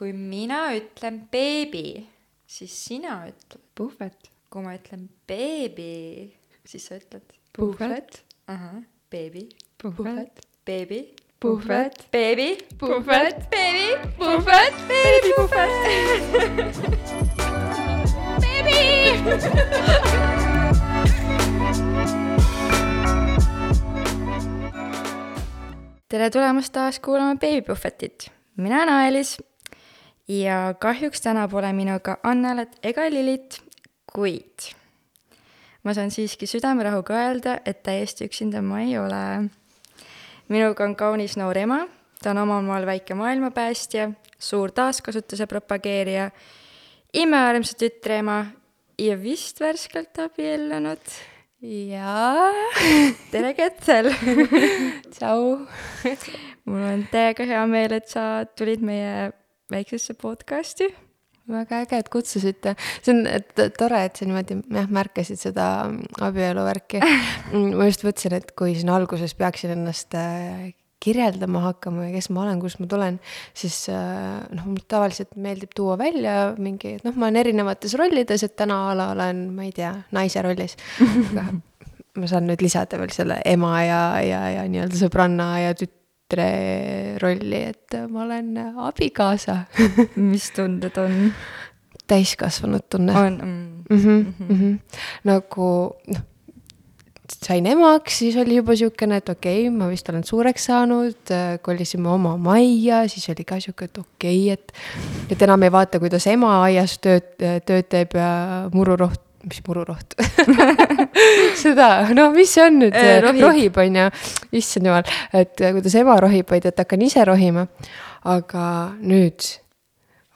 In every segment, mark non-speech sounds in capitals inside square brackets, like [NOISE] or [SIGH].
kui mina ütlen beebi, siis sina ütled. puhvet. kui ma ütlen beebi, siis sa ütled. puhvet. ahah, beebi. puhvet. beebi. puhvet. beebi. puhvet. beebi. puhvet. beebi. puhvet. beebi. tere tulemast taas kuulama Beebipuhvetit. mina olen Aelis ja kahjuks täna pole minuga Annelat ega Lilit, kuid ma saan siiski südamerahuga öelda, et täiesti üksinda ma ei ole. minuga on kaunis noor ema, ta on omal maal väike maailmapäästja, suur taaskasutuse propageerija, imearmsa tütreema ja vist värskelt abiellunud. jaa. [LAUGHS] tere, Ketel [LAUGHS] tšau. mul on täiega hea meel, et sa tulid meie väiksesse podcasti. väga äge, et kutsusite. see on tore, et sa niimoodi jah, märkasid seda abieluvärki. [LAUGHS] ma just mõtlesin, et kui siin alguses peaksin ennast äh, kirjeldama hakkama ja kes ma olen, kust ma tulen, siis äh, noh, mul tavaliselt meeldib tuua välja mingi, et noh, ma olen erinevates rollides, et täna a la olen, ma ei tea, naise rollis. [LAUGHS] aga ma saan nüüd lisada veel selle ema ja, ja, ja nii-öelda sõbranna ja tütre rolli, et ma olen abikaasa [LAUGHS] mis tunded on? täiskasvanud tunne. on mm. mm. -hmm, mm -hmm. nagu noh, sain emaks, siis oli juba niisugune, et okei okay,, ma vist olen suureks saanud, kolisime oma majja, siis oli ka niisugune, et okei okay,, et et enam ei vaata, kuidas ema aias tööd, tööd teeb ja mururoht, mis mururoht [LAUGHS] seda, no mis see on nüüd Eh, rohib. rohib on ju, issand jumal, et kuidas ema rohib, vaid et hakkan ise rohima. aga nüüd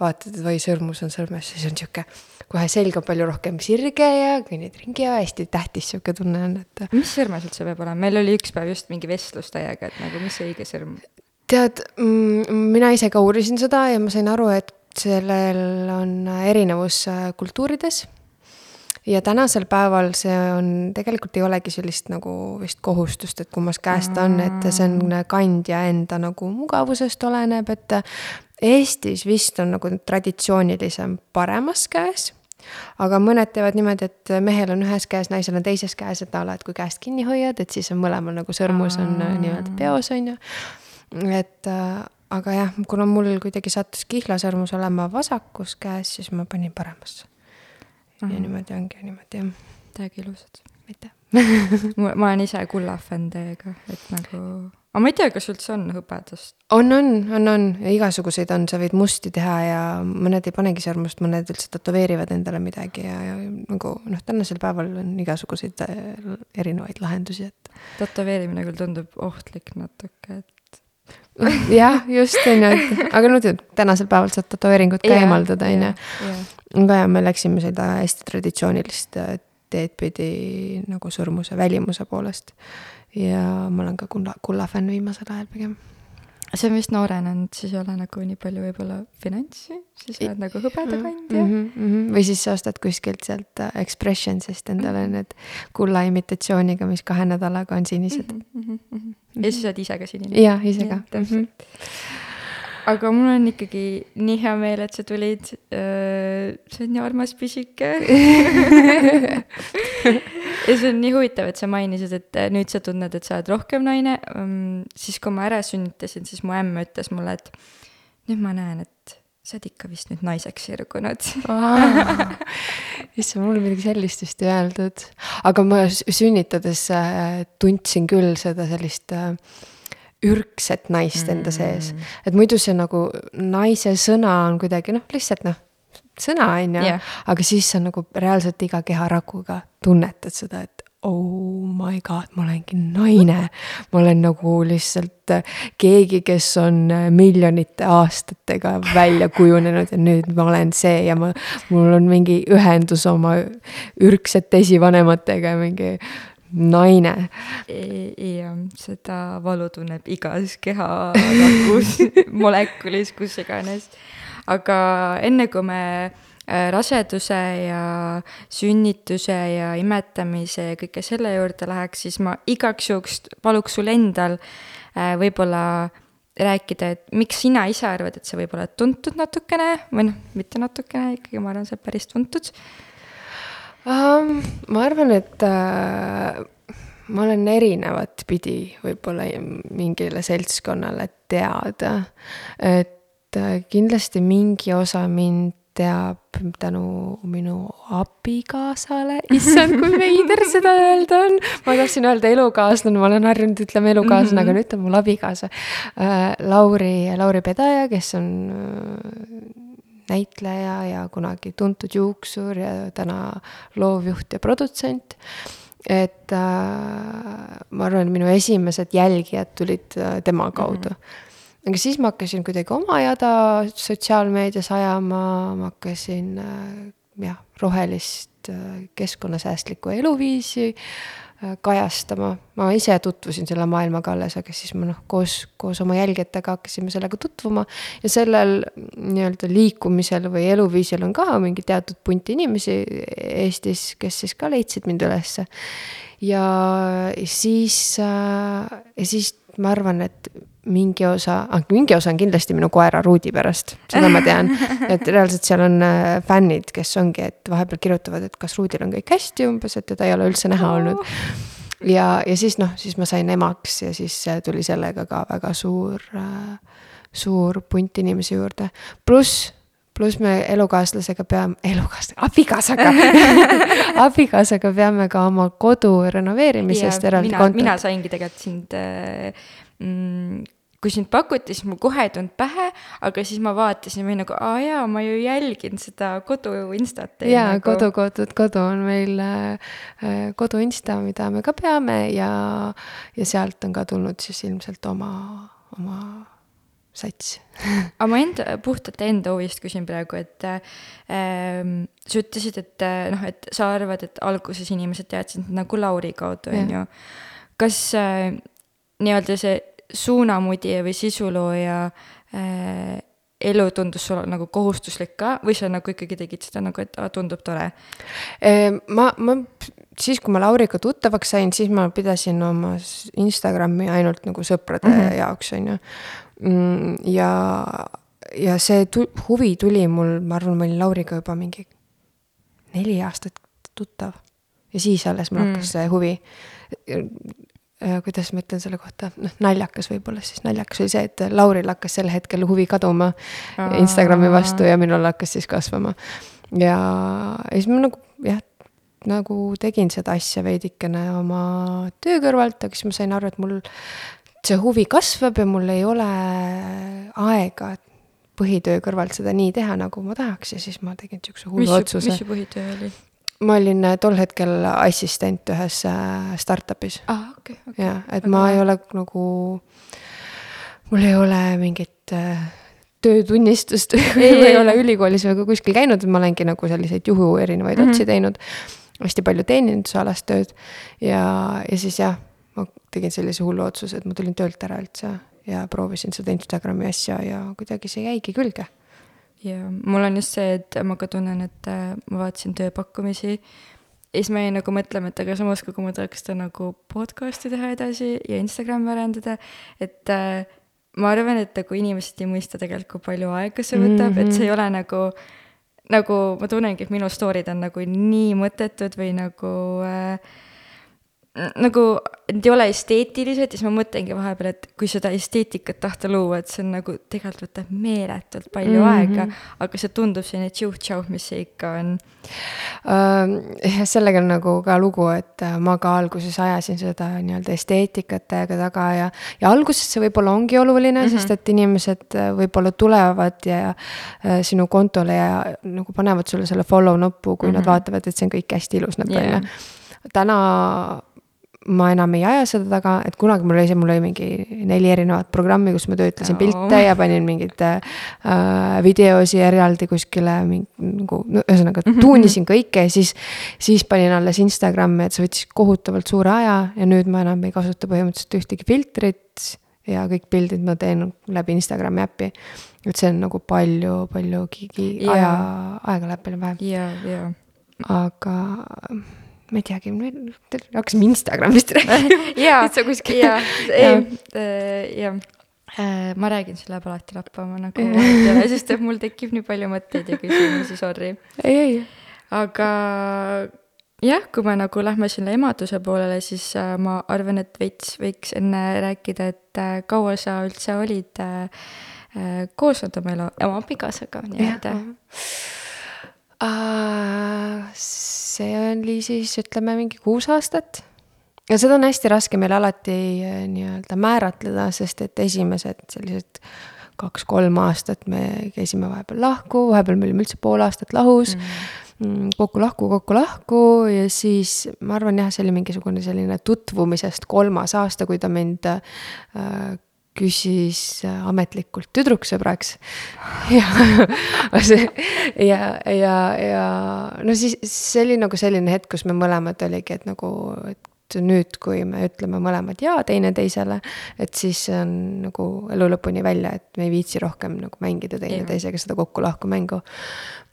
vaatad, et oi, sõrmus on sõrmes, siis on sihuke, kohe selg on palju rohkem sirge ja kõnnid ringi ja hästi tähtis sihuke tunne on, et mis sõrmes üldse peab olema, meil oli üks päev just mingi vestlus täiega, et nagu mis see õige sõrm. tead mm,, mina ise ka uurisin seda ja ma sain aru, et sellel on erinevus äh, kultuurides. Ja tänasel päeval see on, tegelikult ei olegi sellist nagu vist kohustust, et kummas käes ta on, et see on kandja enda nagu mugavusest oleneb, et Eestis vist on nagu traditsioonilisem paremas käes aga mõned teevad niimoodi, et mehel on ühes käes, naisel on teises käes, et a la, et kui käest kinni hoiad, et siis on mõlemal nagu sõrmus on äh, nii-öelda peos, on ju. et äh, aga jah, kuna mul kuidagi sattus kihlasõrmus olema vasakus käes, siis ma panin paremasse. Ja niimoodi ongi niimoodi jah, täiega ilusad. aitäh. [LAUGHS] ma olen ise kullafänn täiega, et nagu, aga ma ei tea, kas üldse on hõbedast. on, on, on, on, igasuguseid on, sa võid musti teha ja mõned ei panegi sõrmust, mõned üldse tätoveerivad endale midagi ja, ja nagu noh, tänasel päeval on igasuguseid äh, erinevaid lahendusi, et tätoveerimine küll tundub ohtlik natuke, et [LAUGHS] jah, just on ju, et aga no tead, tänasel päeval saad tätoveeringut ka eemaldada, on ju. aga ja me läksime seda hästi traditsioonilist äh, teed pidi nagu sõrmuse välimuse poolest. ja ma olen ka kulla, kullafänn viimasel ajal pigem. see on vist noorenenud, siis ei ole nagu nii palju võib-olla finantsi, siis oled nagu hõbedakandja mm. Mm -hmm. või siis sa ostad kuskilt sealt äh, Expressionsist endale need kulla imitatsiooniga, mis kahe nädalaga on sinised mm. mm. -hmm. Ja siis oled ise ka sinine. -hmm. jah, ise ka. Mhm. täpselt. aga mul on ikkagi nii hea meel, et sa tulid. see on nii armas pisike. [LAUGHS] ja see on nii huvitav, et sa mainisid, et äh, nüüd sa tunned, et sa oled rohkem naine. siis, kui ma ära sünnitasin, siis mu ämm ütles mulle, et nüüd ma näen, et sa oled ikka vist nüüd naiseks sirgunud. issand, mul midagi sellist vist ei öeldud, aga ma sünnitades äh, tundsin küll seda sellist äh, ürgset naist enda sees, et muidu see nagu naise sõna on kuidagi noh, lihtsalt noh, sõna on ju. Jah. aga siis sa nagu reaalselt iga keharakuga tunnetad seda, et oh my god, ma olengi naine. ma olen nagu lihtsalt äh, keegi, kes on äh, miljonite aastatega välja kujunenud ja nüüd ma olen see ja ma, mul on mingi ühendus oma ürgsete esivanematega ja mingi naine. ja seda valu tunneb igas keharakus [LAUGHS] molekulis, kus iganes. aga enne kui me raseduse ja sünnituse ja imetamise ja kõike selle juurde läheks, siis ma igaks juhuks paluks sul endal äh, võib-olla rääkida, et miks sina ise arvad, et sa võib olla tuntud natukene või noh, mitte natukene, ikkagi ma arvan, sa oled päris tuntud um,? ma arvan, et äh, ma olen erinevat pidi võib-olla mingile seltskonnale teada, et äh, kindlasti mingi osa mind teab tänu minu abikaasale, issand, kui veider seda öelda on. ma tahtsin öelda elukaaslane, ma olen harjunud ütlema elukaaslane mm, -hmm. aga mhm. nüüd on mul abikaasa äh,. Lauri, Lauri Pedaja, kes on äh, näitleja ja kunagi tuntud juuksur ja täna loovjuht ja produtsent et äh, ma arvan, et minu esimesed jälgijad tulid äh, tema kaudu mm. -hmm aga siis ma hakkasin kuidagi oma jada sotsiaalmeedias ajama, ma hakkasin äh, jah, rohelist äh, keskkonnasäästlikku eluviisi äh, kajastama. ma ise tutvusin selle maailmaga alles, aga siis ma noh, koos, koos oma jälgijatega hakkasime sellega tutvuma. ja sellel nii-öelda liikumisel või eluviisil on ka mingi teatud punt inimesi Eestis, kes siis ka leidsid mind ülesse. ja siis, ja siis ma arvan, et mingi osa ah,, mingi osa on kindlasti minu koera Ruudi pärast, seda ma tean. [LAUGHS] et reaalselt seal on äh, fännid, kes ongi, et vahepeal kirjutavad, et kas Ruudil on kõik hästi umbes, et teda ei ole üldse näha olnud. ja, ja siis noh, siis ma sain emaks ja siis tuli sellega ka väga suur äh,, suur punt inimesi juurde. pluss pluss me elukaaslasega peame, elukaaslasega, abikaasaga [LAUGHS] [LAUGHS] abikaasaga peame ka oma kodu renoveerimisest eraldi kontot. mina saingi tegelikult sind äh, mm, kui sind pakuti, siis mul kohe ei tulnud pähe, aga siis ma vaatasin või nagu, aa jaa, ma ju jälgin seda kodu instat. jaa nagu..., kodu, kodu, kodu on meil äh, kodu insta, mida me ka peame ja, ja sealt on ka tulnud siis ilmselt oma, oma sats [LAUGHS] aga ma enda, puhtalt enda huvist küsin praegu, et äh, sa ütlesid, et noh, et sa arvad, et alguses inimesed teadsid nagu Lauri kaudu, on ju. kas äh, nii-öelda see suunamudija või sisulooja äh, elu tundus sulle nagu kohustuslik ka või sa nagu ikkagi tegid seda nagu, et aa, tundub tore? ma, ma siis, kui ma Lauriga tuttavaks sain, siis ma pidasin oma Instagrami ainult nagu sõprade mm -hmm. jaoks, on ju. Mm, ja, ja see tu huvi tuli mul, ma arvan, ma olin Lauriga juba mingi neli aastat tuttav. ja siis alles mul mm. hakkas see huvi kuidas ma ütlen selle kohta, noh, naljakas võib-olla siis, naljakas oli see, et Lauril hakkas sel hetkel huvi kaduma Aa. Instagrami vastu ja minul hakkas siis kasvama. ja, ja siis ma nagu jah, nagu tegin seda asja veidikene oma töö kõrvalt, aga siis ma sain aru, et mul see huvi kasvab ja mul ei ole aega põhitöö kõrvalt seda nii teha, nagu ma tahaks ja siis ma tegin niisuguse hullu otsuse. mis su põhitöö oli? Ma olin äh, tol hetkel assistent ühes äh, startup'is ah,. Okay, okay. jah, et ma ei ole nagu, mul ei ole mingit äh, töötunnistust [LAUGHS] või ei ole ülikoolis või kuskil käinud, ma olengi nagu selliseid juhu erinevaid mm -hmm. otsi teinud. hästi palju teenindusalast tööd ja, ja siis jah, ma tegin sellise hullu otsuse, et ma tulin töölt ära üldse ja proovisin seda Instagrami asja ja kuidagi see jäigi külge ja mul on just see, et ma ka tunnen, et äh, ma vaatasin tööpakkumisi ja siis ma jäin nagu mõtlema, et aga samas, kui ma tahaks seda nagu podcast'i teha edasi ja Instagrami arendada, et äh, ma arvan, et nagu inimesed ei mõista tegelikult, kui palju aega see võtab mm, -hmm. et see ei mhm. ole nagu, nagu ma tunnengi, et minu story'd on nagu nii mõttetud või nagu äh, nagu need ei ole esteetilised ja siis ma mõtlengi vahepeal, et kui seda esteetikat tahta luua, et see on nagu tegelikult võtab meeletult palju mm -hmm. aega, aga see tundub selline tšauh-tšauh, mis see ikka on uh,. sellega on nagu ka lugu, et äh, ma ka alguses ajasin seda nii-öelda esteetikat täiega taga ja, ja alguses see võib-olla ongi oluline mm, -hmm. sest et inimesed äh, võib-olla tulevad ja uh, sinu kontole ja nagu panevad sulle selle follow nuppu, kui mm -hmm. nad vaatavad, et see on kõik hästi ilus nagu on ju. täna ma enam ei aja seda taga, et kunagi mul oli see, mul oli mingi neli erinevat programmi, kus ma töötlesin pilte ja panin mingeid äh, videosi eraldi kuskile nagu, no ühesõnaga mhm, tuunisin mhm. kõike ja siis, siis panin alles Instagrami, et see võttis kohutavalt suure aja ja nüüd ma enam ei kasuta põhimõtteliselt ühtegi filtrit ja kõik pildid ma teen läbi Instagrami äppi. et see on nagu palju, palju aja, aega läheb palju vähem. aga ma ei teagi, hakkasime Instagramist [LAUGHS] rääkima jaa, jaa, ei, äh, jah. Äh, ma räägin, see läheb alati lappama nagu vahetele, [LAUGHS] sest et mul tekib nii palju mõtteid ja küsimusi, sorry. ei, ei. aga jah, kui me nagu lähme sinna emaduse poolele, siis äh, ma arvan, et veits võiks enne rääkida, et kaua sa üldse olid koos olnud oma elu, oma abikaasaga nii-öelda. See oli siis ütleme mingi kuus aastat. Ja seda on hästi raske meil alati eh, nii-öelda määratleda, sest et esimesed sellised kaks-kolm aastat me käisime vahepeal lahku, vahepeal me olime üldse pool aastat lahus. Mm.. kokku-lahku, kokku-lahku ja siis ma arvan jah, see oli mingisugune selline tutvumisest kolmas aasta, kui ta mind äh, küsis ametlikult tüdruksõbraks. [LAUGHS] ja ja, ja, ja no siis see oli nagu selline hetk, kus me mõlemad oligi, et nagu, et nüüd, kui me ütleme mõlemad jaa teineteisele, et siis see on nagu elu lõpuni välja, et me ei viitsi rohkem nagu mängida teineteisega seda kokku-lahku mängu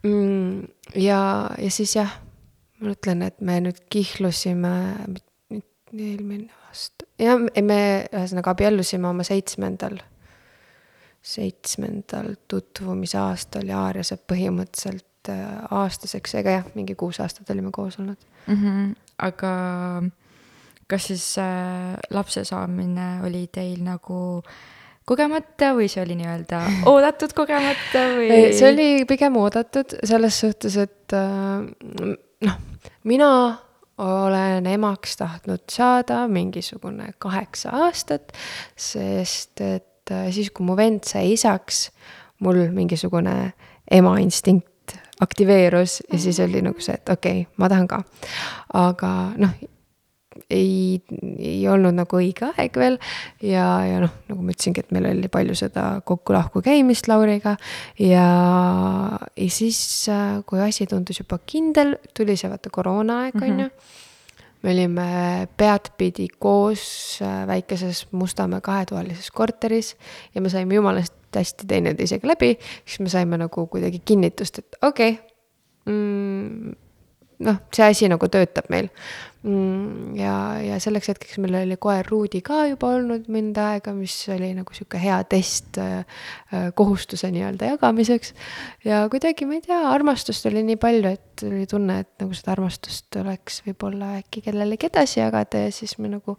mm,. ja, ja siis jah, ma ütlen, et me nüüd kihlusime, eelmine aasta, jah, me ühesõnaga abiellusime oma seitsmendal, seitsmendal tutvumisaastal ja Aarja saab põhimõtteliselt äh, aastaseks, ega jah, mingi kuus aastat olime koos olnud mm. -hmm. aga kas siis äh, lapse saamine oli teil nagu kogemata või see oli nii-öelda [LAUGHS] oodatud kogemata või? see oli pigem oodatud selles suhtes, et äh, noh, mina olen emaks tahtnud saada mingisugune kaheksa aastat, sest et äh, siis, kui mu vend sai isaks, mul mingisugune ema instinkt aktiveerus ja siis oli nagu see, et okei okay,, ma tahan ka. aga noh, ei, ei olnud nagu õige aeg veel. Ja, ja noh, nagu ma ütlesingi, et meil oli palju seda kokku-lahku käimist Lauriga. Ja, ja siis, kui asi tundus juba kindel, tuli see vaata koroonaaeg, on ju. me olime peadpidi koos äh, väikeses Mustamäe kahetoalises korteris ja me saime jumalast hästi teineteisega läbi, siis me saime nagu kuidagi kinnitust, et okei okay, mm, noh, see asi nagu töötab meil. Mm, ja, ja selleks hetkeks meil oli koer Ruudi ka juba olnud mõnda aega, mis oli nagu sihuke hea test äh, äh, kohustuse nii-öelda jagamiseks. ja kuidagi, ma ei tea, armastust oli nii palju, et oli tunne, et nagu seda armastust oleks võib-olla äkki kellelegi edasi jagada ja siis me nagu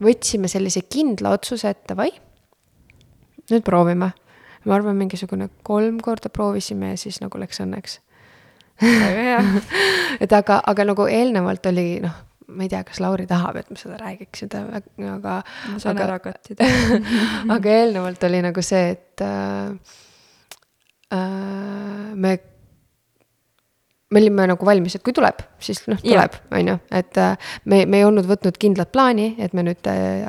võtsime sellise kindla otsuse, et davai, nüüd proovime ma arvan, mingisugune kolm korda proovisime ja siis nagu läks õnneks väga hea. [LAUGHS] Et aga, aga nagu eelnevalt oli noh, ma ei tea, kas Lauri tahab, et ma seda räägiks, aga. ma saan aga, ära kattida. [LAUGHS] aga eelnevalt oli nagu see, et äh, äh, me me olime nagu valmis, et kui tuleb, siis noh, tuleb, on ju, et äh, me, me ei olnud võtnud kindlat plaani, et me nüüd äh,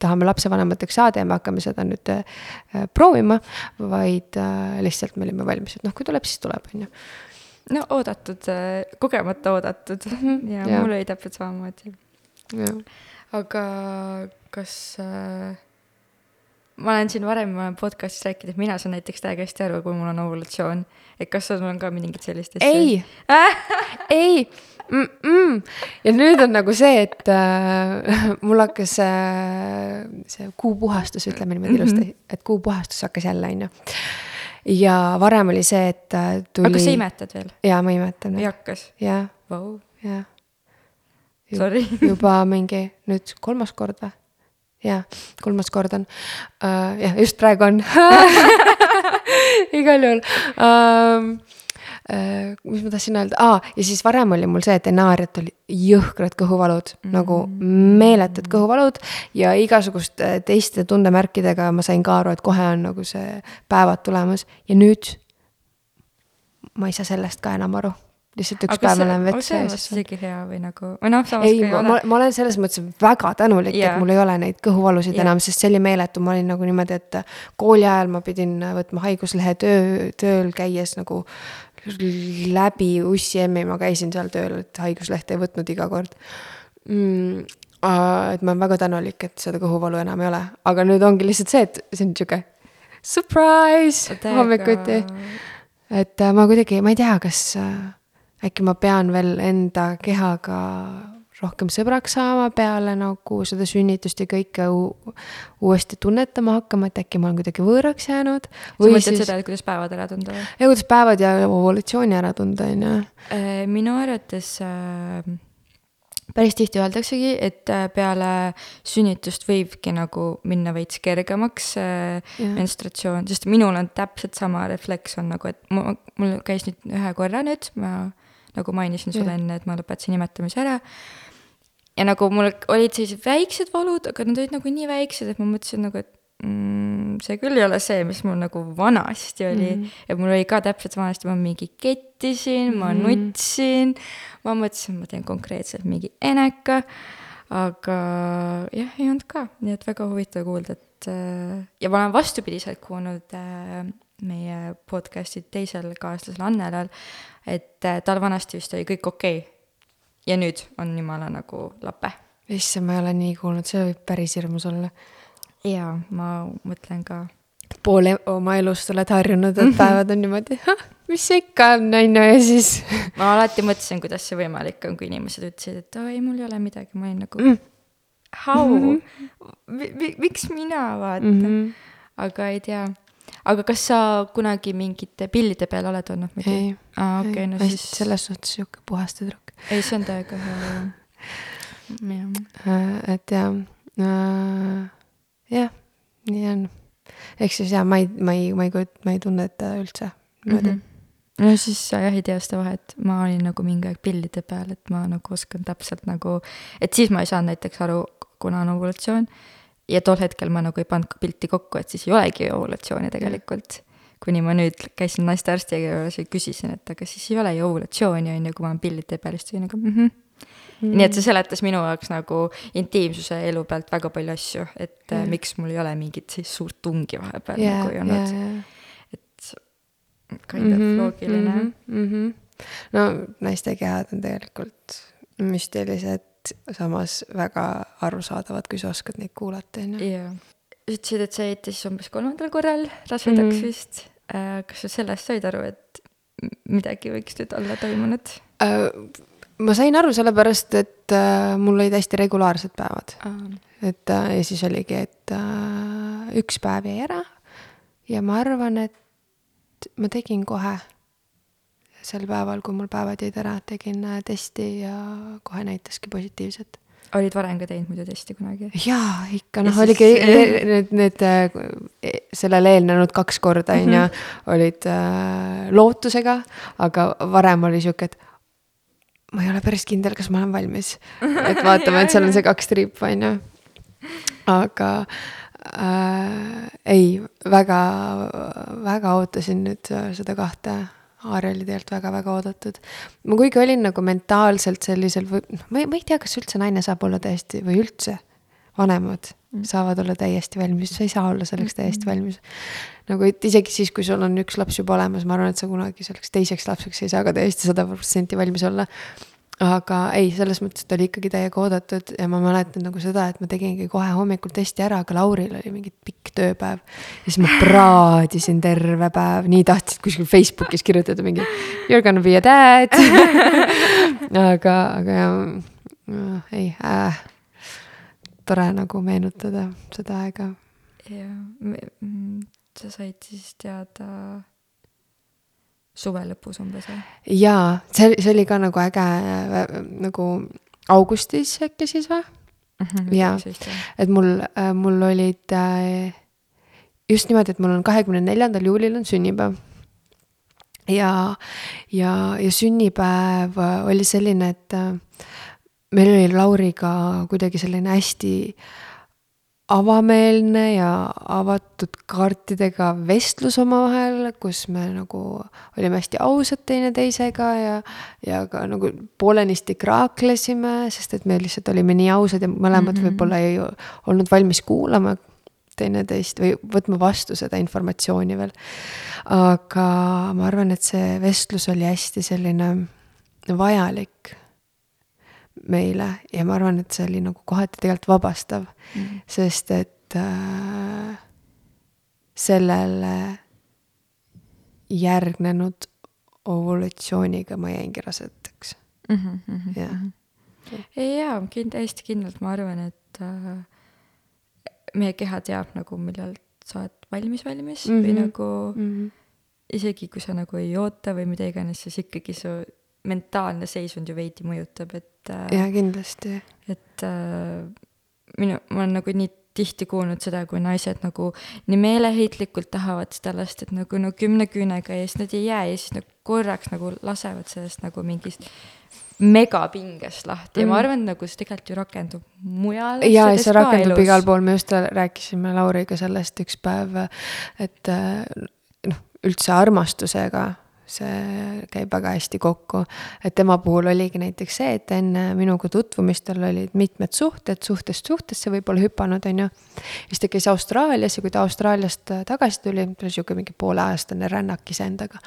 tahame lapsevanemateks saada ja me hakkame seda nüüd äh, proovima, vaid äh, lihtsalt me olime valmis, et noh, kui tuleb, siis tuleb, on ju no oodatud, äh, kogemata oodatud -hmm. ja, ja mul oli täpselt samamoodi. aga kas äh, ma olen siin varem podcast'is rääkinud, et mina saan näiteks täiega hästi aru, kui mul on ovulatsioon. et kas sul on ka mingit sellist asja? ei [LAUGHS] ei mm, -mm. ja nüüd on nagu see, et äh, mul hakkas äh, see kuupuhastus, ütleme niimoodi ilusti mm, -hmm. et kuupuhastus hakkas jälle, on ju ja varem oli see, et äh, tuli. aga sa imetad veel? jaa, ma imetan. ei hakkas? jah wow., jah. Sorry [LAUGHS] juba mingi nüüd kolmas kord või? jah, kolmas kord on uh,. jah, just praegu on [LAUGHS] igal juhul um, Äh, mis ma tahtsin öelda ah,, ja siis varem oli mul see, et enne aariat oli jõhkrad kõhuvalud mm, -hmm. nagu meeletud kõhuvalud ja igasuguste teiste tundemärkidega ma sain ka aru, et kohe on nagu see päevad tulemas ja nüüd ma ei saa sellest ka enam aru lihtsalt üks päev vette ja siis. isegi hea või nagu, või noh, samas ei, ma, ma olen selles mõttes väga tänulik yeah., et mul ei ole neid kõhuvalusid yeah. enam, sest see oli meeletu, ma olin nagu niimoodi, et kooli ajal ma pidin võtma haiguslehe töö, tööl käies nagu läbi ussi emmi ma käisin seal tööl, et haiguslehte ei võtnud iga kord mm,. et ma olen väga tänulik, et seda kõhuvalu enam ei ole, aga nüüd ongi lihtsalt see, et see on sihuke surprise hommikuti. et äh, ma kuidagi, ma ei tea, kas äh, äkki ma pean veel enda kehaga rohkem sõbraks saama peale nagu seda sünnitust ja kõike uuesti tunnetama hakkama, et äkki ma olen kuidagi võõraks jäänud. sa mõtled seda, et kuidas päevad ära tunda või? ja kuidas päevad ja ovulatsiooni ära tunda, on ju. Äh, minu arvates äh, päris tihti öeldaksegi, et äh, peale sünnitust võibki nagu minna veits kergemaks äh, menstratsioon, sest minul on täpselt sama refleks on nagu, et mul, mul käis nüüd ühe korra nüüd, ma nagu mainisin sulle enne, et ma lõpetasin imetamise ära. Ja nagu mul olid sellised väiksed valud, aga nad olid nagu nii väiksed, et ma mõtlesin nagu, et mm, see küll ei ole see, mis mul nagu vanasti oli mm. ja mul oli ka täpselt vanasti, ma mingi kettisin mm, ma nutsin, ma mõtlesin, ma teen konkreetselt mingi eneka, aga jah, ei olnud ka, nii et väga huvitav kuulda, et äh, ja ma olen vastupidiselt kuulnud äh, meie podcast'i teisel kaaslasel Annelal, et äh, tal vanasti vist oli kõik okei okay. Ja nüüd on jumala nagu lape. issand, ma ei ole nii kuulnud, see võib päris hirmus olla. jaa, ma mõtlen ka poole oma elust oled harjunud, et [LAUGHS] päevad on niimoodi, mis see ikka on, on ju, ja siis [LAUGHS] ma alati mõtlesin, kuidas see võimalik on, kui inimesed ütlesid, et oi, mul ei ole midagi, ma olin nagu Mm. how mm, miks mina vaata mm. -hmm. aga ei tea. aga kas sa kunagi mingite pillide peal oled olnud muidu? ei, aa, okei, no hästi siis, selles suhtes sihuke puhas tüdruk. Ei, see on täiega hea, jah. Äh, et jah äh,, jah, nii on. ehk siis jah, ma ei, ma ei, ma ei kujut-, ma ei tunneta üldse niimoodi Mhm. no siis sa jah ei tea seda vahet, ma olin nagu mingi aeg pillide peal, et ma nagu oskan täpselt nagu, et siis ma ei saanud näiteks aru, kuna on ovulatsioon. ja tol hetkel ma nagu ei pannud ka pilti kokku, et siis ei olegi ovulatsiooni tegelikult. Kuni ma nüüd käisin naistearsti juures ja küsisin, et aga siis ei ole ju ovulatsiooni, on ju, kui ma olen pillide peal, siis ta oli nagu mhmh mm. nii et see seletas minu jaoks nagu intiimsuse elu pealt väga palju asju, et yeah. Jah. miks mul ei ole mingit sellist suurt tungi vahepeal ja, nagu ei olnud, ja. et kind of Mhm, loogiline mhm, mhm. no naiste kehad on tegelikult müstilised, samas väga arusaadavad, kui sa oskad neid kuulata, on ju. Ütlesid, et sa jäid siis umbes kolmandal korral rasedaks Mhm. vist. kas sa sellest said aru, et midagi võiks nüüd olla toimunud? Äh, ma sain aru sellepärast, et äh, mul olid hästi regulaarsed päevad. et äh, ja siis oligi, et äh, üks päev jäi ära ja ma arvan, et ma tegin kohe sel päeval, kui mul päevad jäid ära, tegin äh, testi ja kohe näitaski positiivset. Olid varem ka teinud muidu testi kunagi? jaa, ikka noh, siis- oligi e- need, need äh, sellele eelnenud kaks korda on ju, olid äh, lootusega, aga varem oli sihuke, et ma ei ole päris kindel, kas ma olen valmis. [LAUGHS] et vaatame, et seal on see kaks triipu, on ju. aga äh, ei, väga, väga ootasin nüüd äh, seda kahte. Aare oli tegelikult väga-väga oodatud. ma kuigi olin nagu mentaalselt sellisel või noh, ma ei, ma ei tea, kas üldse naine saab olla täiesti või üldse vanemad mm. saavad olla täiesti valmis, sa ei saa olla selleks täiesti valmis. nagu, et isegi siis, kui sul on üks laps juba olemas, ma arvan, et sa kunagi selleks teiseks lapseks ei saa ka täiesti sada protsenti valmis olla. Aga ei, selles mõttes, et oli ikkagi täiega oodatud ja ma mäletan nagu seda, et ma tegingi kohe hommikul testi ära, aga Lauril oli mingi pikk tööpäev. ja siis ma [LAUGHS] praadisin terve päev, nii tahtsin kuskil Facebookis kirjutada mingi you are gonna be a dad [LAUGHS] aga, aga jah, ei äh, tore nagu meenutada seda aega. jaa, sa said siis teada suve lõpus umbes või? jaa, see, see oli ka nagu äge nagu augustis äkki siis või? Jaa. et mul, mul olid äh, just niimoodi, et mul on kahekümne neljandal juulil on sünnipäev. ja, ja, ja sünnipäev äh, oli selline, et äh, meil oli Lauriga kuidagi selline hästi avameelne ja avatud kaartidega vestlus omavahel, kus me nagu olime hästi ausad teineteisega ja, ja ka nagu poolenisti kraaklesime, sest et me lihtsalt olime nii ausad ja mõlemad mm -hmm. võib-olla ei olnud valmis kuulama teineteist või võtma vastu seda informatsiooni veel. aga ma arvan, et see vestlus oli hästi selline vajalik meile ja ma arvan, et see oli nagu kohati tegelikult vabastav mm, -hmm. sest et äh, sellele järgnenud ovulatsiooniga ma jäingi rasedaks mm. -hmm, jah. jaa, kind-, hästi kindlalt ma arvan, et äh, meie keha teab nagu, millal sa oled valmis, valmis mm -hmm. või Mhm. nagu mm. -hmm. isegi kui sa nagu ei oota või mida iganes, siis ikkagi su mentaalne seisund ju veidi mõjutab, et äh, ja kindlasti. et äh, minu, ma olen nagu nii tihti kuulnud seda, kui naised nagu nii meeleheitlikult tahavad seda last, et nagu no kümne küünega ja siis nad ei jää ja siis nagu korraks nagu lasevad sellest nagu mingist megapingest lahti ja ma Mm. arvan, et nagu see tegelikult ju rakendub mujal. ja, ja see rakendub igal pool, me just rääkisime Lauriga sellest üks päev, et äh, noh, üldse armastusega see käib väga hästi kokku. et tema puhul oligi näiteks see, et enne minuga tutvumist tal olid mitmed suhted, suhtest suhtesse võib-olla hüpanud, on ju. siis ta käis Austraalias ja kui ta Austraaliast äh, tagasi tuli, ta oli sihuke mingi pooleaastane rännak iseendaga.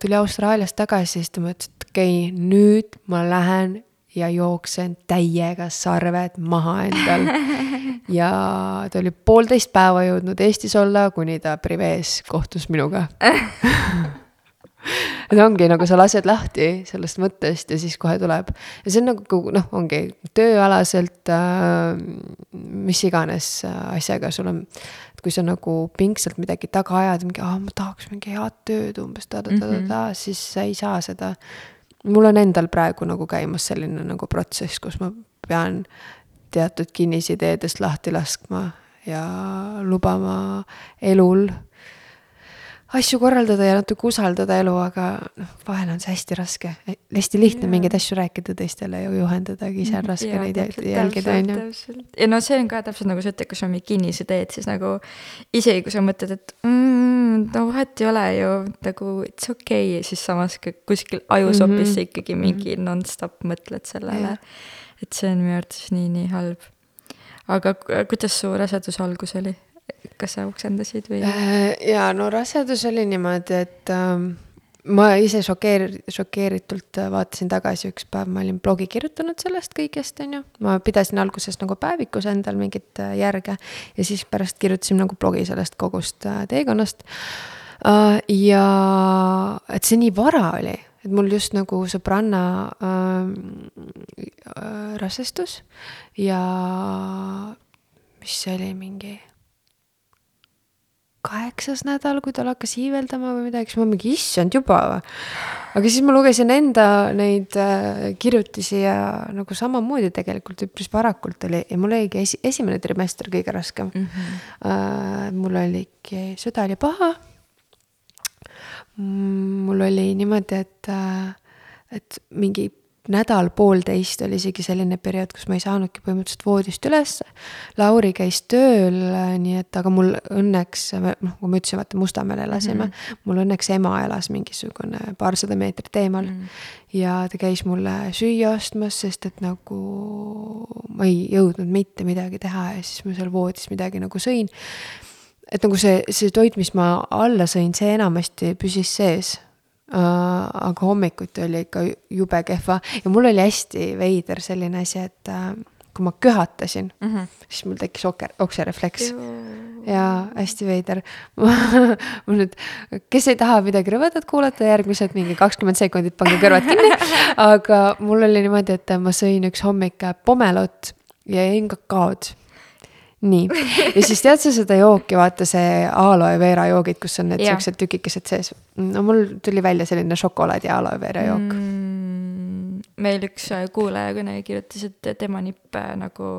tuli Austraaliast tagasi, siis ta mõtles, et okei okay,, nüüd ma lähen ja jooksen täiega sarved maha endal. [LAUGHS] ja ta oli poolteist päeva jõudnud Eestis olla, kuni ta privees kohtus minuga. [LAUGHS] et ongi nagu sa lased lahti sellest mõttest ja siis kohe tuleb ja see on nagu noh, ongi tööalaselt äh,, mis iganes äh, asjaga sul on. et kui sa nagu pingsalt midagi taga ajad, mingi, aa ma tahaks mingi head tööd umbes ta-ta-ta-ta-ta, siis sa ei saa seda mul on endal praegu nagu käimas selline nagu protsess, kus ma pean teatud kinnisideedest lahti laskma ja lubama elul asju korraldada ja natuke usaldada elu, aga noh, vahel on see hästi raske. hästi lihtne Jaa. mingeid asju rääkida teistele ja juhendada, aga ise on raske Jaa, neid täpselt, jälg- jälgida, on ju. ja no see on ka täpselt nagu sa ütled, kui on mingi kinnisideed, siis nagu isegi kui sa mõtled, et mm, no vahet ei ole ju nagu it's okei okay,, siis samas ka kuskil ajusopis Mhm. sa ikkagi mingi nonstop mõtled sellele et see on minu arvates nii, nii halb. aga ku- kuidas su raseduse algus oli? Kas sa oksendasid või? Äh, ja no rasedus oli niimoodi, et ähm, ma ise šokeer-, šokeeritult äh, vaatasin tagasi üks päev, ma olin blogi kirjutanud sellest kõigest, on ju. ma pidasin alguses nagu päevikus endal mingit äh, järge ja siis pärast kirjutasin nagu blogi sellest kogust teekonnast ja et see nii vara oli, et mul just nagu sõbranna äh, äh, rasestus ja mis see oli, mingi kaheksas nädal, kui tal hakkas iiveldama või midagi, siis ma mingi issand juba või. aga siis ma lugesin enda neid äh, kirjutisi ja nagu samamoodi tegelikult üpris varakult oli ja mul oligi esi-, esimene trimester kõige raskem mm. -hmm. äh, mul oligi süda oli paha. mul oli niimoodi, et äh,, et mingi nädal-poolteist oli isegi selline periood, kus ma ei saanudki põhimõtteliselt voodist ülesse. Lauri käis tööl, nii et, aga mul õnneks, noh, kui ma ütlesin, vaata Mustamäel elasime mm, -hmm. mul õnneks ema elas mingisugune paarsada meetrit eemal mm. -hmm. ja ta käis mulle süüa ostmas, sest et nagu ma ei jõudnud mitte midagi teha ja siis ma seal voodis midagi nagu sõin et nagu see, see toit, mis ma alla sõin, see enamasti püsis sees. Aga hommikuti oli ikka jube kehva ja mul oli hästi veider selline asi, et uh, kui ma köhatasin mm, -hmm. siis mul tekkis oker, okserefleks ja hästi veider. [LAUGHS] mul nüüd, kes ei taha midagi rõvedat kuulata, järgmised mingi kakskümmend sekundit pange kõrvad kinni. [LAUGHS] aga mul oli niimoodi, et ma sõin üks hommik pomelot ja jõin kakaod nii, ja siis tead sa seda jooki, vaata see aloe vera joogid, kus on need Jah. siuksed tükikesed sees. no mul tuli välja selline šokolaadi aloe vera jook mm.. meil üks kuulaja kunagi kirjutas, et tema nipp äh, nagu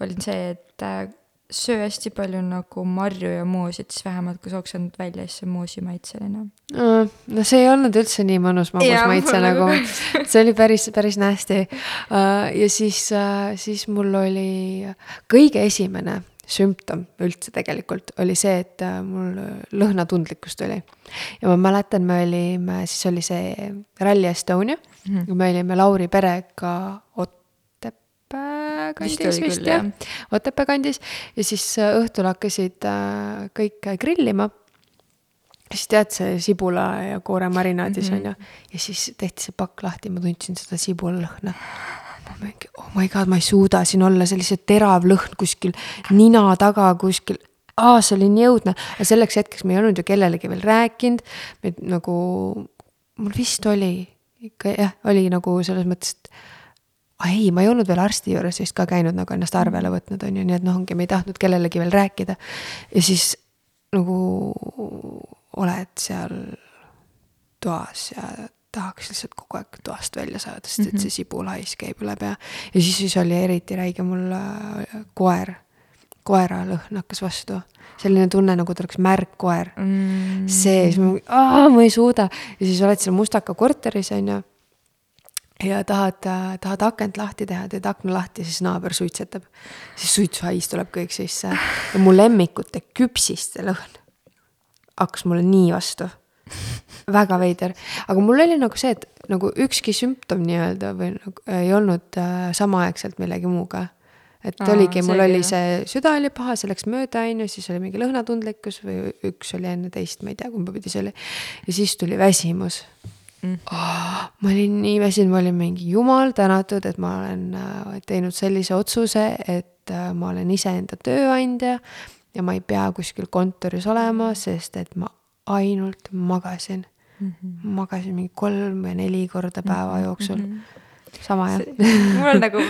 oli see, et äh, söö hästi palju nagu marju ja muusid, siis vähemalt kui sa oksendad välja, siis see on muusimaitseline. no see ei olnud üldse nii mõnus magusmaitse nagu nagu-, see oli päris, päris nasty. ja siis, siis mul oli kõige esimene sümptom üldse tegelikult oli see, et mul lõhnatundlikkus tuli. ja ma mäletan, me olime, siis oli see Rally Estonia mm, -hmm. me olime Lauri perega Otepää kandis oli vist jah jah., Otepää kandis ja siis äh, õhtul hakkasid äh, kõik äh, grillima siis tead see sibula ja koore marinaadis mm -hmm. on ju ja siis tehti see pakk lahti, ma tundsin seda sibulalõhna. ma mingi oh my god, ma ei suuda siin olla, sellise terav lõhn kuskil nina taga kuskil. aa, see oli nii õudne, aga selleks hetkeks ma ei olnud ju kellelegi veel rääkinud, nagu mul vist oli ikka jah, oli nagu selles mõttes, et ei, ma ei olnud veel arsti juures vist ka käinud nagu ennast arvele võtnud, on ju, nii et noh, ongi, me ei tahtnud kellelegi veel rääkida. ja siis nagu oled seal toas ja tahaks lihtsalt kogu aeg toast välja saada, sest et see sibulhais käib üle pea. ja siis, siis oli eriti räige mul äh, koer, koeralõhn hakkas vastu. selline tunne, nagu ta oleks märg koer mm. see, siis ma, ma ei suuda. ja siis oled seal Mustaka korteris, on ju. Ja tahad, tahad akent lahti teha, teed akna lahti, siis naaber suitsetab. siis suitsuhais tuleb kõik sisse ja mu lemmikute küpsiste lõhn hakkas mulle nii vastu väga veider, aga mul oli nagu see, et nagu ükski sümptom nii-öelda või nagu ei olnud äh, samaaegselt millegi muuga. et Aa, oligi, mul oli see, süda oli paha, see läks mööda, on ju, siis oli mingi lõhnatundlikkus või üks oli enne teist, ma ei tea, kumba pidi see oli. ja siis tuli väsimus Mm. oh,. ma olin nii väsinud, ma olin mingi jumal tänatud, et ma olen äh, teinud sellise otsuse, et äh, ma olen iseenda tööandja ja ma ei pea kuskil kontoris olema, sest et ma ainult magasin mm. -hmm. magasin mingi kolm või neli korda päeva jooksul mm. -hmm. sama jah. mul on nagu,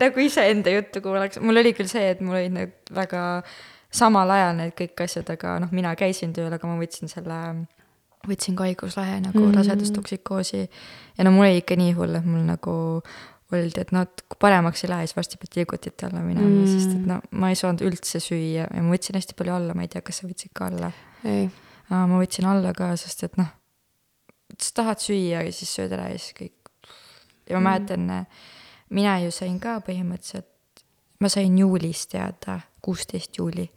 nagu iseenda juttu kuulaks, mul oli küll see, et mul olid need väga samal ajal need kõik asjad, aga noh, mina käisin tööl, aga ma võtsin selle, võtsin ka haiguslehe nagu mm. rasedustoksikoosi. ja no mul oli ikka nii hull, et mul nagu oldi, et noh, et kui paremaks ei lähe, siis varsti pead tilgutite alla minema mm., sest et no ma ei saanud üldse süüa ja ma võtsin hästi palju alla, ma ei tea, kas sa võtsid ka alla? ma võtsin alla ka, sest et noh, sa tahad süüa ja siis sööd ära ja siis kõik. ja ma mäletan, mina ju sain ka põhimõtteliselt, ma sain juulis teada, kuusteist juuli.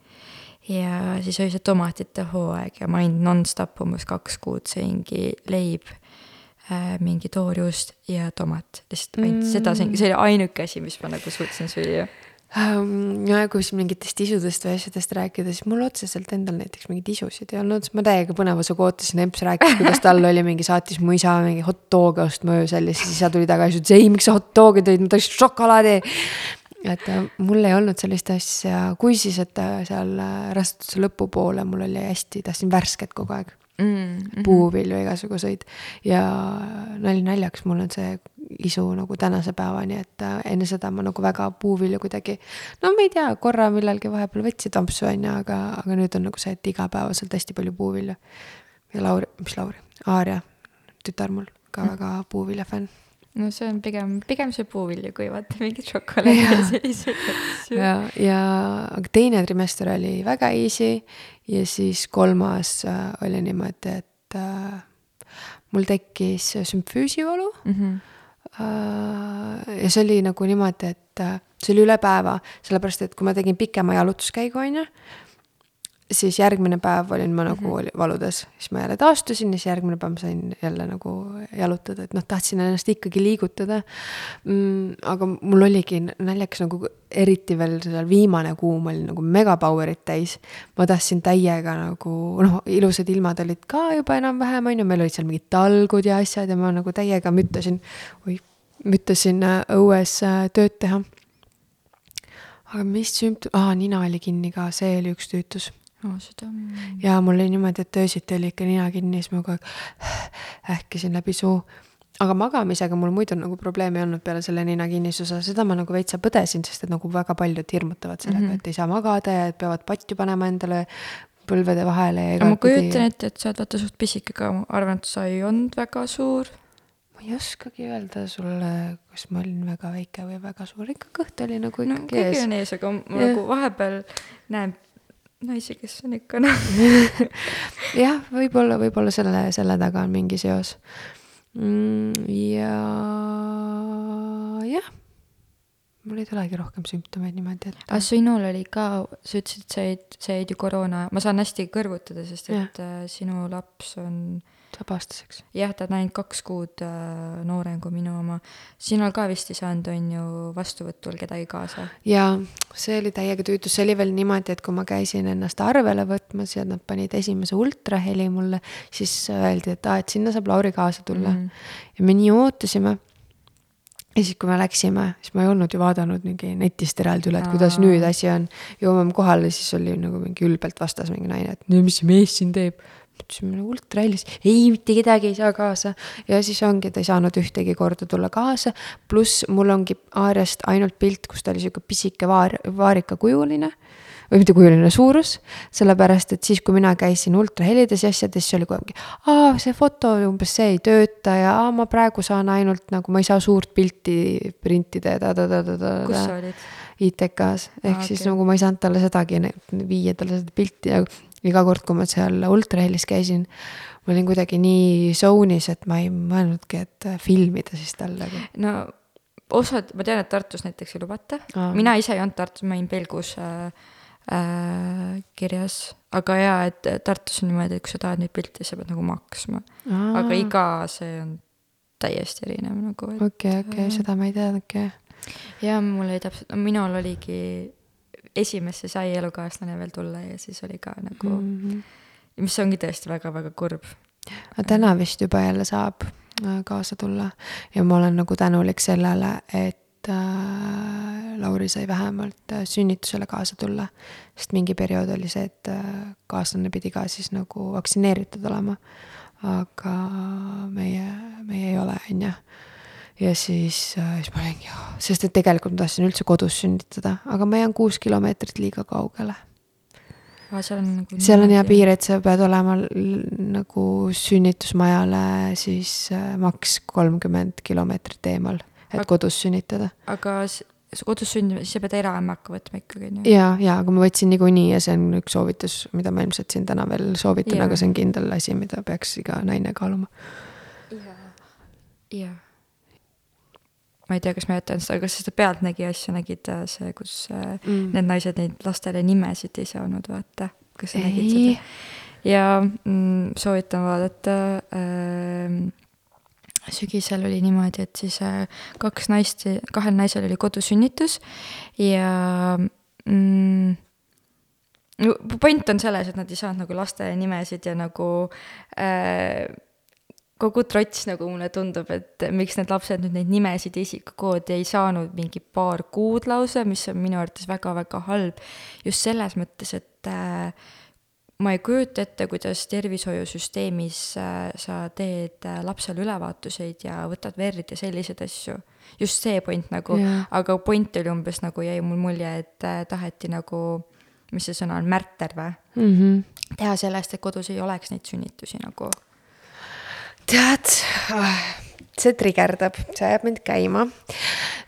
Ja siis oli see tomatite hooaeg ja ma olin nonstop umbes kaks kuud sõingi leib äh, mingi toorjuust ja tomat, lihtsalt ainult mm. seda sõin, see oli ainuke asi, mis ma nagu suutsin süüa. Ähm, ja kui siin mingitest isudest või asjadest rääkida, siis mul otseselt endal näiteks mingeid isusid ei olnud, ma täiega põnevusega ootasin, Emps rääkis, kuidas tal oli mingi, saatis mu isa mingi hot dog'e ostma öösel ja siis isa tuli tagasi, ütles ei, miks sa hot dog'e tõid, ma tahaks šokolaadi. Et äh, mul ei olnud sellist asja, kui siis, et äh, seal äh, raseduse lõpupoole mul oli hästi, tahtsin värsket kogu aeg mm. puuvilju igasuguseid ja nali naljaks, mul on see isu nagu tänase päevani, et enne seda ma nagu väga puuvilju kuidagi. no ma ei tea, korra millalgi vahepeal võtsid ampsu on ju, aga, aga nüüd on nagu see, et igapäevaselt hästi palju puuvilju. ja Lauri, mis Lauri, Aaria, tütar mul ka Mm. väga puuvilja fänn. No see on pigem, pigem see puuvilju kui vaata [LAUGHS] mingit šokolaadi ja selliseid asju. ja, ja aga teine trimester oli väga easy ja siis kolmas äh, oli niimoodi, et äh, mul tekkis sümfüusivalu Mm -hmm. Äh, ja see oli nagu niimoodi, et äh, see oli üle päeva, sellepärast et kui ma tegin pikema jalutuskäigu, on ju, siis järgmine päev olin ma nagu oli valudes, siis ma jälle taastusin ja siis järgmine päev ma sain jälle nagu jalutada, et noh, tahtsin ennast ikkagi liigutada mm,. aga mul oligi naljakas nagu eriti veel seal viimane kuu, ma olin nagu mega power'it täis. ma tahtsin täiega nagu noh, ilusad ilmad olid ka juba enam-vähem, on ju, meil olid seal mingid talgud ja asjad ja ma nagu täiega müttasin, oih, müttasin äh, õues äh, tööd teha. aga mis sümptom, aa, nina oli kinni ka, see oli üks tüütus oh, seda ja mul oli niimoodi, et öösiti oli ikka nina kinni, siis ma kogu aeg ähkisin läbi suu. aga magamisega mul muidu nagu probleemi ei olnud peale selle nina kinnisuse, seda ma nagu veitsa põdesin, sest et nagu väga paljud hirmutavad sellega mm. -hmm. et ei saa magada ja et peavad patju panema endale põlvede vahele ja ma kujutan ette, et sa oled vaata suht pisike ka, ma arvan, et sa ei olnud väga suur. ma ei oskagi öelda sulle, kas ma olin väga väike või väga suur, ikka kõht oli nagu no ikkagi kõigil ees. on ees, aga ma Jah. nagu vahepeal näen naisi, kes on ikka noh. [LAUGHS] Jah, võib-olla, võib-olla selle, selle taga on mingi seos. Mm,. ja jah, mul ei tulegi rohkem sümptomeid niimoodi, et aga sinul oli ka, sa ütlesid, et sa jäid, sa jäid ju koroona, ma saan hästi kõrvutada, sest et äh, sinu laps on saab aastaseks. jah, ta on ainult kaks kuud äh, noorem kui minu oma. sinul ka vist ei saanud, on ju, vastuvõtul kedagi kaasa? ja see oli täiega tüütus, see oli veel niimoodi, et kui ma käisin ennast arvele võtmas ja nad panid esimese ultraheli mulle, siis öeldi, et aa, et sinna saab Lauri kaasa tulla mm. -hmm. ja me nii ootasime. ja siis, kui me läksime, siis ma ei olnud ju vaadanud mingi netist eraldi üle, et kuidas Aa. nüüd asi on. jõuame kohale, siis oli nagu mingi ülbelt vastas mingi naine, et no mis see mees siin teeb. Mõtlesime ultrahelis, ei, mitte kedagi ei saa kaasa. ja siis ongi, ta ei saanud ühtegi korda tulla kaasa, pluss mul ongi Aariast ainult pilt, kus ta oli sihuke pisike vaar, vaarikakujuline või mitte kujuline suurus, sellepärast et siis, kui mina käisin ultrahelides ja asjades, siis oli kogu aeg, aa, see foto umbes see ei tööta ja aa, ma praegu saan ainult nagu, ma ei saa suurt pilti printida ja ta-ta-ta-ta-ta. kus sa olid? ITK-s, ehk Aa, siis okei. nagu ma ei saanud talle sedagi viia talle seda pilti ja iga kord, kui ma seal ultrahelis käisin, ma olin kuidagi nii zone'is, et ma ei mõelnudki, et äh, filmida siis talle. no osad, ma tean, et Tartus näiteks ei lubata mina ise ei olnud Tartus, ma olin Pelgus äh, äh, kirjas, aga jaa, et Tartus on niimoodi, et kui sa tahad neid pilte, sa pead nagu maksma. aga iga see on täiesti erinev nagu, okei, okei, seda ma ei teadnudki. ja mul oli täpselt, no minul oligi, esimesse sai elukaaslane veel tulla ja siis oli ka nagu mm. -hmm. mis ongi tõesti väga-väga kurb. aga täna vist juba jälle saab äh, kaasa tulla ja ma olen nagu tänulik sellele, et äh, Lauri sai vähemalt äh, sünnitusele kaasa tulla. sest mingi periood oli see, et äh, kaaslane pidi ka siis nagu vaktsineeritud olema. aga meie, meie ei ole, on ju. Ja siis, siis ma olingi, sest et tegelikult ma tahtsin üldse kodus sünnitada, aga ma jään kuus kilomeetrit liiga kaugele seal on nagu seal on hea piir, et sa pead olema nagu sünnitusmajale siis äh, maks kolmkümmend kilomeetrit eemal, et Aga- kodus sünnitada. aga kodus sündima, siis sa pead eraämmaka võtma ikkagi, on ju? ja, ja aga ma võtsin niikuinii ja see on üks soovitus, mida ma ilmselt siin täna veel soovitan, Jaa. aga see on kindel asi, mida peaks iga naine kaaluma. jah. Ma ei tea, kas ma jätan seda, kas seda Pealtnägija asja nägid, äh, see, kus mm. Mm. need naised neid lastele nimesid ei saanud vaata, kas sa nägid ei seda?, ja mm, soovitan vaadata ähm, sügisel oli niimoodi, et siis äh, kaks naist, kahel naisel oli kodusünnitus ja mm, point on selles, et nad ei saanud nagu lastele nimesid ja nagu äh, kogu trots nagu mulle tundub, et miks need lapsed nüüd neid nimesid ja isikukoodi ei saanud mingi paar kuud lausa, mis on minu arvates väga-väga halb. just selles mõttes, et äh, ma ei kujuta ette, kuidas tervishoiusüsteemis äh, sa teed äh, lapsele ülevaatuseid ja võtad verd ja selliseid asju. just see point nagu Jaa. aga point oli umbes nagu jäi mul mulje, et äh, taheti nagu, mis see sõna on, märter või? mm. -hmm. teha sellest, et kodus ei oleks neid sünnitusi nagu. Tead, see trigerdab, see ajab mind käima,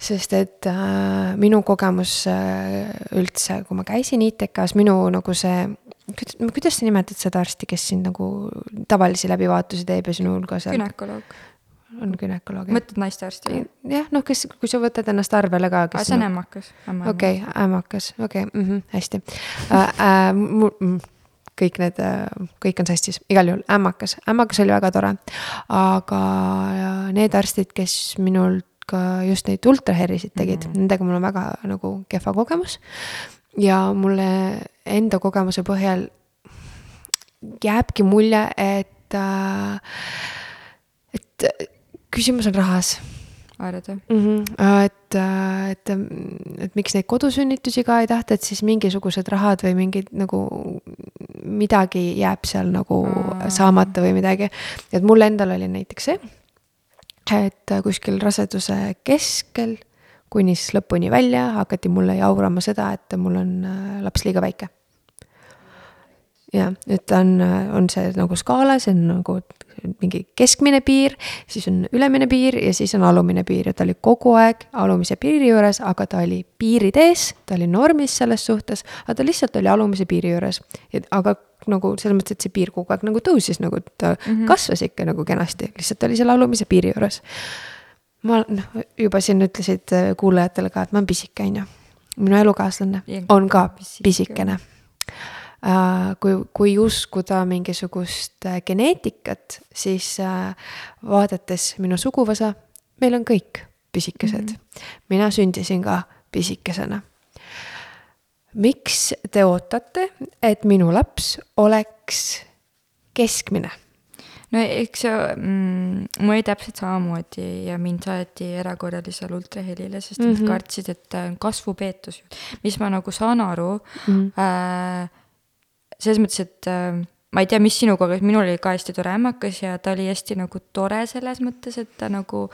sest et äh, minu kogemus äh, üldse, kui ma käisin ITK-s, minu nagu see, kuidas sa nimetad seda arsti, kes sind nagu tavalisi läbivaatusi teeb ja sinu hulgas on, gümnakoloog, on gümnakoloog? mõtled naistearsti? jah, noh, kes, kui sa võtad ennast arvele ka, aa, see on ämmakas. okei ämmakas, okei -hmm, hästi äh,. Äh, kõik need, kõik on sassis, igal juhul ämmakas, ämmakas oli väga tore. aga need arstid, kes minult ka just neid ultraherisid tegid mm, -hmm. nendega mul on väga nagu kehva kogemus. ja mulle enda kogemuse põhjal jääbki mulje, et äh,, et küsimus on rahas või? mm. -hmm. et, et, et miks neid kodusünnitusi ka ei tahta, et siis mingisugused rahad või mingid nagu midagi jääb seal nagu Aa. saamata või midagi. et mul endal oli näiteks see, et kuskil raseduse keskel kuni siis lõpuni välja hakati mulle jaurama seda, et mul on äh, laps liiga väike. Jah, et ta on, on see nagu skaala, see on nagu mingi keskmine piir, siis on ülemine piir ja siis on alumine piir ja ta oli kogu aeg alumise piiri juures, aga ta oli piirid ees, ta oli normis selles suhtes, aga ta lihtsalt oli alumise piiri juures. aga nagu selles mõttes, et see piir kogu aeg nagu tõusis, nagu ta mm -hmm. kasvas ikka nagu kenasti, lihtsalt oli seal alumise piiri juures. ma noh, juba siin ütlesid äh, kuulajatele ka, et ma olen pisike, on ju. minu elukaaslane Ja on ka pisike. pisikene Äh, kui, kui uskuda mingisugust äh, geneetikat, siis äh, vaadates minu suguvõsa, meil on kõik pisikesed mm. -hmm. mina sündisin ka pisikesena. miks te ootate, et minu laps oleks keskmine? no eks mm,, mul oli täpselt samamoodi ja mind saeti erakorralisele ultrahelile, sest mm -hmm. nad kartsid, et äh, kasvupeetus, mis ma nagu saan aru Mhm. äh, selles mõttes, et äh, ma ei tea, mis sinu kogemus, minul oli ka hästi tore ämmakas ja ta oli hästi nagu tore selles mõttes, et ta nagu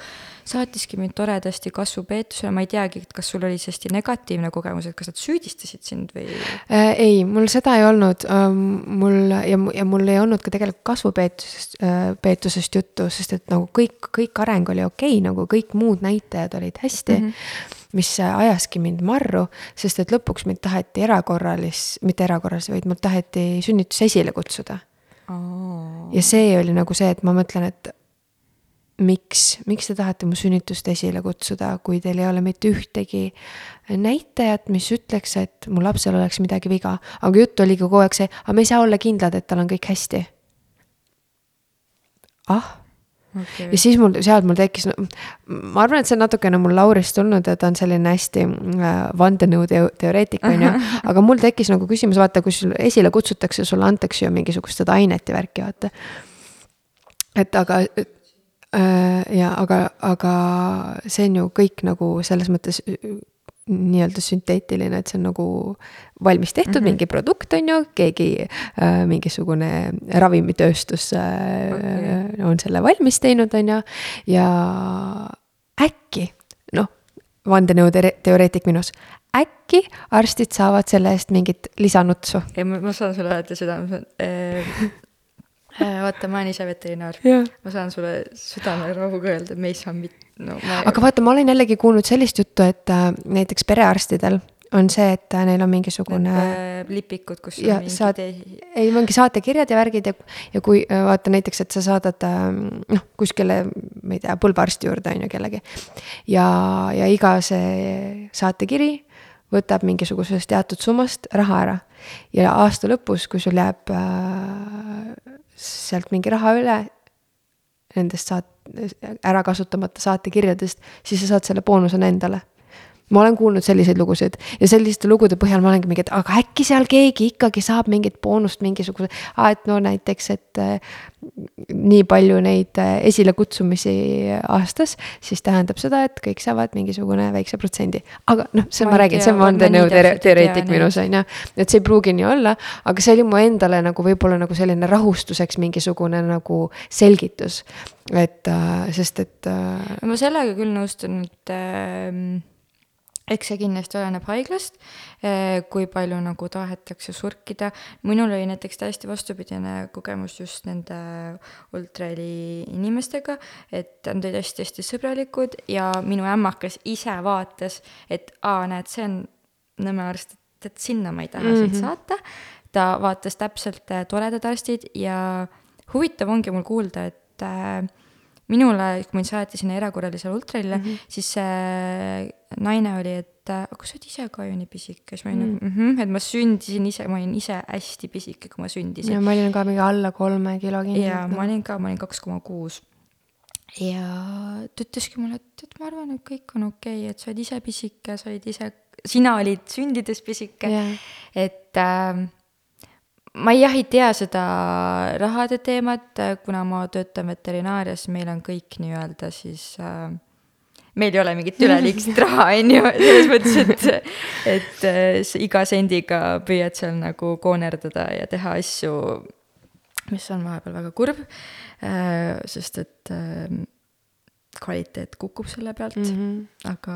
saatiski mind toredasti kasvupeetusele, ma ei teagi, et kas sul oli see hästi negatiivne kogemus, et kas nad süüdistasid sind või äh,? ei, mul seda ei olnud ähm,, mul ja, ja mul ei olnud ka tegelikult kasvupeetusest äh,, peetusest juttu, sest et nagu kõik, kõik areng oli okei okay,, nagu kõik muud näitajad olid hästi mm. -hmm mis ajaski mind marru, sest et lõpuks mind taheti erakorralis-, mitte erakorralis, vaid mul taheti sünnitus esile kutsuda oh.. ja see oli nagu see, et ma mõtlen, et miks, miks te tahate mu sünnitust esile kutsuda, kui teil ei ole mitte ühtegi näitajat, mis ütleks, et mu lapsel oleks midagi viga. aga jutt oligi kogu aeg see, aga me ei saa olla kindlad, et tal on kõik hästi. ah okay.. ja siis mul, sealt mul tekkis no,, ma arvan, et see on natukene mul Laurist tulnud ja ta on selline hästi äh, vandenõuteoreetik, on ju. [LAUGHS] aga mul tekkis nagu küsimus, vaata, kui sul esile kutsutakse, sulle antakse ju mingisugust seda ainet ja värki, vaata. et aga äh, ja aga, aga see on ju kõik nagu selles mõttes nii-öelda sünteetiline, et see on nagu valmis tehtud mm -hmm. mingi produkt, on ju, keegi äh,, mingisugune ravimitööstus äh, okay. on selle valmis teinud, on ju, ja äkki, noh, vandenõuteoreetik minus, äkki arstid saavad selle eest mingit lisanutsu. ei, ma saan sulle seda, äh, äh, vaata, ma olen ise veterinaar. ma saan sulle südamerahuga öelda, me ei saa mitte no, ma... aga vaata, ma olen jällegi kuulnud sellist juttu, et äh, näiteks perearstidel on see, et äh, neil on mingisugune. Äh, lipikud, kus ja saad, ei mingi saatekirjad ja värgid ja, ja kui äh, vaata näiteks, et sa saadad noh, kuskile, ma ei tea, põlvearsti juurde on ju kellegi. ja, ja iga see saatekiri võtab mingisugusest teatud summast raha ära. ja aasta lõpus, kui sul jääb äh, sealt mingi raha üle, nendest saat-, ära kasutamata saatekirjadest, siis sa saad selle boonusena endale ma olen kuulnud selliseid lugusid ja selliste lugude põhjal ma olengi mingi, et aga äkki seal keegi ikkagi saab mingit boonust mingisuguse, et no näiteks, et äh, nii palju neid äh, esilekutsumisi aastas, siis tähendab seda, et kõik saavad mingisugune väikse protsendi. aga noh, see ma, ma räägin, see on vandenõuteoreetik minus on ju, et see ei pruugi nii olla, aga see oli mu endale nagu võib-olla nagu selline rahustuseks mingisugune nagu selgitus, et äh, sest et äh.... ma sellega küll nõustun, et äh eks see kindlasti oleneb haiglast, eh, kui palju nagu tahetakse surkida. minul oli näiteks täiesti vastupidine kogemus just nende ultraheli inimestega, et nad olid hästi-hästi sõbralikud ja minu ämmakas ise vaatas, et aa, näed, see on Nõmme arst, et, et sinna ma ei taha mm -hmm. sind mhm. saata. ta vaatas täpselt eh, toredad arstid ja huvitav ongi mul kuulda, et äh, minule, kui mind saati sinna erakorralisele ultralile mm, -hmm. siis see naine oli, et aga sa oled ise ka ju nii pisike, siis ma olin nagu mm -hmm, et ma sündisin ise, ma olin ise hästi pisike, kui ma sündisin. ja ma olin ka mingi alla kolme kilo kinni. ja ma olin ka, ma olin kaks koma kuus. ja ta ütleski mulle, et, et ma arvan, et kõik on okei okay,, et sa oled ise pisike, sa olid ise, sina olid sündides pisike yeah., et äh, ma jah ei tea seda rahade teemat, kuna ma töötan veterinaarias, meil on kõik nii-öelda siis äh, meil ei ole mingit üleliigset [LAUGHS] raha, on ju, selles mõttes, et, et äh, iga sendiga püüad seal nagu koonerdada ja teha asju, mis on vahepeal väga kurb äh,, sest et äh, kvaliteet kukub selle pealt mm, -hmm. aga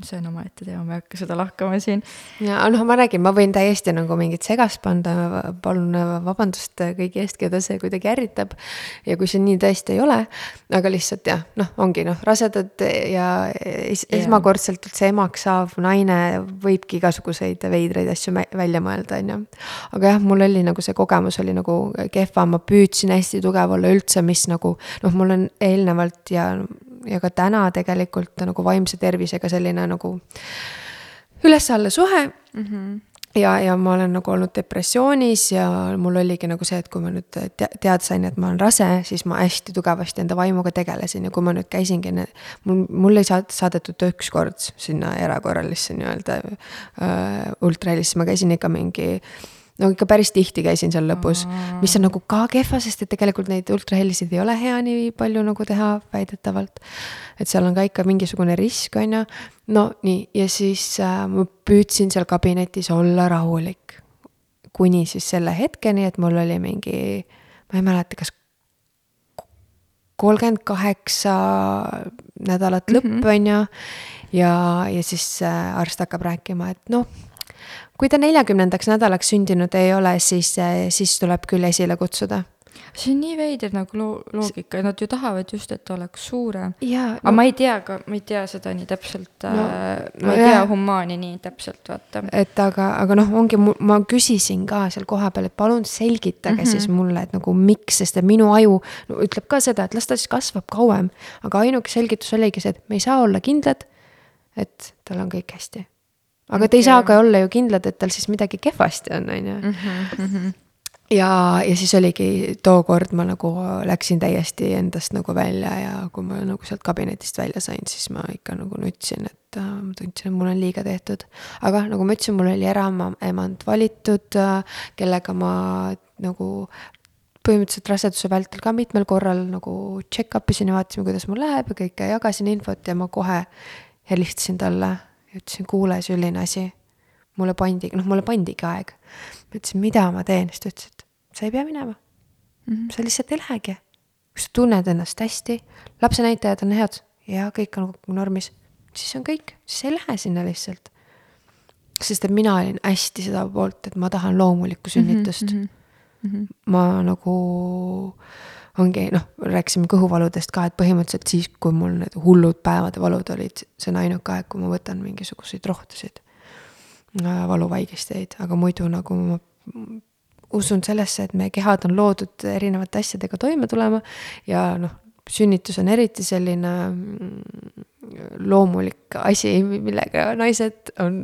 see on omaette teema, ma ei hakka seda lahkama siin. ja noh, ma räägin, ma võin täiesti nagu mingit segast panna, palun vabandust kõigi eest, keda see kuidagi ärritab. ja kui see nii tõesti ei ole, aga lihtsalt jah, noh, ongi noh, rasedad ja es yeah. esmakordselt üldse emaks saav naine võibki igasuguseid veidraid asju välja mõelda, on ju. aga jah, mul oli nagu see kogemus oli nagu kehva, ma püüdsin hästi tugev olla üldse, mis nagu noh, mul on eelnevalt ja ja ka täna tegelikult nagu vaimse tervisega selline nagu üles-alla suhe mm. -hmm ja, ja ma olen nagu olnud depressioonis ja mul oligi nagu see, et kui ma nüüd te teada sain, et ma olen rase, siis ma hästi tugevasti enda vaimuga tegelesin ja kui ma nüüd käisingi, mul, mul ei saad-, saadetud ükskord sinna erakorralisse nii-öelda äh, ultrahelisse, ma käisin ikka mingi äh, no ikka päris tihti käisin seal lõpus, mis on nagu ka kehva, sest et tegelikult neid ultrahelisid ei ole hea nii palju nagu teha väidetavalt. et seal on ka ikka mingisugune risk, on ju. no nii, ja siis äh, ma püüdsin seal kabinetis olla rahulik. kuni siis selle hetkeni, et mul oli mingi, ma ei mäleta, kas kolmkümmend kaheksa nädalat lõpp mm, -hmm. on ju. ja, ja siis äh, arst hakkab rääkima, et noh, kui ta neljakümnendaks nädalaks sündinud ei ole, siis, siis tuleb küll esile kutsuda see on nii veider nagu loo-, loogika, nad ju tahavad just, et oleks suurem. No, aga ma ei tea ka, ma ei tea seda nii täpselt no,, äh, ma ei tea humaani nii täpselt, vaata. et aga, aga noh, ongi, ma küsisin ka seal kohapeal, et palun selgitage mm -hmm. siis mulle, et nagu miks, sest et minu aju no, ütleb ka seda, et las ta siis kasvab kauem. aga ainuke selgitus oligi see, et me ei saa olla kindlad, et tal on kõik hästi. Aga te ei saa ka olla ju kindlad, et tal siis midagi kehvasti on, on ju Mhm, mhm. Ja, ja siis oligi tookord ma nagu läksin täiesti endast nagu välja ja kui ma nagu sealt kabinetist välja sain, siis ma ikka nagu nutsin, et äh, ma tundsin, et mul on liiga tehtud. aga nagu ma ütlesin, mul oli eraemand valitud, äh, kellega ma nagu põhimõtteliselt raseduse vältel ka mitmel korral nagu check-up isin ja vaatasime, kuidas mul läheb ja kõike, jagasin infot ja ma kohe helistasin talle ja ütlesin, kuule, selline asi. mulle pandi, noh, mulle pandigi aeg. ma ütlesin, mida ma teen, siis ta ütles, et sa ei pea minema mm. -hmm. sa lihtsalt ei lähegi. kui sa tunned ennast hästi, lapse näitajad on head ja kõik on normis, siis on kõik, siis ei lähe sinna lihtsalt. sest et mina olin hästi seda poolt, et ma tahan loomulikku mhm, sünnitust mm. -hmm. ma nagu ongi noh, rääkisime kõhuvaludest ka, et põhimõtteliselt siis, kui mul need hullud päevade valud olid, see on ainuke aeg, kui ma võtan mingisuguseid rohtusid, äh, valuvaigisteid, aga muidu nagu ma usun sellesse, et meie kehad on loodud erinevate asjadega toime tulema ja noh, sünnitus on eriti selline mm, loomulik asi, millega naised on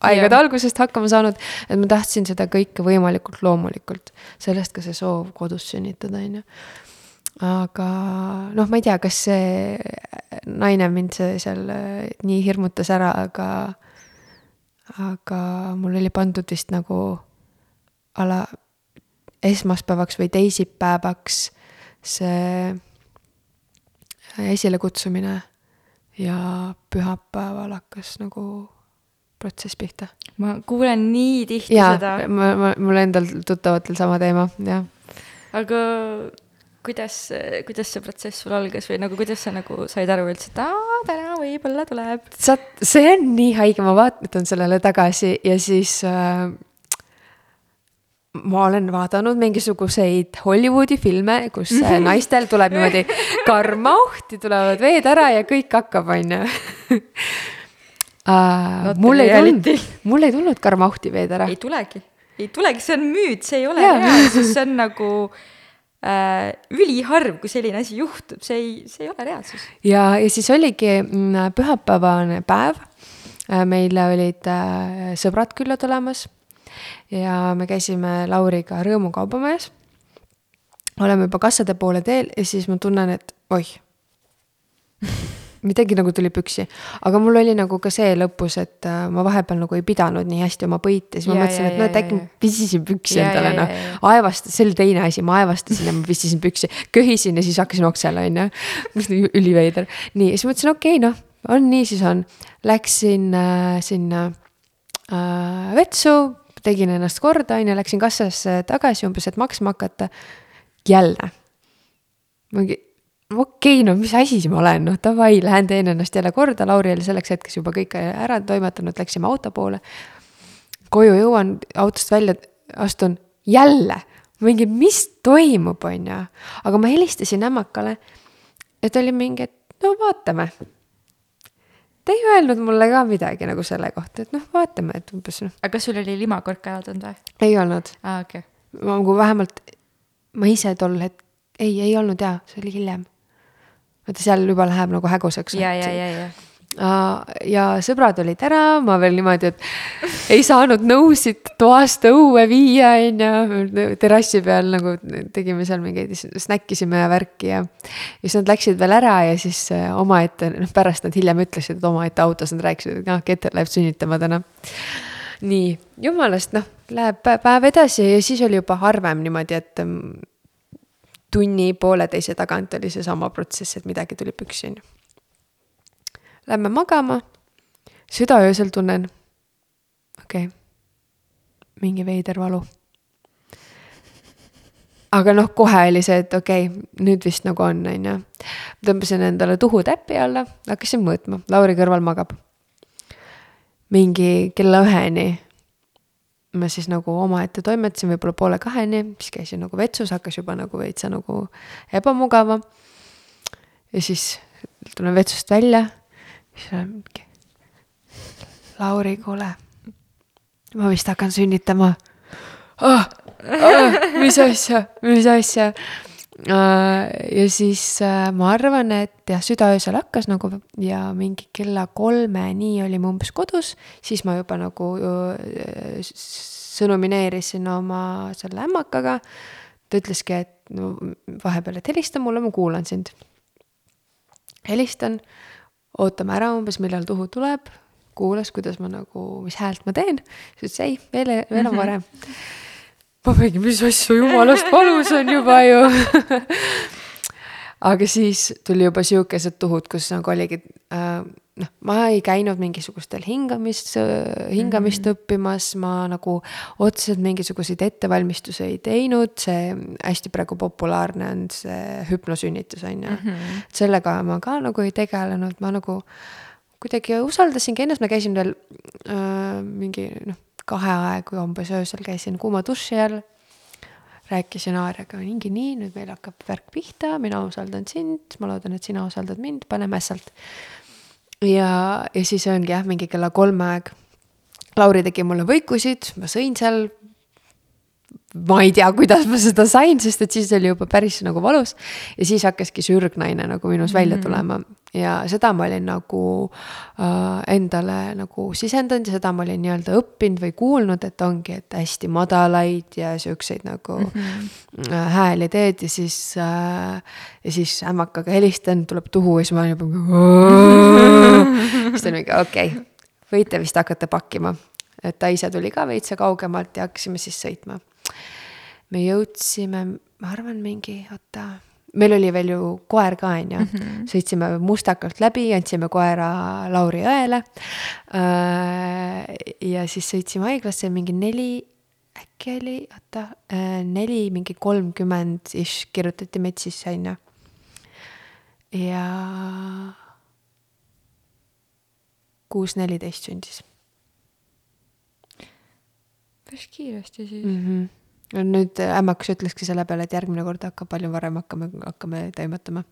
aegade algusest hakkama saanud, et ma tahtsin seda kõike võimalikult loomulikult. sellest ka see soov kodus sünnitada, on ju. aga noh, ma ei tea, kas see naine mind see seal nii hirmutas ära, aga, aga mul oli pandud vist nagu a la esmaspäevaks või teisipäevaks see esilekutsumine ja pühapäeval hakkas nagu protsess pihta. ma kuulen nii tihti ja, seda. ma, ma, mul endal tuttavatel sama teema, jah. aga kuidas, kuidas see protsess sul algas või nagu kuidas sa nagu said aru üldse, et aa, täna võib-olla tuleb? sa, see on nii haige, ma vaatan sellele tagasi ja siis äh, ma olen vaadanud mingisuguseid Hollywoodi filme, kus [LAUGHS] naistel tuleb niimoodi karmauhti, tulevad veed ära ja kõik hakkab, on [LAUGHS] ju. mul ei tulnud, mul ei tulnud karmauhti veed ära. ei tulegi, ei tulegi, see on müüt, see ei ole reaalsus, see on nagu äh, üliharv, kui selline asi juhtub, see ei, see ei ole reaalsus. ja, ja siis oligi mm, pühapäevane päev. Äh, meile olid äh, sõbrad külla tulemas ja me käisime Lauriga Rõõmu kaubamajas. oleme juba kassade poole teel ja siis ma tunnen, et oih [LAUGHS] midagi nagu tuli püksi, aga mul oli nagu ka see lõpus, et äh, ma vahepeal nagu ei pidanud nii hästi oma põite, siis ma ja, mõtlesin, et no, et äkki ma pissisin püksi ja, endale, noh. aevast-, see oli teine asi, ma aevastasin ja ma pissisin püksi, köhisin ja siis hakkasin oksele, on ju. mis üliveider. nii, siis mõtlesin, okei okay,, noh, on nii, siis on. Läksin äh, sinna äh, vetsu, tegin ennast korda, on ju, läksin kassasse tagasi umbes, et maksma hakata. jälle. mingi, okei okay,, no mis asi ma olen, noh davai, lähen teen ennast jälle korda, Lauri oli selleks hetkeks juba kõik ära toimetanud, läksime auto poole. koju jõuan, autost välja astun, jälle, mingi, mis toimub, on ju. aga ma helistasin ämmakale, et oli mingi, et no vaatame ta ei öelnud mulle ka midagi nagu selle kohta, et noh, vaatame, et umbes noh. aga kas sul oli limakork ära tulnud või? ei olnud. aa, okei okay.. ma nagu vähemalt, ma ise tol hetk-, ei, ei olnud jaa, see oli hiljem. Vaata, seal juba läheb nagu häguseks. ja, ja, ja, ja ja sõbrad olid ära, ma veel niimoodi, et ei saanud nõusid toast õue viia, on ju. terrassi peal nagu tegime seal mingeid, snäkkisime ja värki ja. ja siis nad läksid veel ära ja siis äh, omaette, noh pärast nad hiljem ütlesid, et omaette autos nad rääkisid, et noh, Keter läheb sünnitama täna. nii, jumalast, noh, läheb päev edasi ja siis oli juba harvem niimoodi, et mm, tunni pooleteise tagant oli seesama protsess, et midagi tuli püksi, on ju Lähme magama, südaöösel tunnen, okei. Okay,, mingi veider valu, aga noh, kohe oli see, et okei okay,, nüüd vist nagu on, on ju. tõmbasin endale tuhu täppi alla, hakkasin mõõtma, Lauri kõrval magab. mingi kella üheni ma siis nagu omaette toimetasin, võib-olla poole kaheni, siis käisin nagu vetsus, hakkas juba nagu veitsa nagu ebamugava. ja siis tulen vetsust välja, siis olen mingi. Lauri, kuule, ma vist hakkan sünnitama oh,. Oh, mis asja, mis asja. Ja siis uh, ma arvan, et jah, südaöösel hakkas nagu ja mingi kella kolmeni olime umbes kodus, siis ma juba nagu uh, sõnumineerisin oma selle ämmakaga. ta ütleski, et no vahepeal, et helista mulle, ma kuulan sind. helistan, ootame ära umbes, millal Tuhu tuleb, kuulas, kuidas ma nagu, mis häält ma teen, siis ütles ei, veel, veel on varem mm. -hmm ma mingi, mis asja, jumalast valus on juba ju aga siis tuli juba sihukesed tuhud, kus nagu oligi äh, noh, ma ei käinud mingisugustel hingamist, hingamist mm -hmm. õppimas, ma nagu otseselt mingisuguseid ettevalmistusi ei teinud, see hästi praegu populaarne on see hüpnosünnitus on ju mm. -hmm. sellega ma ka nagu ei tegelenud, ma nagu kuidagi usaldasingi ennast, ma käisin veel äh, mingi noh kahe aegu umbes öösel käisin kuuma duši all. rääkisin Aarjaga, mingi nii, nüüd meil hakkab värk pihta, mina usaldan sind, ma loodan, et sina usaldad mind, paneme ässalt. ja, ja siis ongi jah, mingi kella kolme aeg. Lauri tegi mulle võikusid, ma sõin seal ma ei tea, kuidas ma seda sain, sest et siis oli juba päris nagu valus. ja siis hakkaski see ürgnaine nagu minus välja mhm. tulema ja seda ma olin nagu äh, endale nagu sisendanud ja seda ma olin nii-öelda õppinud või kuulnud, et ongi, et hästi madalaid ja siukseid nagu mm -hmm. äh, hääli teed ja siis äh,. ja siis ämmakaga helistan, tuleb tuhu ja siis ma olen juba [LAUGHS] siis ta on mingi okei okay,, võite vist hakata pakkima et ta ise tuli ka veitsa kaugemalt ja hakkasime siis sõitma me jõudsime, ma arvan, mingi, oota, meil oli veel ju koer ka, on ju -hmm. sõitsime Mustakalt läbi, andsime koera Lauri õele. Äh, ja siis sõitsime haiglasse mingi neli, äkki oli, oota, äh, neli, mingi kolmkümmend ish kirjutati meid sisse, on ju. ja kuus neliteist sündis. päris kiiresti siis mm. -hmm nüüd ämmakas ütlekski selle peale, et järgmine kord hakkab palju varem hakkame, hakkame toimetama.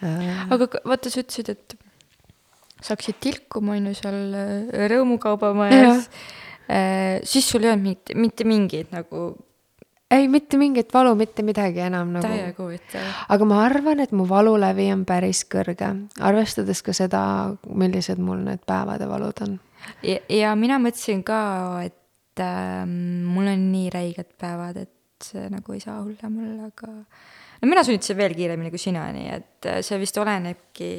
Äh. aga vaata, sa ütlesid, et sa hakkasid tilkuma, on ju, seal äh, rõõmukaubamajas. Äh, siis sul ei olnud mitte, mitte mingit nagu ei, mitte mingit valu, mitte midagi enam nagu. täiega huvitav. aga ma arvan, et mu valulävi on päris kõrge, arvestades ka seda, millised mul need päevade valud on. ja, ja mina mõtlesin ka, et et äh, mul on nii räiged päevad, et see nagu ei saa hullem olla, aga no mina sünnitasin veel kiiremini kui sina, nii et äh, see vist olenebki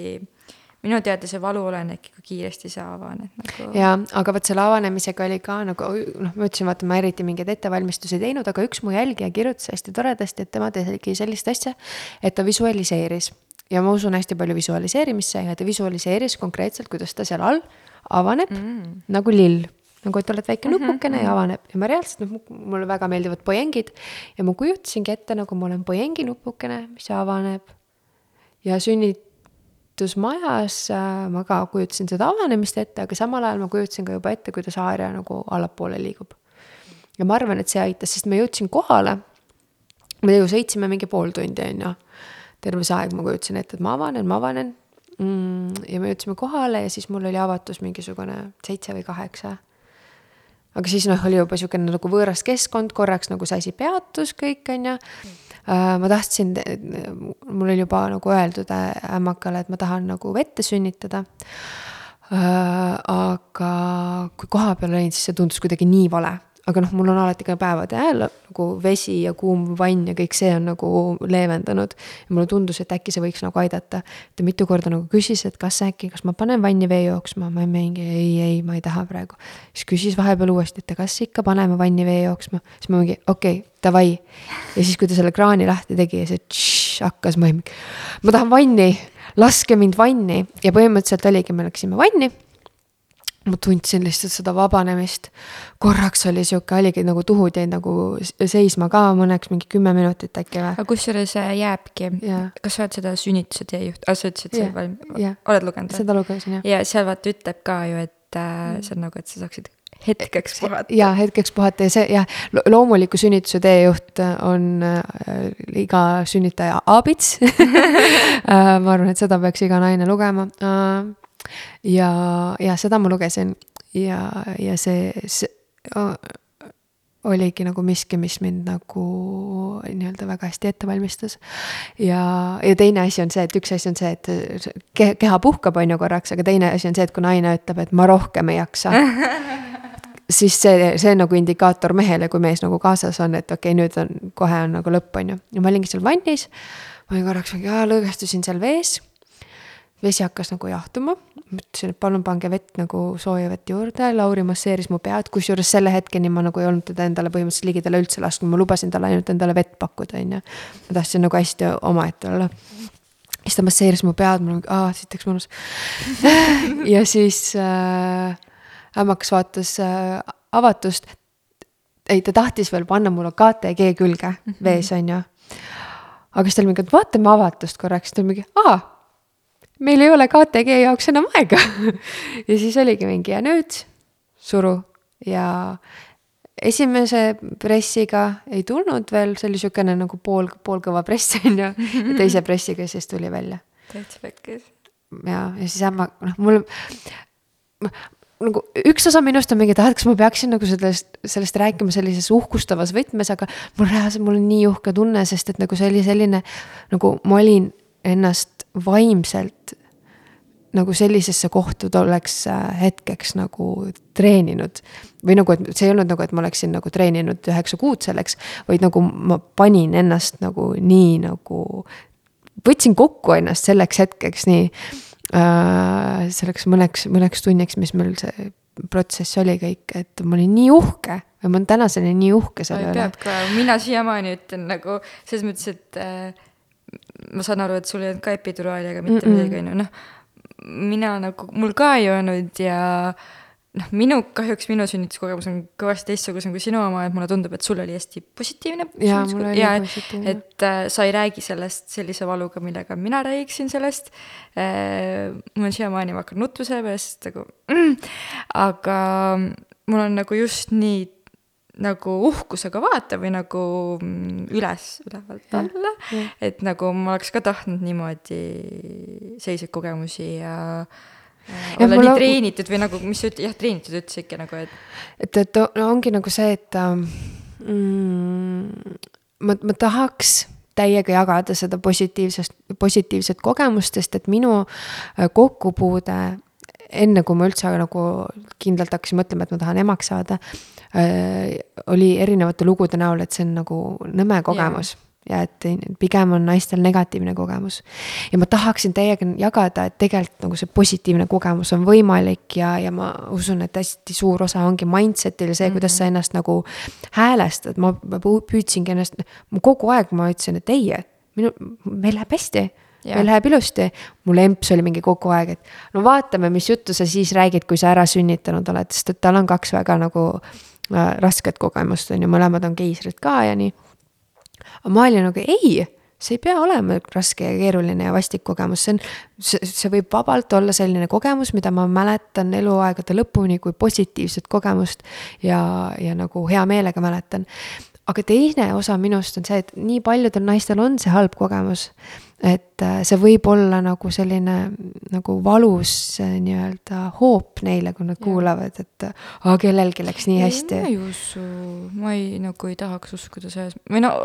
minu teada see valu olenebki, kui kiiresti see avaneb nagu. jaa, aga vot selle avanemisega oli ka nagu noh, ma ütlesin, vaata, ma eriti mingeid ettevalmistusi ei teinud, aga üks mu jälgija kirjutas hästi toredasti, et tema tegi sellist asja, et ta visualiseeris ja ma usun hästi palju visualiseerimisse ja ta visualiseeris konkreetselt, kuidas ta seal all avaneb mm. nagu lill nagu et oled väike mm -hmm. nupukene ja mhm. avaneb ja ma reaalselt, noh, mulle väga meeldivad pojengid ja ma kujutasingi ette, nagu ma olen pojengi nupukene, mis avaneb. ja sünnitusmajas äh, ma ka kujutasin seda avanemist ette, aga samal ajal ma kujutasin ka juba ette, kuidas Aaria nagu allapoole liigub. ja ma arvan, et see aitas, sest ma jõudsin kohale. me ju sõitsime mingi pool tundi, on ju. terve see aeg ma kujutasin ette, et ma avanen, ma avanen mm,. ja me jõudsime kohale ja siis mul oli avatus mingisugune seitse või kaheksa aga siis noh, oli juba niisugune nagu võõras keskkond, korraks nagu see asi peatus kõik, on ju. Äh, ma tahtsin, mul oli juba nagu öeldud ämmakale, et ma tahan nagu vette sünnitada. Äh, aga kui kohapeal olin, siis see tundus kuidagi nii vale aga noh, mul on alati ka päevade ajal nagu vesi ja kuum vann ja kõik see on nagu leevendanud. mulle tundus, et äkki see võiks nagu aidata. ta mitu korda nagu küsis, et kas äkki, kas ma panen vanni vee jooksma, ma mingi ei, ei, ma ei taha praegu. siis küsis vahepeal uuesti, et kas ikka paneme vanni vee jooksma, siis ma mingi okei okay,, davai. ja siis, kui ta selle kraani lahti tegi ja see tš, hakkas, ma mingi, ma tahan vanni, laske mind vanni ja põhimõtteliselt oligi, me läksime vanni ma tundsin lihtsalt seda vabanemist. korraks oli sihuke, oligi nagu tuhud jäid nagu seisma ka mõneks mingi kümme minutit äkki või. aga kusjuures äh, jääbki, kas sa oled seda sünnituse teejuht, aa sa ütlesid, sa valm-, oled lugenud? seda lugesin jah. ja seal vaata ütleb ka ju, et äh, see on nagu, et sa saaksid hetkeks puhata. ja hetkeks puhata ja see jah, loomuliku sünnituse teejuht on äh, iga sünnitaja abits [LAUGHS] äh, ma arvan, et seda peaks iga naine lugema äh, ja, ja seda ma lugesin ja, ja see, see oligi nagu miski, mis mind nagu nii-öelda väga hästi ette valmistas. ja, ja teine asi on see, et üks asi on see, et keha, keha puhkab, on ju korraks, aga teine asi on see, et kui naine ütleb, et ma rohkem ei jaksa [LAUGHS] siis see, see on nagu indikaator mehele, kui mees nagu kaasas on, et okei okay,, nüüd on, kohe on nagu lõpp, on ju. ja ma olingi seal vannis, ma olin korraks mingi, lõõgastusin seal vees vesi hakkas nagu jahtuma, ma ütlesin, et palun pange vett nagu sooja vett juurde, Lauri masseeris mu pead, kusjuures selle hetkeni ma nagu ei olnud teda endale põhimõtteliselt ligidale üldse lasknud, ma lubasin talle ainult endale vett pakkuda, on ju. ma tahtsin nagu hästi omaette olla. siis ta masseeris mu pead, mul aa, sitaks mõnus [LAUGHS] ja siis äh, ämmakas vaatas äh, avatust. ei, ta tahtis veel panna mulle KTG külge mm -hmm. vees, on ju. aga siis ta oli mingi, et vaatame avatust korraks, ta oli mingi, aa meil ei ole KTG jaoks enam aega [LAUGHS] ja siis oligi mingi ja nüüd suru ja esimese pressiga ei tulnud veel, see oli niisugune nagu pool, poolkõva press on ju, ja teise [LAUGHS] pressiga siis tuli välja. täitsa pekkis. ja, ja siis ämma, noh, mul nagu üks osa minust on mingi, et ah, et kas ma peaksin nagu sellest, sellest rääkima sellises uhkustavas võtmes, aga mul reaalselt, mul on nii uhke tunne, sest et nagu see oli selline, nagu ma olin ennast vaimselt nagu sellisesse kohta oleks äh, hetkeks nagu treeninud. või nagu, et see ei olnud nagu, et ma oleksin nagu treeninud üheksa kuud selleks, vaid nagu ma panin ennast nagu nii nagu, võtsin kokku ennast selleks hetkeks nii äh,. selleks mõneks, mõneks tunniks, mis meil see protsess oli kõik, et ma olin nii uhke ja ma olen tänaseni nii uhke selle üle. peab ka, mina siiamaani ütlen nagu selles mõttes, et äh, ma saan aru, et sul ei olnud ka epiduraali ega mitte mm -mm. midagi, on ju, noh, mina nagu, mul ka ei olnud ja noh, minu, kahjuks minu sünnituskogemus on kõvasti teistsugusem kui sinu oma, et mulle tundub, et sul oli hästi positiivne. jaa, mul oli ja, positiivne. et äh, sa ei räägi sellest sellise valuga, millega mina räägiksin sellest äh,. mul on siiamaani, ma hakkan nutma selle pärast nagu mm,, aga mul on nagu just nii nagu uhkusega vaata või nagu mm, üles, ülevalt alla. et nagu ma oleks ka tahtnud niimoodi selliseid kogemusi ja äh, olla nii treenitud või nagu, mis sa ütled, jah, treenitud ütles ikka nagu, et. et, et no ongi nagu see, et ähm, mm, ma, ma tahaks täiega jagada seda positiivsest, positiivset kogemust, sest et minu äh, kokkupuude enne kui ma üldse nagu kindlalt hakkasin mõtlema, et ma tahan emaks saada, Äh, oli erinevate lugude näol, et see on nagu nõme kogemus ja, ja et pigem on naistel negatiivne kogemus. ja ma tahaksin teiega jagada, et tegelikult nagu see positiivne kogemus on võimalik ja, ja ma usun, et hästi suur osa ongi mindset'il see kuidas sa mhm. ennast nagu häälestad, ma püüdsingi ennast, kogu aeg ma ütlesin, et ei, minu, meil läheb hästi. Meil läheb ilusti. mul emps oli mingi kogu aeg, et no vaatame, mis juttu sa siis räägid, kui sa ära sünnitanud oled, sest et tal on kaks väga nagu Äh, rasket kogemust, on ju, mõlemad on keisrid ka ja nii. aga ma olin nagu ei, see ei pea olema raske ja keeruline ja vastik kogemus, see on, see, võib vabalt olla selline kogemus, mida ma mäletan eluaegade lõpuni kui positiivset kogemust ja, ja nagu hea meelega mäletan aga teine osa minust on see, et nii paljudel naistel on see halb kogemus. Et äh, see võib olla nagu selline nagu valus nii-öelda hoop neile, kui nad ja. kuulavad, et aa, kellelgi läks nii hästi. ma ei usu, ma ei, nagu ei tahaks uskuda selles, või no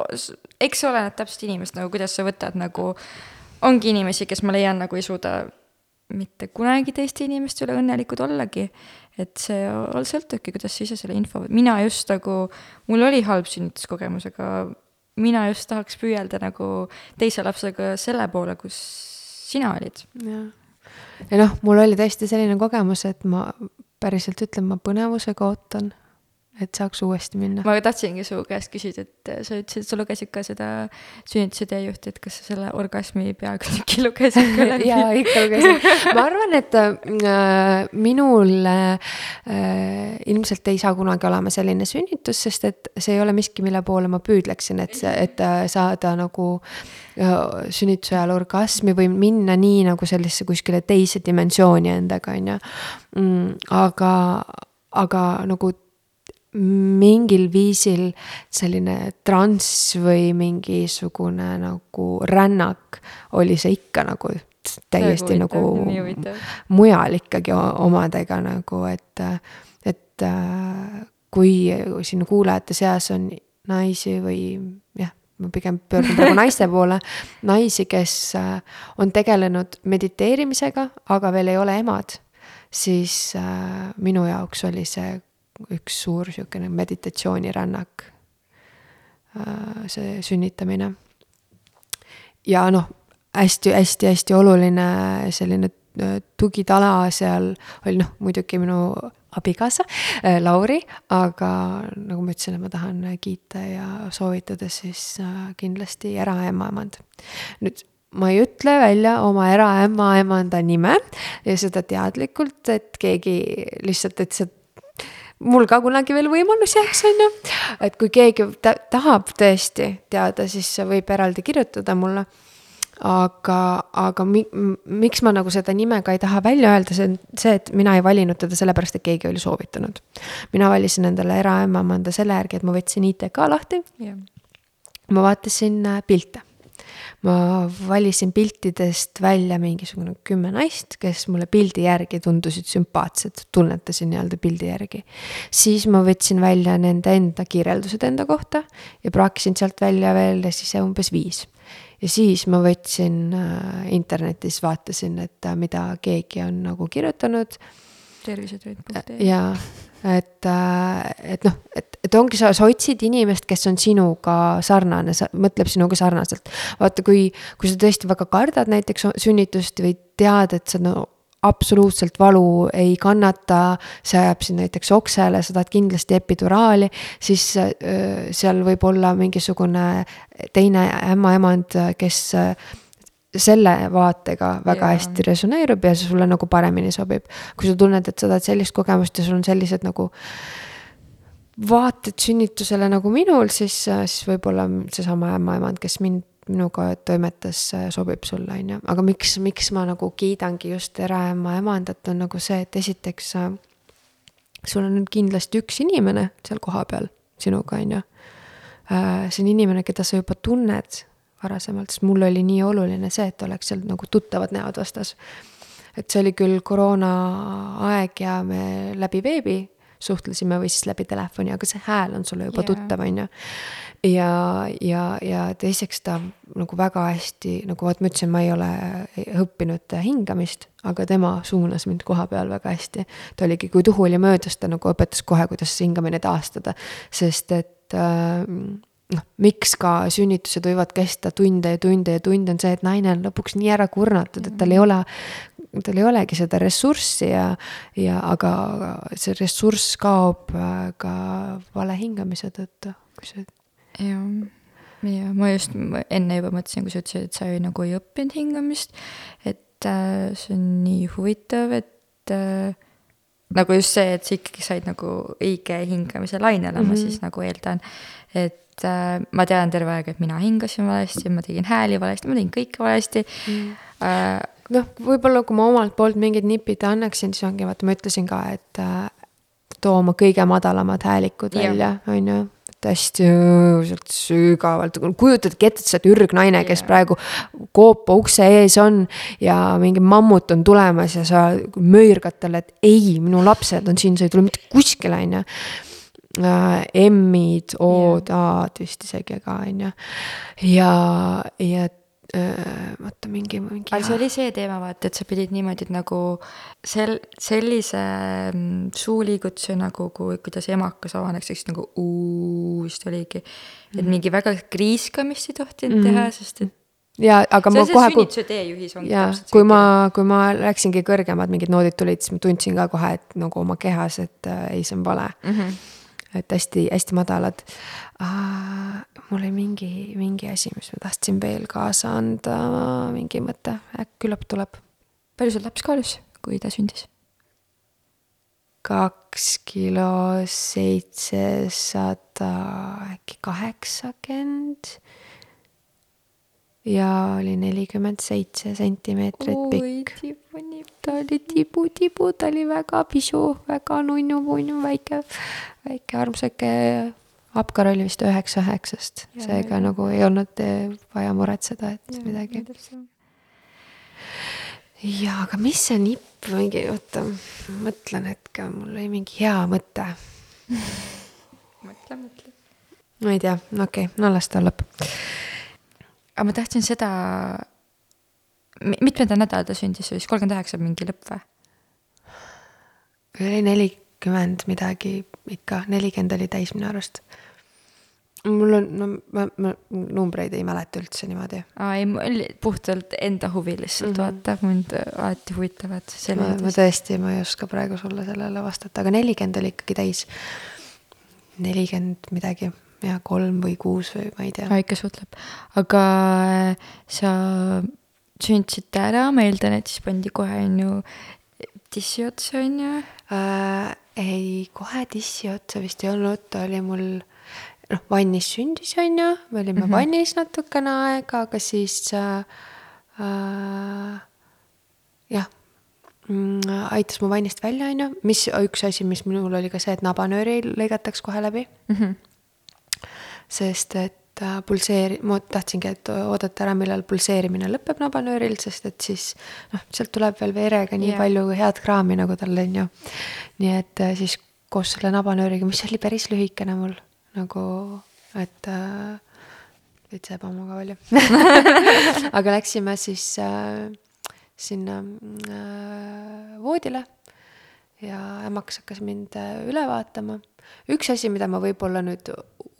eks see oleneb täpselt inimest nagu, kuidas sa võtad nagu, ongi inimesi, kes ma leian, nagu ei suuda mitte kunagi teiste inimeste üle õnnelikud ollagi. et see sõltubki, kuidas sa ise selle info, mina just nagu, mul oli halb sünnituskogemus, aga mina just tahaks püüelda nagu teise lapsega selle poole, kus sina olid. jah, ja noh, mul oli tõesti selline kogemus, et ma päriselt ütlen, ma põnevusega ootan et saaks uuesti minna. ma tahtsingi su käest küsida, et sa ütlesid, et sa lugesid ka seda sünnituse teejuhti, et kas sa selle orgasmi peatüki lugesid ka läbi [LAUGHS] jaa, ikka lugesin. ma arvan, et äh, minul äh, ilmselt ei saa kunagi olema selline sünnitus, sest et see ei ole miski, mille poole ma püüdleksin, et, et äh, saada nagu äh, sünnituse ajal orgasmi või minna nii nagu sellisesse kuskile teise dimensiooni endaga, on ju. Mm, aga, aga nagu mingil viisil selline transs või mingisugune nagu rännak oli see ikka nagu täiesti nagu mujal ikkagi omadega nagu, et, et kui siin kuulajate seas on naisi või jah, ma pigem pöördun praegu [LAUGHS] naiste poole, naisi, kes on tegelenud mediteerimisega, aga veel ei ole emad, siis minu jaoks oli see üks suur niisugune meditatsioonirännak, äh, see sünnitamine. ja noh, hästi-hästi-hästi oluline selline äh, tugitala seal oli noh, muidugi minu abikaasa äh, Lauri, aga nagu ma ütlesin, et ma tahan kiita ja soovitada siis kindlasti eraemaemand. nüüd ma ei ütle välja oma eraämmaemanda nime ja seda teadlikult, et keegi lihtsalt, et see mul ka kunagi veel võimalus jääks, on ju. et kui keegi ta tahab tõesti teada, siis võib eraldi kirjutada mulle. aga, aga mi-, miks ma nagu seda nime ka ei taha välja öelda, see on see, et mina ei valinud teda sellepärast, et keegi oli soovitanud. mina valisin endale eraemamanda selle järgi, et ma võtsin ITK lahti yeah.. ma vaatasin äh, pilte ma valisin piltidest välja mingisugune kümme naist, kes mulle pildi järgi tundusid sümpaatsed, tunnetasin nii-öelda pildi järgi. siis ma võtsin välja nende enda kirjeldused enda kohta ja praakisin sealt välja veel siis umbes viis. ja siis ma võtsin äh, internetis, vaatasin, et äh, mida keegi on nagu kirjutanud. tervisetööd.ee. jaa et, äh, et noh, et, et ongi, sa, sa otsid inimest, kes on sinuga sarnane, sa, mõtleb sinuga sarnaselt. vaata, kui, kui sa tõesti väga kardad näiteks sünnitust või tead, et sa no absoluutselt valu ei kannata, see ajab sind näiteks oksele, sa tahad kindlasti epiduraali, siis äh, seal võib olla mingisugune teine ämmaemand, kes äh, selle vaatega väga ja. hästi resoneerub ja see sulle nagu paremini sobib. kui sa tunned, et sa tahad sellist kogemust ja sul on sellised nagu vaated sünnitusele nagu minul, siis, siis võib-olla seesama ämmaemand, kes mind, minuga toimetas, sobib sulle, on ju. aga miks, miks ma nagu kiidangi just eraema emandat, on nagu see, et esiteks sul on nüüd kindlasti üks inimene seal kohapeal sinuga, on ju. Äh, see on inimene, keda sa juba tunned varasemalt, sest mulle oli nii oluline see, et oleks seal nagu tuttavad näod vastas. et see oli küll koroonaaeg ja me läbi veebi suhtlesime või siis läbi telefoni, aga see hääl on sulle juba yeah. tuttav, on ju. ja, ja, ja teiseks ta nagu väga hästi, nagu vot ma ütlesin, ma ei ole õppinud hingamist, aga tema suunas mind koha peal väga hästi. ta oligi, kui tuhu oli möödas, ta nagu õpetas kohe, kuidas hingamine taastada, sest et äh, noh, miks ka sünnitused võivad kesta tunde ja tunde ja tunde, on see, et naine on lõpuks nii ära kurnatud, et tal ei ole, tal ei olegi seda ressurssi ja, ja aga see ressurss kaob äh, ka vale hingamise tõttu, kui sa. jah, ja ma just enne juba mõtlesin, kui sa ütlesid, et sa ei, nagu ei õppinud hingamist, et äh, see on nii huvitav, et äh, nagu just see, et sa ikkagi said nagu õige hingamise lainele mm, -hmm. ma mhm. siis nagu eeldan, et äh, ma tean terve aeg, et mina hingasin valesti, ma tegin hääli valesti, ma tegin kõike valesti mm.. Äh, noh, võib-olla kui ma omalt poolt mingid nipid annaksin, siis ongi, vaata, ma ütlesin ka, et äh, too oma kõige madalamad häälikud välja, on ju et hästi sealt sügavalt, kujutadki ette, et sa oled ürgnaine, kes yeah. praegu koopa ukse ees on ja mingi mammut on tulemas ja sa möirgad talle, et ei, minu lapsed on siin, sa ei tule mitte kuskile, on ju äh, M-id, O-d, A-d vist isegi ka, on ju. ja, ja äh, vaata mingi, mingi. aga see oli see teema, vaata, et sa pidid niimoodi, nagu sel-, sellise mm, suuliigutuse nagu, kui, kuidas emakas avaneks, eks nagu uu vist oligi. et mm. mingi väga kriiskamist ei tohtinud mm. teha, sest et ja aga see ma kohe. ongi täpselt. kui ma, kui ma läksingi kõrgemad, mingid noodid tulid, siis ma tundsin ka kohe, et nagu oma kehas, et äh, ei, see on vale mm. -hmm et hästi-hästi madalad uh,. Mul oli mingi, mingi asi, mis ma tahtsin veel kaasa anda, mingi mõte, äkki küllap tuleb. palju sul laps kaalus, kui ta sündis? kaks kilo seitsesada äkki kaheksakümmend ja oli nelikümmend seitse sentimeetrit pikk. ta oli tibu-tibu, ta oli väga pisu, väga nunnu-munnu, väike, väike armsake. Apkar oli vist üheksa üheksast, seega nagu ei olnud vaja muretseda, et ja, midagi. ja aga mis see nipp, mingi, oota, mõtlen hetke, mul oli mingi hea mõte [LAUGHS] mõtle, mõtle. ma ei tea, okei okay,, no las ta lõpp aga ma tahtsin seda, mitmendal nädalal ta sündis, siis kolmkümmend üheksa mingi lõpp või? oli nelikümmend midagi ikka, nelikümmend oli täis minu arust. Mul on, no ma, ma numbreid ei mäleta üldse niimoodi. aa ei, mul puhtalt enda huvi lihtsalt mm -hmm. vaata, mind alati huvitavad sellised. ma tõesti, ma ei oska praegu sulle sellele vastata, aga nelikümmend oli ikkagi täis. nelikümmend midagi ja kolm või kuus või ma ei tea. ikka suhtleb, aga äh, sa sündisid ära, ma eeldan, et siis pandi kohe on ju tissi otsa on ju äh,? ei, kohe tissi otsa vist ei olnud, ta oli mul noh, vannis sündis on ju, me olime mm -hmm. vannis natukene aega, aga siis äh, äh, jah mm,, aitas mu vannist välja, on ju, mis üks asi, mis minul oli ka see, et nabanööri lõigataks kohe läbi mm. -hmm sest et äh, pulseeri-, ma tahtsingi, et oodata ära, millal pulseerimine lõpeb nabanööril, sest et siis noh, sealt tuleb veel verega nii yeah. palju head kraami, nagu tal on ju. nii et äh, siis koos selle nabanööriga, mis oli päris lühikene mul nagu, et äh, veits ebamugav oli aga läksime siis äh, sinna äh, voodile ja emakas hakkas mind äh, üle vaatama. üks asi, mida ma võib-olla nüüd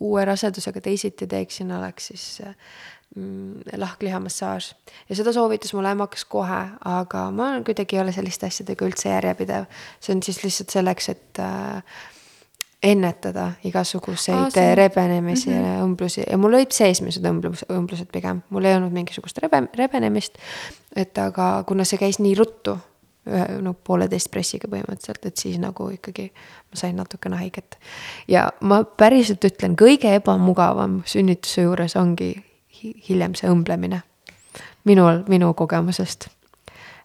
uue rasedusega teisiti teeksin, oleks siis mm, lahklihamassaaž. ja seda soovitas mulle emakas kohe, aga ma kuidagi ei ole selliste asjadega üldse järjepidev. see on siis lihtsalt selleks, et äh, ennetada igasuguseid Aa, rebenemisi mm -hmm. ja õmblusi ja mul olid seesmised õmblus, õmblused pigem, mul ei olnud mingisugust rebe, rebenemist. et aga kuna see käis nii ruttu ühe no pooleteist pressiga põhimõtteliselt, et siis nagu ikkagi ma sain natukene haiget. ja ma päriselt ütlen, kõige ebamugavam sünnituse juures ongi hiljem see õmblemine. minul, minu kogemusest.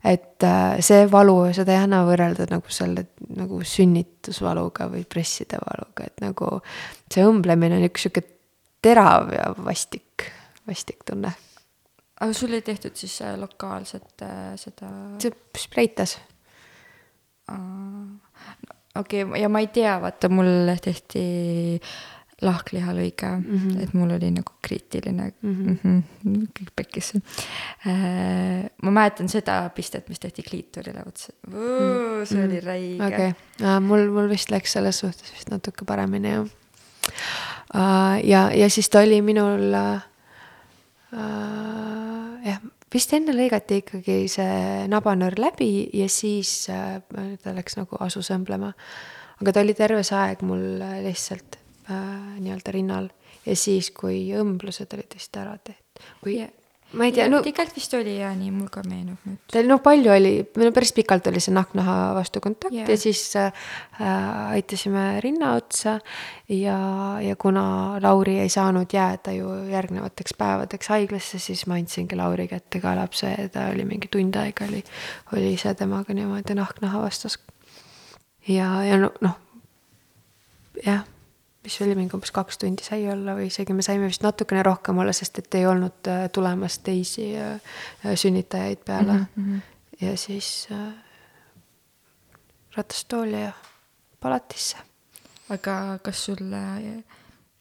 Et äh, see valu, seda ei anna võrrelda nagu selle nagu sünnitusvaluga või presside valuga, et nagu see õmblemine on üks sihuke terav ja vastik, vastik tunne aga sul ei tehtud siis äh, lokaalset äh, seda? see spreitas. okei okay,, ja ma ei tea, vaata mul tehti lahklihalõige mm, -hmm. et mul oli nagu kriitiline mm, -hmm. Mm -hmm, kõik pekkis äh,. ma mäletan seda pistet, mis tehti kliitorile, vot see, mhm. see oli räige. okei okay., mul, mul vist läks selles suhtes vist natuke paremini jah uh,. ja, ja siis ta oli minul uh, Äh, jah, vist enne lõigati ikkagi see nabanöör läbi ja siis äh, ta läks nagu asus õmblema. aga ta oli terve see aeg mul lihtsalt äh, nii-öelda rinnal ja siis, kui õmblused olid vist ära tehtud või ma ei tea, no. pikalt vist oli ja nii, mul ka meenub nüüd. Teil noh, palju oli, meil no, päris pikalt oli see nahk-naha vastu kontakt yeah. ja siis äh, aitasime rinna otsa. ja, ja kuna Lauri ei saanud jääda ju järgnevateks päevadeks haiglasse, siis ma andsingi Lauri kätte ka lapse ja ta oli mingi tund aega oli, oli ise temaga niimoodi nahk-naha vastas. ja, ja noh no, jah mis oli mingi umbes kaks tundi sai olla või isegi me saime vist natukene rohkem olla, sest et ei olnud äh, tulemas teisi äh, sünnitajaid peale mm. -hmm. ja siis äh, ratastooli ja palatisse. aga kas sul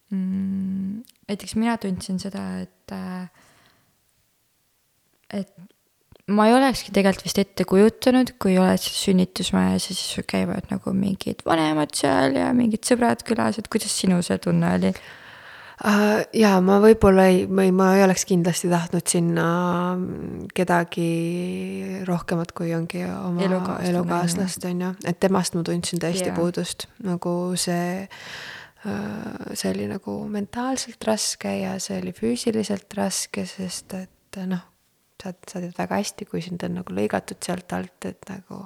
mm,, näiteks mina tundsin seda, et, et ma ei olekski tegelikult vist ette kujutanud, kui oled sünnitusmajas ja siis sul käivad nagu mingid vanemad seal ja mingid sõbrad külas, et kuidas sinu see tunne oli uh,? jaa, ma võib-olla ei, või ma ei oleks kindlasti tahtnud sinna kedagi rohkemat, kui ongi oma elukaaslast, on ju, et temast ma tundsin tõesti yeah. puudust, nagu see see oli nagu mentaalselt raske ja see oli füüsiliselt raske, sest et noh, sa, sa tead väga hästi, kui sind on nagu lõigatud sealt alt, et nagu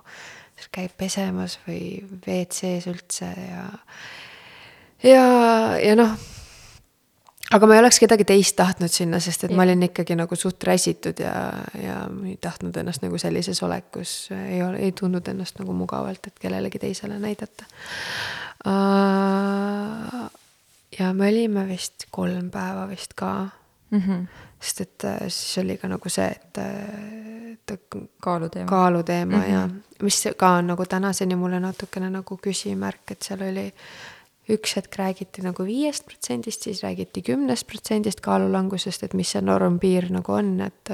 käib pesemas või WC-s üldse ja, ja, ja noh aga ma ei oleks kedagi teist tahtnud sinna, sest et ja. ma olin ikkagi nagu suht räsitud ja, ja ei tahtnud ennast nagu sellises olekus, ei ole, ei tundnud ennast nagu mugavalt, et kellelegi teisele näidata ja me olime vist kolm päeva vist ka mm. -hmm. Sest et äh, siis oli ka nagu see, et, et kaaluteema, kaaluteema mm -hmm. ja mis ka on nagu tänaseni mulle natukene nagu küsimärk, et seal oli üks hetk räägiti nagu viiest protsendist, siis räägiti kümnest protsendist kaalulangusest, et mis see normpiir nagu on, et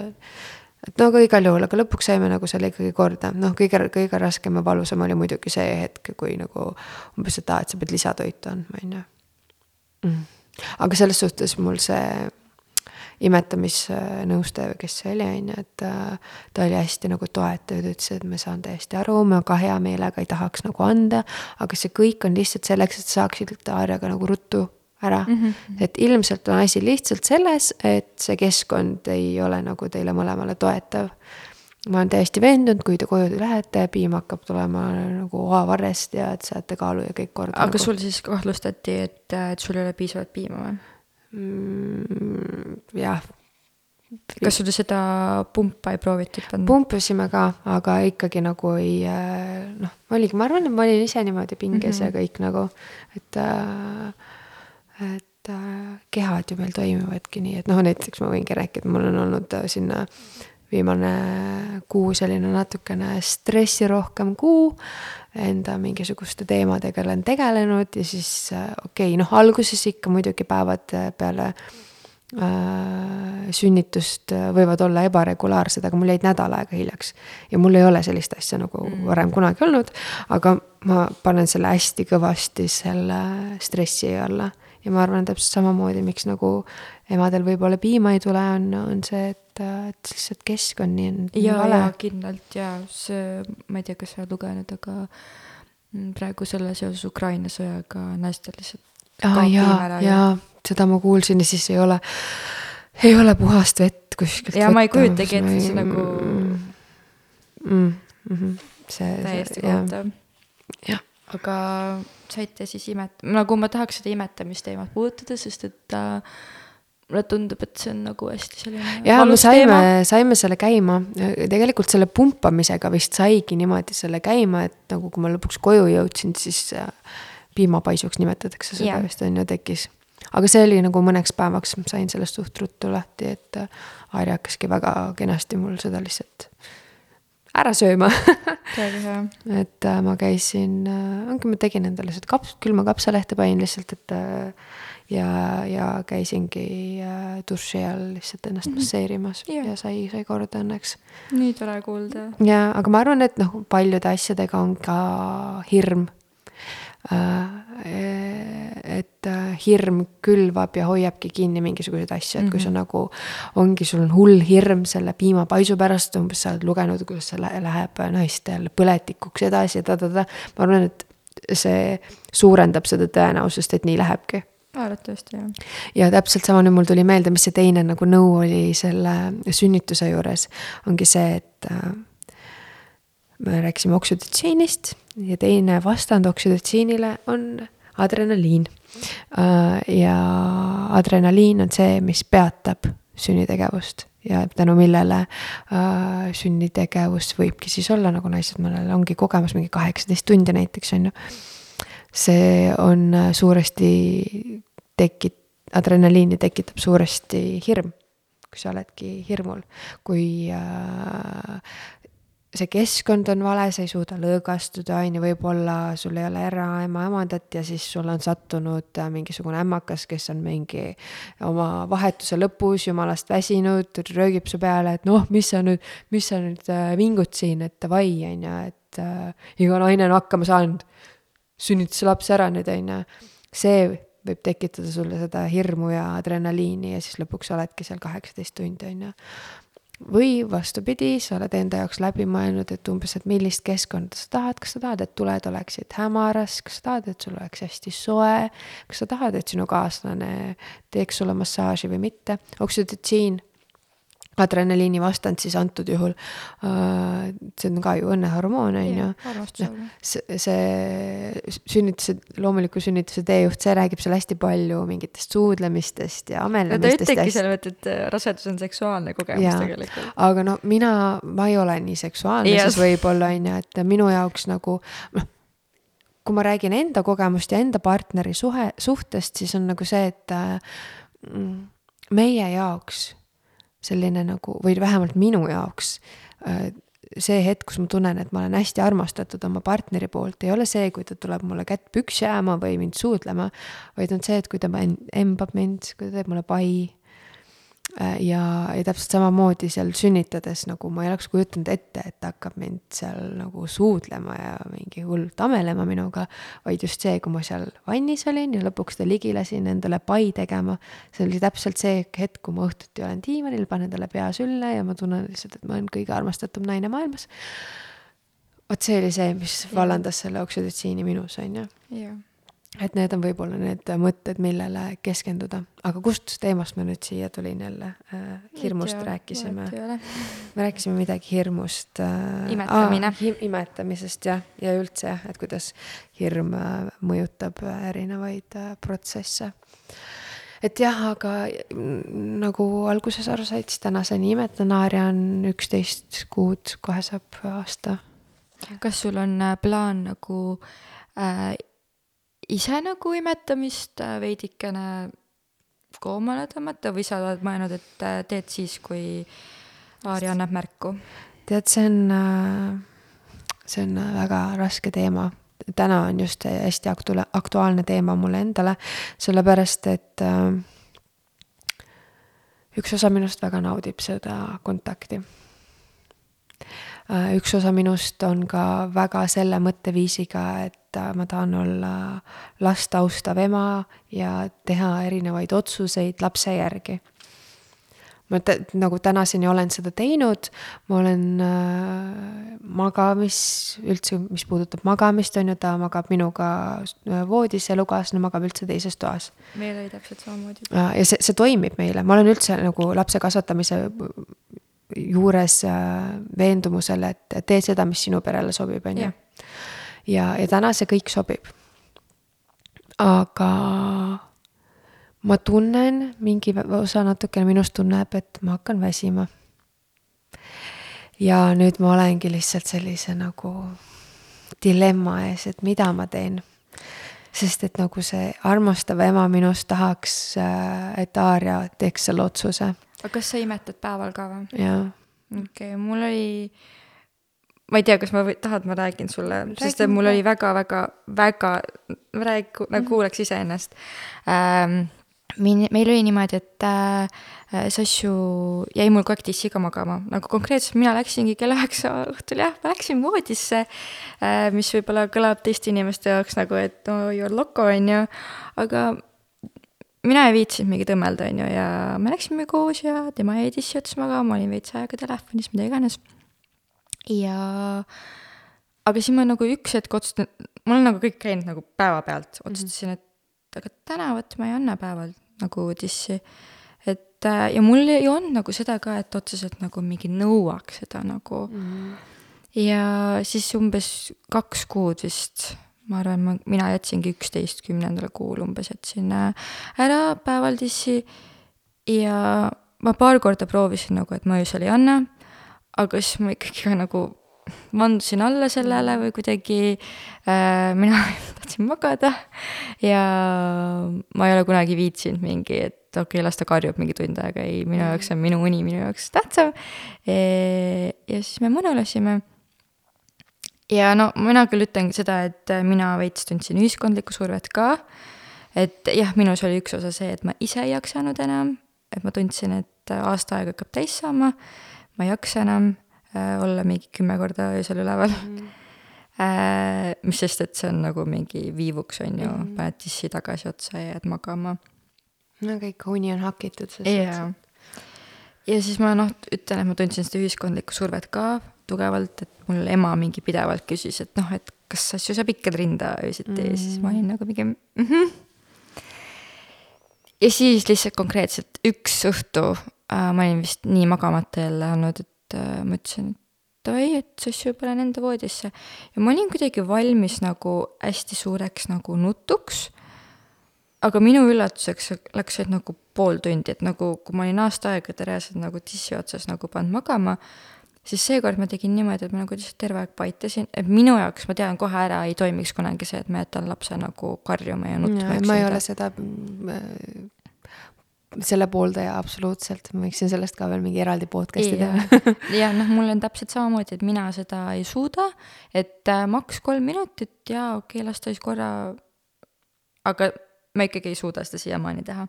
et no aga igal juhul, aga lõpuks saime nagu selle ikkagi korda, noh, kõige, kõige raskem ja valusam oli muidugi see hetk, kui nagu umbes, aa, et sa pead lisatoitu andma, on ju. Mm. aga selles suhtes mul see imetamisnõustaja või kes see oli, on ju, et äh, ta oli hästi nagu toetav, ta ütles, et ma saan täiesti aru, ma ka hea meelega ei tahaks nagu anda, aga see kõik on lihtsalt selleks, et saaksid Aarjaga nagu ruttu ära mm. -hmm. et ilmselt on asi lihtsalt selles, et see keskkond ei ole nagu teile mõlemale toetav. ma olen täiesti veendunud, kui te koju lähete, piim hakkab tulema nagu oavarrest ja et saate kaalu ja kõik korda. aga nagu... sul siis kahtlustati, et, et sul ei ole piisavalt piima või? Mm,. jah. kas sul seda pumpa ei proovitud panna? pumpasime ka, aga ikkagi nagu ei äh, noh, oligi, ma arvan, et ma olin ise niimoodi pinges mm -hmm. ja kõik nagu, et äh, et äh, kehad ju meil toimivadki nii, et noh, näiteks ma võingi rääkida, mul on olnud sinna viimane kuu selline natukene stressirohkem kuu enda mingisuguste teemadega olen tegelenud ja siis okei okay,, noh, alguses ikka muidugi päevad peale äh, sünnitust võivad olla ebaregulaarsed, aga mul jäid nädal aega hiljaks. ja mul ei ole sellist asja nagu mm. varem kunagi olnud, aga ma panen selle hästi kõvasti selle stressi alla. Ja ma arvan täpselt samamoodi, miks nagu emadel võib-olla piima ei tule, on, on see, et, et lihtsalt keskkond nii on. ja, ja kindlalt ja see, ma ei tea, kas sa oled lugenud, aga mm, praegu selle seoses Ukraina sõjaga naistel lihtsalt. aa jaa, jaa, seda ma kuulsin ja siis ei ole, ei ole puhast vett kuskilt. ja ma ei kujutagi ette, see nagu mm,. Mm, mm, see. täiesti kohutav. jah aga saite siis imet-, nagu ma tahaks seda imetamisteemat puudutada, sest et äh, mulle tundub, et see on nagu hästi selline. ja me saime, saime selle käima, tegelikult selle pumpamisega vist saigi niimoodi selle käima, et nagu kui ma lõpuks koju jõudsin, siis äh, piimapaisuks nimetatakse seda yeah. vist on ju tekkis. aga see oli nagu mõneks päevaks, sain sellest suht ruttu lahti, et äh, Airi hakkaski väga kenasti mul seda lihtsalt ära sööma [LAUGHS] et äh, ma käisin, ongi, ma tegin endale seda kaps, külma kapsalehte panin lihtsalt, et ja, ja käisingi äh, duši all lihtsalt ennast mm -hmm. masseerimas ja. ja sai, sai korda õnneks. nii tore kuulda. ja, aga ma arvan, et noh, paljude asjadega on ka hirm äh,. Et äh, hirm külvab ja hoiabki kinni mingisuguseid asju, et kui -hmm. sa nagu, ongi, sul on hull hirm selle piimapaisu pärast, umbes sa oled lugenud, kuidas see läheb naistel põletikuks edasi ja ta-ta-ta. ma arvan, et see suurendab seda tõenäosust, et nii lähebki arvatavasti jah. ja täpselt sama nüüd mul tuli meelde, mis see teine nagu nõu oli selle sünnituse juures, ongi see, et äh, me rääkisime oksüdotsiinist ja teine vastand oksüdotsiinile on adrenaliin äh,. ja adrenaliin on see, mis peatab sünnitegevust ja tänu millele äh, sünnitegevus võibki siis olla, nagu naised mõnel ongi kogemus mingi kaheksateist tundi näiteks on ju see on äh, suuresti tekit-, adrenaliini tekitab suuresti hirm, kui sa oledki hirmul, kui äh, see keskkond on vale, sa ei suuda lõõgastuda, on ju, võib-olla sul ei ole eraema emandat ja siis sul on sattunud äh, mingisugune ämmakas, kes on mingi oma vahetuse lõpus jumalast väsinud, röögib su peale, et noh, mis sa nüüd, mis sa nüüd vingud siin, et davai, on ju, et äh, iga naine on hakkama saanud sünnituse laps ära nüüd, on ju. see võib tekitada sulle seda hirmu ja adrenaliini ja siis lõpuks oledki seal kaheksateist tundi, on ju. Või vastupidi, sa oled enda jaoks läbi mõelnud, et umbes, et millist keskkonda sa tahad, kas sa tahad, et tuled oleksid hämaras, kas sa tahad, et sul oleks hästi soe, kas sa tahad, et sinu kaaslane teeks sulle massaaži või mitte. oksüdotsiin adrenaliini vastand siis antud juhul uh,, see on ka ju õnnehormoon, on ju. see, see sünnituse, loomuliku sünnituse teejuht, see räägib seal hästi palju mingitest suudlemistest ja ameldamistest. ta ütlebki seal, et, et rasedus on seksuaalne kogemus ja. tegelikult. aga no mina, ma ei ole nii seksuaalne yes. siis võib-olla on ju, et minu jaoks nagu noh, kui ma räägin enda kogemust ja enda partneri suhe, suhtest, siis on nagu see, et mm, meie jaoks selline nagu, või vähemalt minu jaoks äh, see hetk, kus ma tunnen, et ma olen hästi armastatud oma partneri poolt, ei ole see, kui ta tuleb mulle kätt püksi ajama või mind suudlema, vaid on see, et kui ta embab mind, kui ta teeb mulle pai ja, ja täpselt samamoodi seal sünnitades nagu ma ei oleks kujutanud ette, et ta hakkab mind seal nagu suudlema ja mingi hullult amelema minuga, vaid just see, kui ma seal vannis olin ja lõpuks ta ligi lasin endale pai tegema, see oli täpselt see hetk, kui ma õhtuti olen diivanil, panen talle pea sülle ja ma tunnen lihtsalt, et ma olen kõige armastatum naine maailmas. vot see oli see, mis vallandas selle oksüdotsiini minus, on ju. jah et need on võib-olla need mõtted, millele keskenduda, aga kust teemast ma nüüd siia tulin jälle äh,? hirmust tea, rääkisime. me rääkisime midagi hirmust äh,. imetamine ah,. imetamisest jah, ja üldse jah, et kuidas hirm äh, mõjutab äh, erinevaid äh, protsesse. et jah, aga nagu alguses aru said, siis tänaseni imetan, Aaria on üksteist kuud, kohe saab aasta. kas sul on äh, plaan nagu äh, ise nagu imetamist äh, veidikene koomale tõmmata või sa oled mõelnud, et äh, teed siis, kui Aari annab märku? tead, see on, äh, see on väga raske teema. täna on just hästi aktu-, aktuaalne teema mulle endale, sellepärast et üks osa minust väga naudib seda kontakti üks osa minust on ka väga selle mõtteviisiga, et äh, ma tahan olla last austav ema ja teha erinevaid otsuseid lapse järgi. ma t-, nagu tänaseni olen seda teinud, ma olen äh, magamis, üldse, mis puudutab magamist, on ju, ta magab minuga äh, voodis, elukaaslane magab üldse teises toas. meil oli täpselt samamoodi. ja see, see toimib meile, ma olen üldse nagu lapse kasvatamise juures äh, veendumusel, et tee seda, mis sinu perele sobib, on ju. Ja, ja täna see kõik sobib. aga ma tunnen, mingi osa natukene minust tunneb, et ma hakkan väsima. ja nüüd ma olengi lihtsalt sellise nagu dilemma ees, et mida ma teen sest et nagu see armastav ema minust tahaks, äh, et Aaria teeks selle otsuse aga kas sa imetad päeval ka või? okei okay,, mul oli, ma ei tea, kas ma või, tahad, ma räägin sulle, sest et mul oli väga-väga, väga, räägi, nagu mhm. kuulaks iseennast ähm,. Min-, meil oli niimoodi, et äh, Sassu jäi mul kogu aeg dissiga magama, nagu konkreetselt mina läksingi kell üheksa õhtul jah, ma läksin voodisse äh,, mis võib-olla kõlab teiste inimeste jaoks nagu, et no you are loco, on ju, aga mina ei viitsinud mingi tõmmelda, on ju, ja me läksime koos ja tema jäi dissi otsa magama, ma olin veits aega telefonis, mida iganes. Ja aga siis ma nagu üks hetk otsustasin, mul on nagu kõik käinud nagu päevapealt, otsustasin, et aga täna vot ma ei anna päeval nagu dissi. et äh, ja mul ei olnud nagu seda ka, et otseselt nagu mingi nõuaks seda nagu mm. ja siis umbes kaks kuud vist ma arvan, ma, mina jätsingi üksteistkümnendal kuul umbes jätsin äh, ära päevaldissi ja ma paar korda proovisin nagu, et ma öösel ei anna, aga siis ma ikkagi ka nagu vandusin alla sellele või kuidagi äh, mina [LAUGHS] tahtsin magada ja ma ei ole kunagi viitsinud mingi, et okei okay,, las ta karjub mingi tund aega, ei, minu jaoks on minu uni minu jaoks tähtsam e. ja siis me mõnulasime ja no mina küll ütlen seda, et mina veits tundsin ühiskondlikku survet ka. et jah, minus oli üks osa see, et ma ise ei jaksanud enam, et ma tundsin, et aasta aega hakkab täis saama, ma ei jaksa enam äh, olla mingi kümme korda öösel üleval mm. -hmm. Äh, mis sest, et see on nagu mingi viivuks, on ju mm, -hmm. paned dissi tagasi otsa ja jääd magama. no kõik uni on hakitud. jaa. ja siis ma noh, ütlen, et ma tundsin seda ühiskondlikku survet ka tugevalt, et mul ema mingi pidevalt küsis, et noh, et kas asju saab ikka rinda öösiti mm. ja siis ma olin nagu mingi mm -hmm. ja siis lihtsalt konkreetselt üks õhtu ma olin vist nii magamata jälle olnud, et äh, ma ütlesin, et davai, et sassi juba lähen enda voodisse. ja ma olin kuidagi valmis nagu hästi suureks nagu nutuks aga minu üllatuseks läks see nagu pool tundi, et nagu kui ma olin aasta aega reaalselt nagu tissi otsas nagu pannud magama, siis seekord ma tegin niimoodi, et ma nagu lihtsalt terve aeg paitasin, et minu jaoks, ma tean kohe ära, ei toimiks kunagi see, et ma jätan lapse nagu karjuma ja nutma. ma ei ole seda äh, selle pooldaja absoluutselt, ma võiksin sellest ka veel mingi eraldi podcast'i teha. [LAUGHS] ja noh, mul on täpselt samamoodi, et mina seda ei suuda, et äh, maks kolm minutit ja okei okay,, las ta siis korra, aga ma ikkagi ei suuda seda siiamaani teha.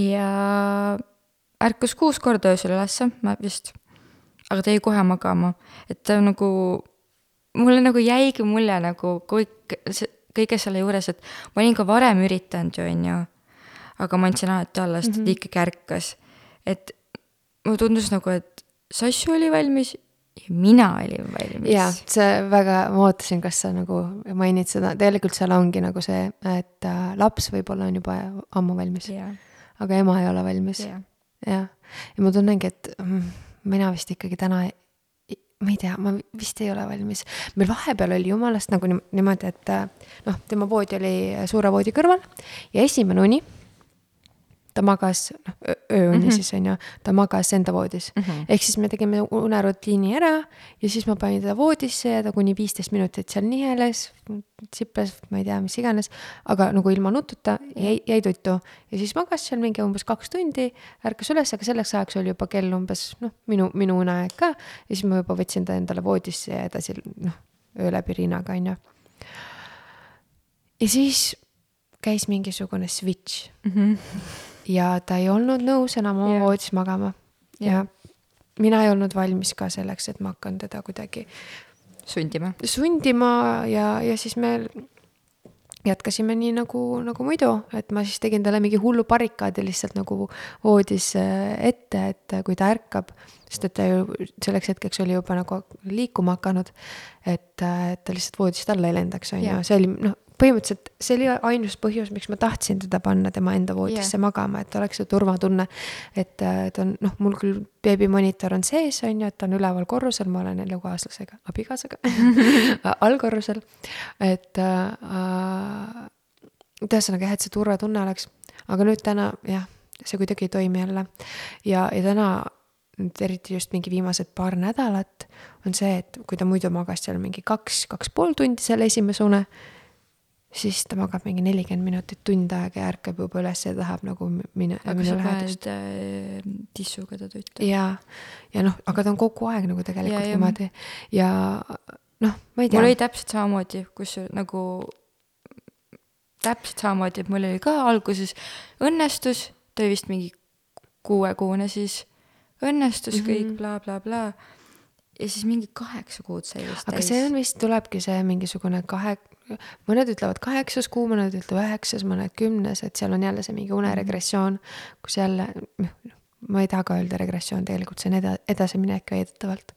ja ärkas kuus korda öösel ülesse, ma vist, aga ta jäi kohe magama, et ta nagu, mulle nagu jäigi mulje nagu kõik, kõige selle juures, et ma olin ka varem üritanud ju, on ju, aga ma andsin alati alla, sest mm -hmm. ta ikkagi ärkas. et mulle tundus nagu, et Sassu oli valmis ja mina olin valmis. jaa, see väga, ma ootasin, kas sa nagu mainid seda, tegelikult seal ongi nagu see, et äh, laps võib-olla on juba ammu valmis. aga ema ei ole valmis. jah, ja ma tunnengi, et mm, mina vist ikkagi täna ma ei tea, ma vist ei ole valmis. meil vahepeal oli jumalast nagu niimoodi, et äh, noh, tema voodi oli suure voodi kõrval ja esimene uni ta magas, noh, ööuni mm -hmm. siis on ju, ta magas enda voodis mm. -hmm. ehk siis me tegime unerutiini ära ja siis ma panin teda voodisse ja ta kuni viisteist minutit seal niheles, tsiples, ma ei tea, mis iganes, aga nagu ilma nututa jäi, jäi tuttu. ja siis magas seal mingi umbes kaks tundi, ärkas üles, aga selleks ajaks oli juba kell umbes noh, minu, minu uneaeg ka. ja siis ma juba võtsin ta endale voodisse ja edasi noh, öö läbi rinnaga, on ju. ja siis käis mingisugune switch mm. -hmm ja ta ei olnud nõus enam oma yeah. voodis magama yeah. ja mina ei olnud valmis ka selleks, et ma hakkan teda kuidagi sundima, sundima ja, ja siis me jätkasime nii nagu, nagu muidu, et ma siis tegin talle mingi hullu barrikaadi lihtsalt nagu voodis äh, ette, et kui ta ärkab, sest et ta ju selleks hetkeks oli juba nagu liikuma hakanud. et, äh, et ta lihtsalt voodist alla ei lendaks, on ju, see oli noh, põhimõtteliselt see oli ainus põhjus, miks ma tahtsin teda panna tema enda voodisse yeah. magama, et oleks see turvatunne. et ta on, noh, mul küll beebimonitor on sees, on ju, et ta on üleval korrusel, ma olen elukaaslasega, abikaasaga [LAUGHS] [LAUGHS] allkorrusel. et äh, ühesõnaga jah, et see turvatunne oleks, aga nüüd täna jah, see kuidagi ei toimi jälle. ja, ja täna nüüd eriti just mingi viimased paar nädalat on see, et kui ta muidu magas seal mingi kaks, kaks pool tundi selle esimese une siis ta magab mingi nelikümmend minutit, tund aega ja ärkab juba üles ja tahab nagu minu, minu lähedust. Äh, tissuga ta tuttu. ja, ja noh, aga ta on kogu aeg nagu tegelikult ja, niimoodi ja noh, ma ei tea. mul oli täpselt samamoodi, kus nagu täpselt samamoodi, et mul oli ka alguses õnnestus, ta oli vist mingi kuuekuune siis, õnnestus mm -hmm. kõik blablabla bla, bla. ja siis mingi kaheksa kuud sai vist aga täis. see on vist, tulebki see mingisugune kahe mõned ütlevad kaheksas kuu, mõned ütlevad üheksas, mõned kümnes, et seal on jälle see mingi uneregressioon, kus jälle noh, ma ei taha ka öelda regressioon, tegelikult see on eda-, edasiminek väidetavalt.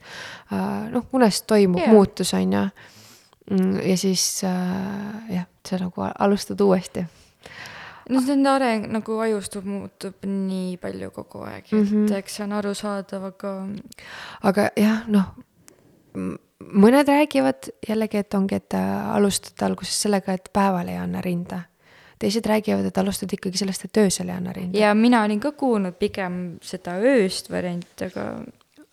Uh, noh, unes toimub yeah. muutus, on ju. Mm, ja siis uh, jah, sa nagu alustad uuesti no see on areng, nagu ajustub, muutub nii palju kogu aeg mm, -hmm. et mhm. eks see on arusaadav, aga. aga jah, noh mõned räägivad jällegi, et ongi, et alustad alguses sellega, et päeval ei anna rinda. teised räägivad, et alustad ikkagi sellest, et öösel ei anna rinda. ja mina olin ka kuulnud pigem seda ööst varianti, aga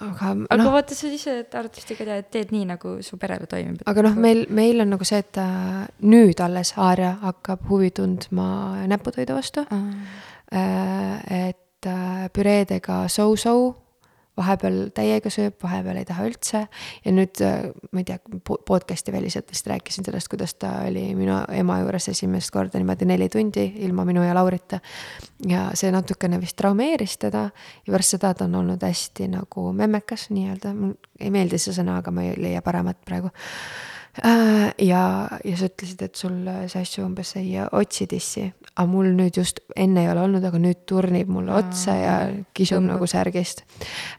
aga, aga no, vaata, sa ise arvutistiga tead, teed nii, nagu su perele toimib. aga noh, meil, meil on nagu see, et äh, nüüd alles Aaria hakkab huvi tundma näputoidu vastu äh,. et äh, püreedega so-so vahepeal täiega sööb, vahepeal ei taha üldse. ja nüüd äh, ma ei tea, podcast'i väliselt vist rääkisin sellest, kuidas ta oli minu ema juures esimest korda niimoodi neli tundi ilma minu ja Laurita. ja see natukene vist traumeeris teda ja pärast seda ta on olnud hästi nagu memmekas nii-öelda, mul ei meeldi see sõna, aga ma ei leia paremat praegu Äh, ja, ja sa ütlesid, et sul see asju umbes ei otsi dissi, aga mul nüüd just enne ei ole olnud, aga nüüd turnib mulle otsa ja kisub nagu särgist.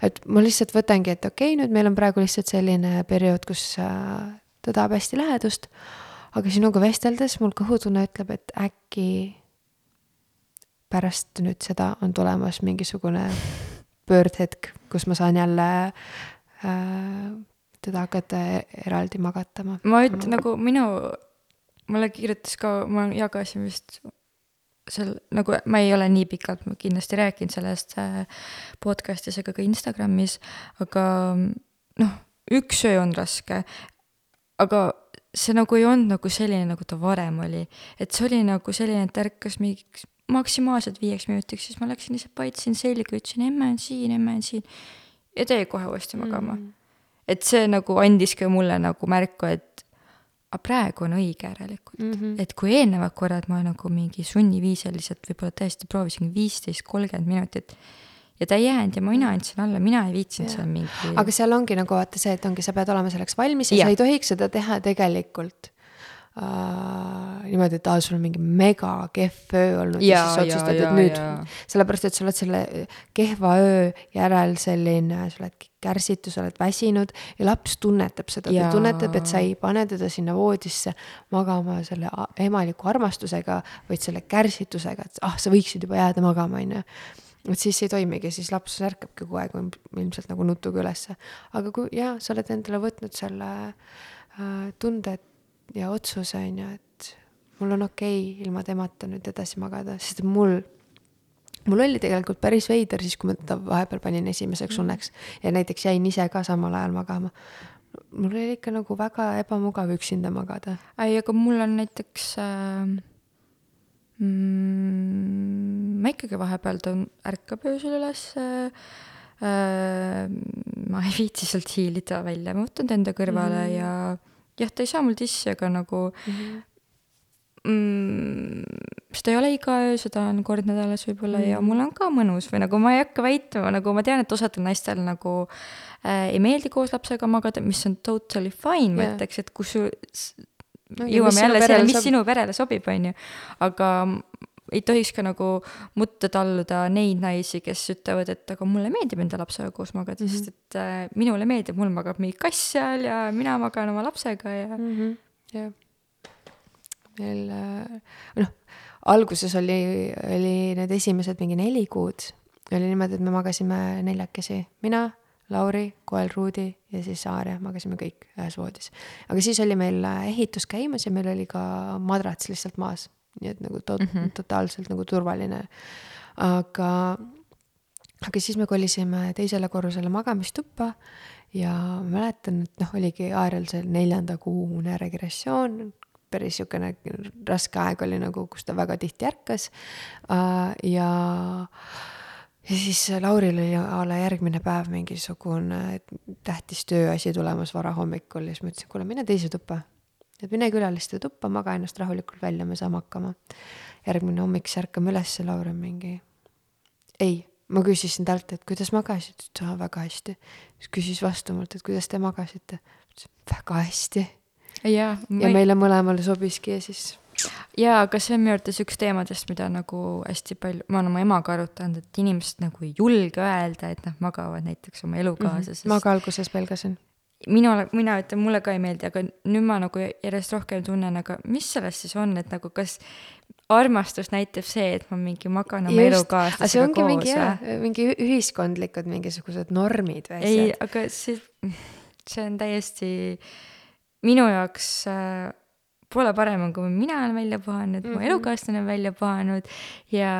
et ma lihtsalt võtangi, et okei okay,, nüüd meil on praegu lihtsalt selline periood, kus äh, ta tahab hästi lähedust. aga sinuga vesteldes mul kõhutunne ütleb, et äkki pärast nüüd seda on tulemas mingisugune pöördhetk, kus ma saan jälle äh, teda hakata eraldi magatama. ma ütlen nagu minu, mulle kirjutas ka, ma jagasin vist seal nagu ma ei ole nii pikalt kindlasti rääkinud sellest äh, podcast'is ega ka Instagramis, aga noh, üks öö on raske, aga see nagu ei olnud nagu selline, nagu ta varem oli. et see oli nagu selline, et ärkas mingiks maksimaalselt viieks minutiks, siis ma läksin lihtsalt paitsin selga, ütlesin emme on siin, emme on siin. Ja tee kohe uuesti magama. Mm. Et see nagu andis ka mulle nagu märku, et aga praegu on õige järelikult mm. -hmm. et kui eelnevad korrad ma nagu mingi sunniviisiliselt võib-olla tõesti proovisin viisteist, kolmkümmend minutit ja ta ei jäänud ja mina andsin alla, mina ei viitsinud seal mingi. aga seal ongi nagu vaata see, et ongi, sa pead olema selleks valmis ja, ja. sa ei tohiks seda teha tegelikult äh, niimoodi, et aa, sul on mingi mega kehv öö olnud ja, ja siis otsustad, et nüüd, sellepärast et sa oled selle kehva öö järel selline, sa oled kärsitu, sa oled väsinud ja laps tunnetab seda, ta tunnetab, et sa ei pane teda sinna voodisse magama selle emaliku armastusega, vaid selle kärsitusega, et ah, sa võiksid juba jääda magama, on ju. Et siis ei toimigi, siis laps ärkabki kogu aeg ilmselt nagu nutuga ülesse. aga kui jaa, sa oled endale võtnud selle äh, tunde, et ja otsuse, on ju, et mul on okei okay ilma temata nüüd edasi magada, sest mul, mul oli tegelikult päris veider siis, kui ma ta vahepeal panin esimeseks mhm. unneks ja näiteks jäin ise ka samal ajal magama. mul oli ikka nagu väga ebamugav üksinda magada. ei, aga mul on näiteks äh, mm, ma ikkagi vahepeal tõun-, ärkab öösel üles äh, äh, ma ei viitsi sealt hiilida välja, ma võtan ta enda kõrvale mm. ja jah, ta ei saa mul dissi, aga nagu mm, -hmm. mm, seda ei ole iga öö, seda on kord nädalas võib-olla mm -hmm. ja mul on ka mõnus või nagu ma ei hakka väitma, nagu ma tean, et osadel naistel nagu äh, ei meeldi koos lapsega magada, mis on totally fine yeah., ma ütleks, et kus su no, jõuame jälle sellele, mis sinu perele sobib, on ju. aga ei tohiks ka nagu mutta talluda neid naisi, kes ütlevad, et aga mulle meeldib enda lapsega koos magada mm, -hmm. sest et äh, minule meeldib, mul magab mingi kass seal ja mina magan oma lapsega ja mm. -hmm. jah, meil äh, noh, alguses oli, oli need esimesed mingi neli kuud oli niimoodi, et me magasime neljakesi, mina, Lauri, koel Ruudi ja siis Aarja, magasime kõik ühes voodis. aga siis oli meil äh, ehitus käimas ja meil oli ka madrats lihtsalt maas nii et nagu to- mm, -hmm. totaalselt nagu turvaline. aga, aga siis me kolisime teisele korrusele magamistuppa ja mäletan, et noh, oligi Aarel see neljanda kuu uneregressioon, päris niisugune raske aeg oli nagu, kus ta väga tihti ärkas uh,. ja, ja siis Lauril oli a la järgmine päev mingisugune tähtis tööasi tulemas varahommikul ja siis ma ütlesin, kuule, mine teise tuppa et mine külaliste tuppa, maga ennast rahulikult välja, me saame hakkama. järgmine hommik siis ärkame üles, Laur on mingi, ei, ma küsisin talt, et kuidas magasid, ütles, aa väga hästi. siis küsis vastu mult, et kuidas te magasite, ütlesin väga hästi. ja, ja ei... meile mõlemale sobiski ja siis jaa, aga see on minu arvates üks teemadest, mida nagu hästi palju, ma olen oma emaga arutanud, et inimesed nagu ei julge öelda, et nad magavad näiteks oma elukaaslasest mm. -hmm. ma ka alguses pelgasin minule, mina ütlen, mulle ka ei meeldi, aga nüüd ma nagu järjest rohkem tunnen, aga mis selles siis on, et nagu kas armastus näitab see, et ma mingi magan oma elukaaslasega koos mingi, jah, mingi ühiskondlikud mingisugused normid või asjad. ei, aga see, see on täiesti minu jaoks äh, pole parem, kui mina olen välja puhanud mm, -hmm. mu mhm. elukaaslane on välja puhanud ja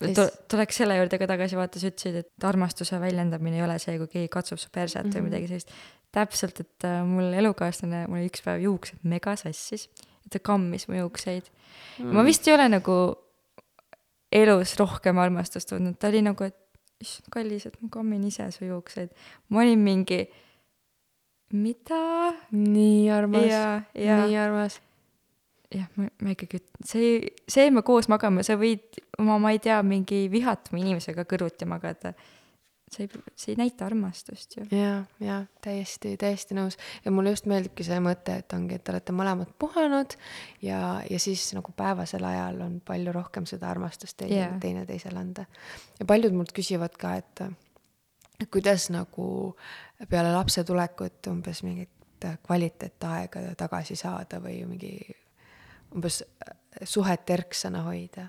tuleks selle juurde ka tagasi, vaata, sa ütlesid, et armastuse väljendamine ei ole see, kui keegi katsub su perset mm -hmm. või mhm. midagi sellist. täpselt, et äh, mul elukaaslane, mul üks päev juuksed mega sassis, ta kammis mu juukseid mm. ma vist ei ole nagu elus rohkem armastust tundnud, ta oli nagu, et issand, kallis, et ma kammin ise su juukseid. ma olin mingi, mida? nii armas, nii armas jah, ma, ikkagi, see, see, et me koos magame, sa võid oma, ma ei tea, mingi vihatuma inimesega kõrvuti magada. see ei, see ei näita armastust ju. ja, ja täiesti, täiesti nõus ja mulle just meeldibki see mõte, et ongi, et te olete mõlemad puhanud ja, ja siis nagu päevasel ajal on palju rohkem seda armastust teine yeah. teineteisele anda. ja paljud mult küsivad ka, et et kuidas nagu peale lapse tulekut umbes mingit kvaliteetaega tagasi saada või mingi umbes suhet erksana hoida.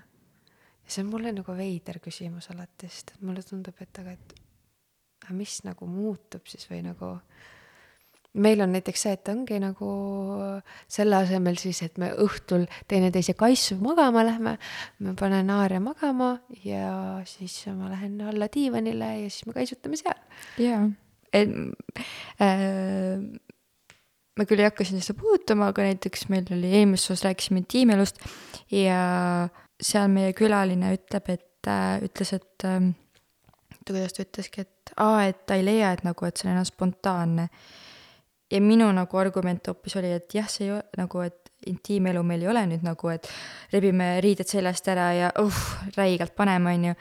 ja see on mulle nagu veider küsimus alati, sest et mulle tundub, et aga, et aga mis nagu muutub siis või nagu meil on näiteks see, et ongi nagu selle asemel siis, et me õhtul teineteise kaisu magama lähme, ma panen Aaria magama ja siis ma lähen alla diivanile ja siis me kaisutame seal. jaa, äh, ma küll ei hakka siin seda puudutama, aga näiteks meil oli eelmises osas rääkisime intiimelust ja seal meie külaline ütleb, et äh, ütles, et äh, kuidas ta ütleski, et aa, et ta ei leia, et nagu, et see on enam spontaanne. ja minu nagu argument hoopis oli, et jah, see ei ole nagu, et intiimelu meil ei ole nüüd nagu, et rebime riided seljast ära ja uh, räigelt paneme, on ju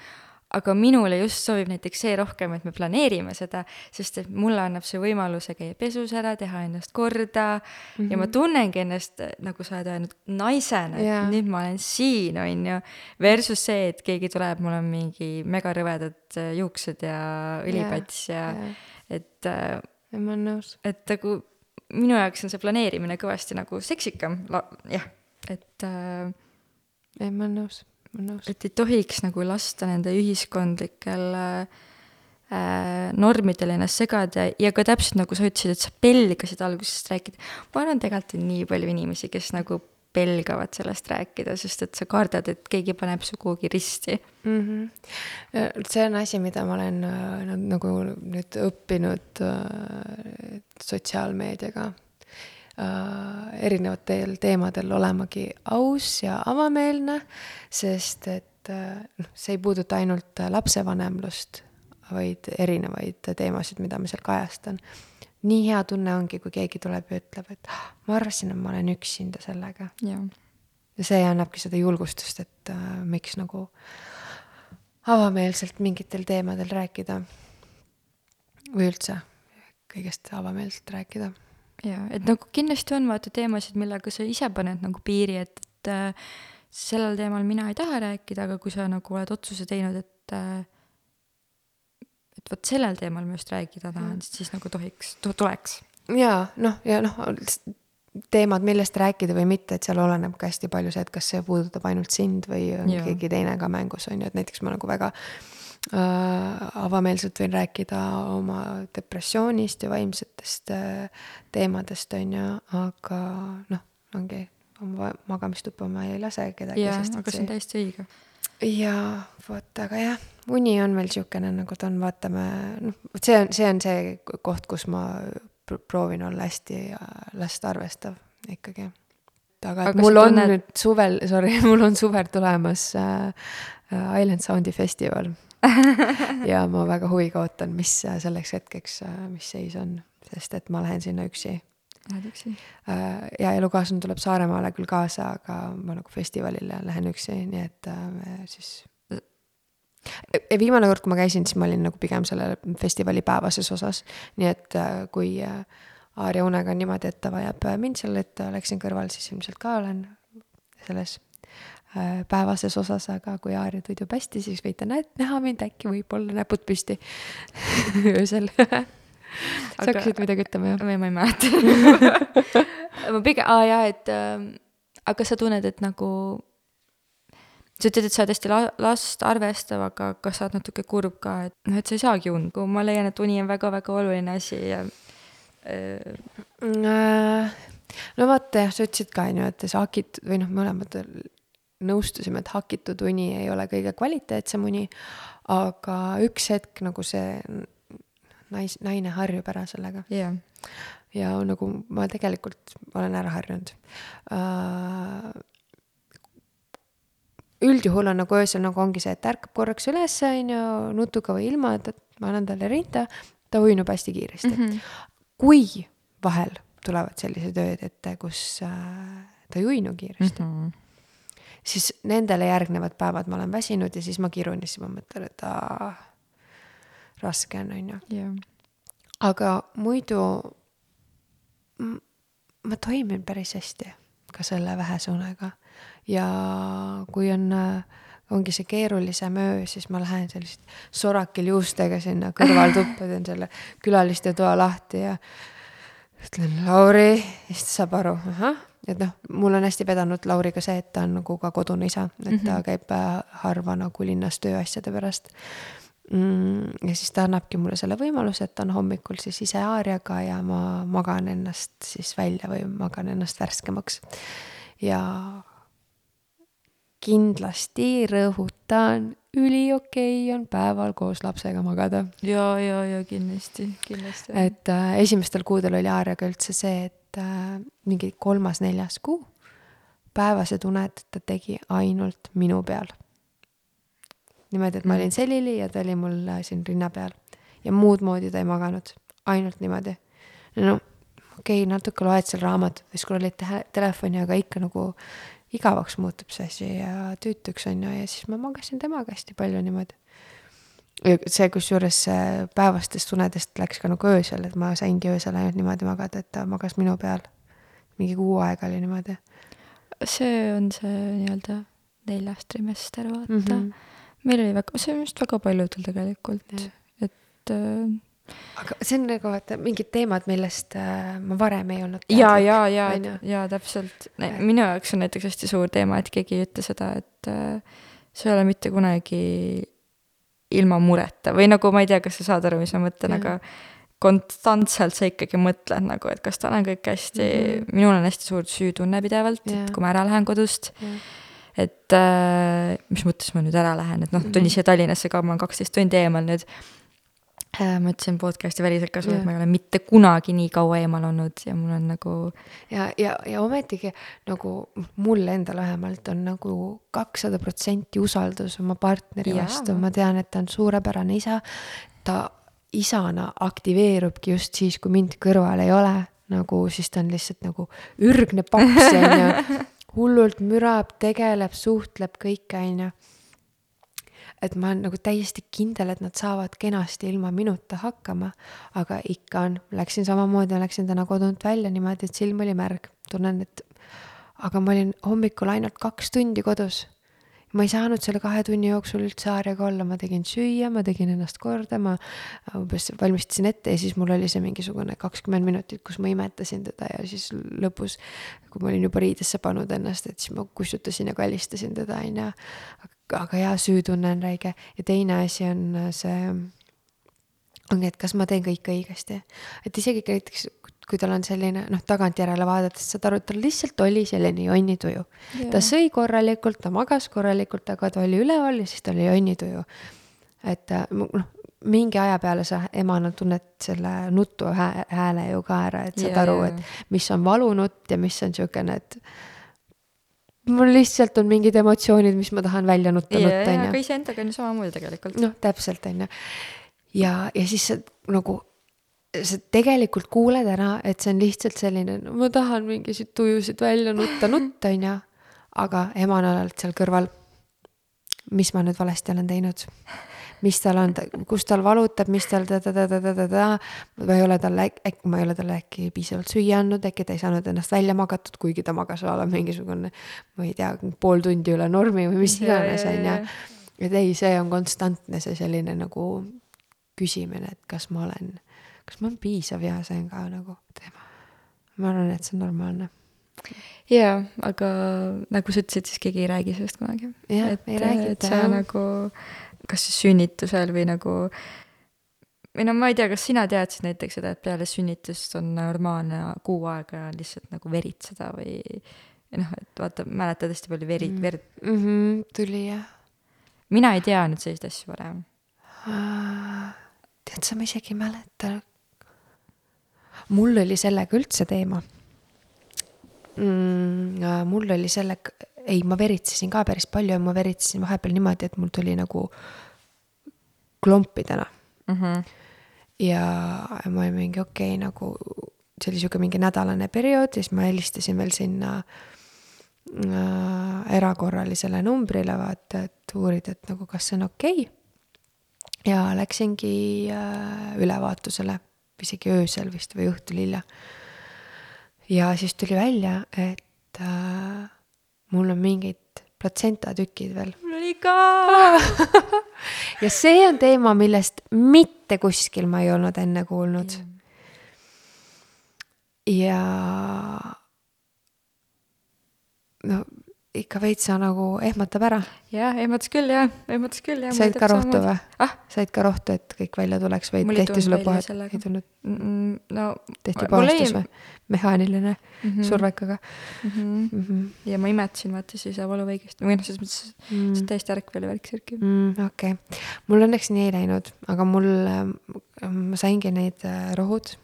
aga minule just sobib näiteks see rohkem, et me planeerime seda, sest et mulle annab see võimaluse käia pesus ära, teha ennast korda mm -hmm. ja ma Mhm. tunnengi ennast, nagu sa oled öelnud, naisena, et Jaa. nüüd ma olen siin, on ju. Versus see, et keegi tuleb, mul on mingi megarõvedad äh, juuksed ja õlipats ja, ja. jaa. et, äh, ma olen nõus. et nagu minu jaoks on see planeerimine kõvasti nagu seksikam, jah, et äh, ei, ma olen nõus. Et ei tohiks nagu lasta nende ühiskondlikel äh, äh, normidel ennast segada ja ka täpselt nagu sa ütlesid, et sa pelgasid algusest rääkida. ma arvan, tegelikult on nii palju inimesi, kes nagu pelgavad sellest rääkida, sest et sa kardad, et keegi paneb su kuhugi risti mm. -hmm. see on asi, mida ma olen äh, nagu nüüd õppinud äh, sotsiaalmeediaga erinevatel teemadel olemagi aus ja avameelne, sest et äh, noh, see ei puuduta ainult äh, lapsevanemlust, vaid erinevaid teemasid, mida ma seal kajastan. nii hea tunne ongi, kui keegi tuleb ja ütleb, et "Ah, ma arvasin, et ma olen üksinda sellega ja see annabki seda julgustust, et äh, miks nagu avameelselt mingitel teemadel rääkida. või üldse kõigest avameelselt rääkida. Ja et nagu kindlasti on vaata teemasid, millega sa ise paned nagu piiri, et, et äh, sellel teemal mina ei taha rääkida, aga kui sa nagu oled otsuse teinud, et äh, et vot sellel teemal ma just rääkida tahan, siis nagu tohiks, tuleks. ja noh, ja noh, teemad, millest rääkida või mitte, et seal oleneb ka hästi palju see, et kas see puudutab ainult sind või on Jaa. keegi teine ka mängus, on ju, et näiteks ma nagu väga äh, avameelselt võin rääkida oma depressioonist ja vaimsetest äh, teemadest, on ju, aga noh, ongi, oma magamistuppa ma ei lase kedagi, jaa, aga see on täiesti õige. jaa, vot, aga jah, uni on meil niisugune, nagu ta on, vaatame, noh, vot see on, see on see koht, kus ma pr- proovin olla hästi äh, last arvestav ikkagi. aga Aga mul on tunned- nüüd suvel, sorry, [LAUGHS] mul on suvel tulemas äh, äh, Island Soundi festival [LAUGHS] ja ma väga huviga ootan, mis äh, selleks hetkeks, mis seis on, sest et ma lähen sinna üksi Lähed üksi? Äh, ja elukaaslane tuleb Saaremaale küll kaasa, aga ma nagu festivalile lähen üksi, nii et äh, siis. ja viimane kord, kui ma käisin, siis ma olin nagu pigem selle festivali päevases osas, nii et äh, kui äh, Aaria unega on niimoodi, et ta vajab äh, mind seal, et oleksin kõrval, siis ilmselt ka olen selles äh, päevases osas, aga kui Aaria tundub hästi, siis võite nä näha mind äkki võib-olla näpud püsti [LAUGHS] öösel. Sa hakkasid midagi ütlema, jah? ma ei mäleta. [LAUGHS] Ma pigem, aa jaa, et äh, aga sa tunned, et nagu sa ütled, et sa oled hästi la- last arvestav, aga kas sa oled natuke kurb ka, et noh, et sa ei saagi und, kui ma leian, et uni on väga-väga oluline asi ja äh, Äh, no vaata jah, sa ütlesid ka onju, et hakitud või noh, mõlemad nõustusime, et hakitud uni ei ole kõige kvaliteetsem uni. aga üks hetk nagu see nais, naine harjub ära sellega jah, ja nagu ma tegelikult olen ära harjunud uh, üldjuhul on nagu öösel nagu ongi see, et ärkab korraks üles, on ju, nutuga või ilma, et, et ma annan talle rinda, ta uinub hästi kiiresti mm. -hmm. kui vahel tulevad sellised ööd ette, kus äh, ta ei uinu kiiresti mm. -hmm. Siis nendele järgnevad päevad ma olen väsinud ja siis ma kirun ja siis ma mõtlen, et aa, raske on, on ju. Aga muidu ma toimin päris hästi ka selle vähese unega ja kui on, ongi see keerulisem öö, siis ma lähen sellist sorakil juustega sinna kõrvaltuppa, [LAUGHS] teen selle külaliste toa lahti ja ütlen Lauri, siis ta saab aru, ahah, et noh, mul on hästi vedanud Lauriga see, et ta on nagu ka kodune isa, et ta käib äh, harva nagu linnas tööasjade pärast mm,. ja siis ta annabki mulle selle võimaluse, et ta on hommikul siis ise aariaga ja ma magan ennast siis välja või magan ennast värskemaks. ja kindlasti rõhutan, üliokei on päeval koos lapsega magada. ja, ja, ja kindlasti, kindlasti. et äh, esimestel kuudel oli aariaga üldse see, et äh, mingi kolmas-neljas kuu päevased uned ta tegi ainult minu peal. niimoodi, et ma olin selili ja ta oli mul äh, siin rinna peal ja muud moodi ta ei maganud, ainult niimoodi. no okei okay,, natuke loed seal raamatut või scroll'id te telefoni, aga ikka nagu igavaks muutub see asi ja tüütuks on ju ja siis ma magasin temaga hästi palju niimoodi. see, kusjuures päevastest unedest läks ka nagu öösel, et ma saingi öösel ainult niimoodi magada, et ta magas minu peal. mingi kuu aega oli niimoodi see on see nii-öelda neljas trimester, vaata mm. mm. -hmm. meil oli väga, see on vist väga paljudel tegelikult, et äh, aga see on nagu vaata mingid teemad, millest äh, ma varem ei olnud ja, ja, ja ja täpselt. minu jaoks on näiteks hästi suur teema, et keegi ei ütle seda, et äh, sa ei ole mitte kunagi ilma mureta või nagu ma ei tea, kas sa saad aru, mis ma mõtlen, aga konstantselt sa ikkagi mõtled nagu, et kas tal on kõik hästi mm. -hmm. minul on hästi suur süütunne pidevalt Jah. et kui ma ära lähen kodust, Jah. et äh, mis mõttes ma nüüd ära lähen, et noh, Mhm. siia Tallinnasse ka, ma olen kaksteist tundi eemal nüüd. Ma ütlesin podcast'i väliselt ka sulle, Jah. et ma ei ole mitte kunagi nii kaua eemal olnud ja mul on nagu ja, ja, ja ometigi nagu mul endal vähemalt on nagu kakssada protsenti usaldus oma partneri Jaa. vastu, ma tean, et ta on suurepärane isa. ta isana aktiveerubki just siis, kui mind kõrval ei ole, nagu siis ta on lihtsalt nagu ürgne paks, [LAUGHS] onju. hullult mürab, tegeleb, suhtleb, kõike, onju et ma olen nagu täiesti kindel, et nad saavad kenasti ilma minuta hakkama, aga ikka on, läksin samamoodi, läksin täna kodunt välja niimoodi, et silm oli märg, tunnen, et aga ma olin hommikul ainult kaks tundi kodus. ma ei saanud selle kahe tunni jooksul üldse aariaga olla, ma tegin süüa, ma tegin ennast korda, ma umbes valmistasin ette ja siis mul oli see mingisugune kakskümmend minutit, kus ma imetasin teda ja siis lõpus, kui ma olin juba riidesse pannud ennast, et siis ma kustutasin ja kallistasin teda, onju. aga jaa, süütunne on räige ja teine asi on see ongi, et kas ma teen kõike õigesti. et isegi näiteks, kui tal on selline noh, tagantjärele vaadates saad aru, et tal lihtsalt oli selline jonnituju. ta sõi korralikult, ta magas korralikult, aga ta oli üleval ja siis tal oli jonnituju. et äh, noh, mingi aja peale sa emana tunned selle nutu hää- hääle ju ka ära, et saad Jaa, aru, et mis on valunutt ja mis on siukene, et mul lihtsalt on mingid emotsioonid, mis ma tahan välja nutta ja, nutta, onju aga iseendaga on ju samamoodi tegelikult. noh, täpselt on ju. ja, ja siis sa nagu, sa tegelikult kuuled ära, et see on lihtsalt selline, no ma tahan mingisuguseid tujusid välja nutta, nutta on ju. aga emal on alati seal kõrval. mis ma nüüd valesti olen teinud? Mis tal on, kus tal valutab, mis tal ta-ta-ta-ta-ta-ta, või ei ole talle äkki, ma ei ole talle äkki piisavalt süüa andnud, äkki ta ei saanud ennast välja magatud, kuigi ta magas a la mingisugune, ma ei tea, pool tundi üle normi või mis iganes, on ju et ei, see on konstantne see selline nagu küsimine, et kas ma olen, kas ma olen piisav ja see on ka nagu teema. ma arvan, et see on normaalne. jaa, aga nagu sa ütlesid, siis keegi ei räägi sellest kunagi. Jah, ei räägita, et sa jah. nagu, kas siis sünnitusel või nagu või no ma ei tea, kas sina teadsid näiteks seda, et peale sünnitust on normaalne kuu aega lihtsalt nagu veritseda või noh, et vaata, mäletad hästi palju veri mm., verd, mm. -hmm, tuli jah. mina ei teadnud selliseid asju varem. tead sa, ma isegi ei mäleta. mul oli sellega üldse teema mm,. mul oli sellega, ei, ma veritsesin ka päris palju ja ma veritsesin vahepeal niimoodi, et mul tuli nagu klompidena Mm -hmm. ja ma olin mingi okei okay, nagu see oli sihuke mingi nädalane periood ja siis ma helistasin veel sinna äh, erakorralisele numbrile vaata, et uurida, et nagu kas see on okei okay.. ja läksingi äh, ülevaatusele, isegi öösel vist või õhtul hilja. ja siis tuli välja, et äh, mul on mingid platsentatükid veel. mul oli ka [LAUGHS] ja see on teema, millest mitte kuskil ma ei olnud enne kuulnud. ja no ikka veitsa nagu ehmatab ära. jah, ehmatas küll jah, ehmatas küll jah. said ka rohtu või ah?? said ka rohtu, et kõik välja tuleks või tehti sulle sellega. ei tulnud, mm, no tehti mul ei- puhastus või? mehaaniline mm. -hmm. survekaga mm. -hmm. mm? -hmm. ja ma imetasin vaata siis valuvaigist või noh, selles mõttes mm. Mm. täiesti ärkvel ja värk-särk mm, okei okay., mul õnneks nii ei läinud, aga mul äh,, ma saingi neid äh, rohud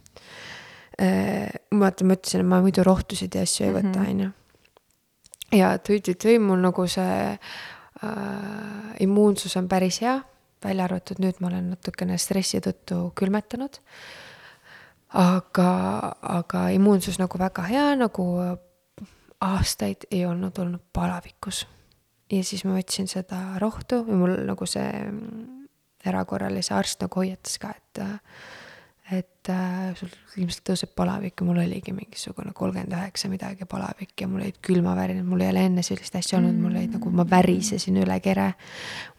äh,. vaata, ma ütlesin, et ma muidu rohtusid ja asju ei võta, Mhm. onju. Ja tüü-tüü-tüü, mul nagu see äh, immuunsus on päris hea, välja arvatud nüüd ma olen natukene stressi tõttu külmetanud. aga, aga immuunsus nagu väga hea, nagu aastaid ei olnud olnud palavikus ja siis ma võtsin seda rohtu ja mul nagu see mm, erakorralise arst nagu hoiatas ka, et et äh, sul ilmselt tõuseb palavik ja mul oligi mingisugune kolmkümmend üheksa midagi palavik ja mul olid külmavärinad, mul ei ole enne sellist asja olnud, mul olid nagu, ma värisesin üle kere.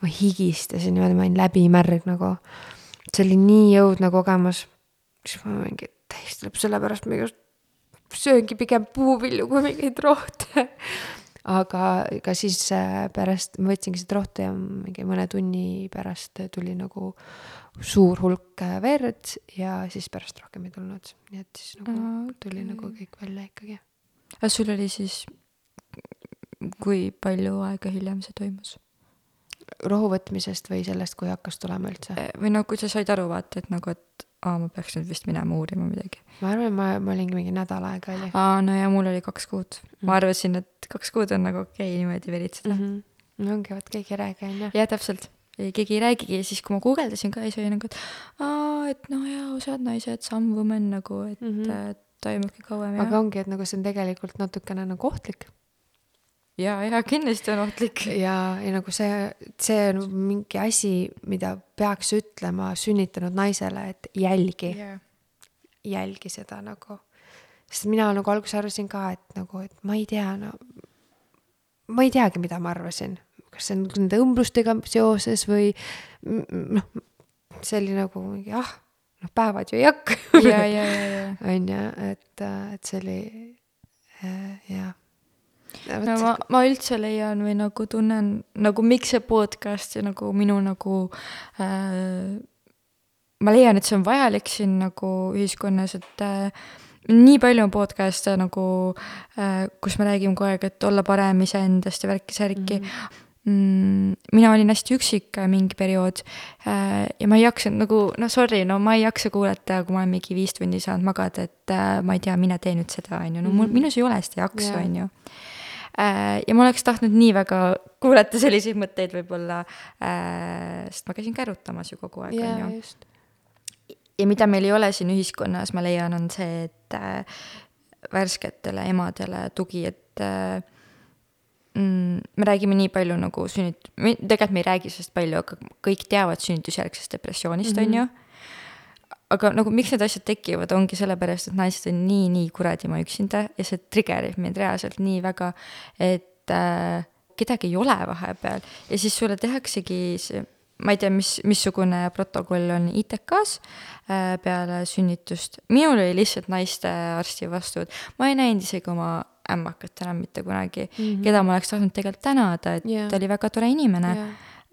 ma higistasin niimoodi, ma olin läbimärg nagu. see oli nii õudne kogemus. siis ma mingi täiesti lõpp, sellepärast ma just sööngi pigem puuvilju kui mingeid rohte aga ega siis äh, pärast ma võtsingi seda rohtu ja mingi mõne tunni pärast tuli nagu suur hulk äh, verd ja siis pärast rohkem ei tulnud, nii et siis nagu Aa, tuli nagu kõik välja ikkagi. aga sul oli siis, kui palju aega hiljem see toimus? rohu võtmisest või sellest, kui hakkas tulema üldse? või no kui sa said aru, vaata, et nagu, et aa, ma peaks nüüd vist minema uurima midagi. ma arvan, ma, ma olingi mingi nädal aega oli aa, no ja mul oli kaks kuud. Mm. ma arvasin, et kaks kuud on nagu okei okay, niimoodi veritseda mm. -hmm. no ongi, vot keegi ei räägi, onju. jah, täpselt. Keegi ei räägigi ja siis, kui ma guugeldasin ka, siis oli nagu, et aa, et noh, jaa, osad naised, some women nagu, et mm. -hmm. toimubki kauem ja aga ongi, et nagu see on tegelikult natukene nagu ohtlik ja, ja kindlasti on ohtlik. ja, ja nagu see, see on mingi asi, mida peaks ütlema sünnitanud naisele, et jälgi yeah. jälgi seda nagu. sest mina nagu alguses arvasin ka, et nagu, et ma ei tea, no ma ei teagi, mida ma arvasin, kas see on nende õmblustega seoses või noh, see oli nagu mingi ah, noh, päevad ju ei hakka ja, ja, ja, ja. onju, et, et see oli äh, jah. no ma, ma üldse leian või nagu tunnen nagu miks see podcast ja nagu minu nagu äh, ma leian, et see on vajalik siin nagu ühiskonnas, et äh, nii palju on podcast'e nagu äh,, kus me räägime kogu aeg, et olla parem iseendast ja värki-särki mm.. Mm, mina olin hästi üksik äh, mingi periood äh, ja ma ei jaksanud nagu, no sorry, no ma ei jaksa kuulata, kui ma olen mingi viis tundi saanud magada, et äh, ma ei tea, mine tee nüüd seda, on ju, no mul, minus ei ole seda jaksu, Jaa. on ju ja ma oleks tahtnud nii väga kuulata selliseid mõtteid võib-olla sest ma käisin kärutamas ju kogu aeg, jaa, on ju. ja mida meil ei ole siin ühiskonnas, ma leian, on see, et värsketele emadele tugi, et mm, me räägime nii palju nagu sünnit-, tegelikult me ei räägi sellest palju, aga kõik teavad sünnitusjärgsest depressioonist mm. -hmm. on ju aga nagu miks need asjad tekivad, ongi sellepärast, et naised on nii, nii kuradimaa üksinda ja see trigerib mind reaalselt nii väga, et äh, kedagi ei ole vahepeal ja siis sulle tehaksegi see, ma ei tea, mis, missugune protokoll on ITK-s äh, peale sünnitust. minul oli lihtsalt naistearsti vastuvõtt, ma ei näinud isegi oma ämmakat enam mitte kunagi mm, -hmm. keda ma oleks tahtnud tegelikult tänada, et yeah. ta oli väga tore inimene Jaa.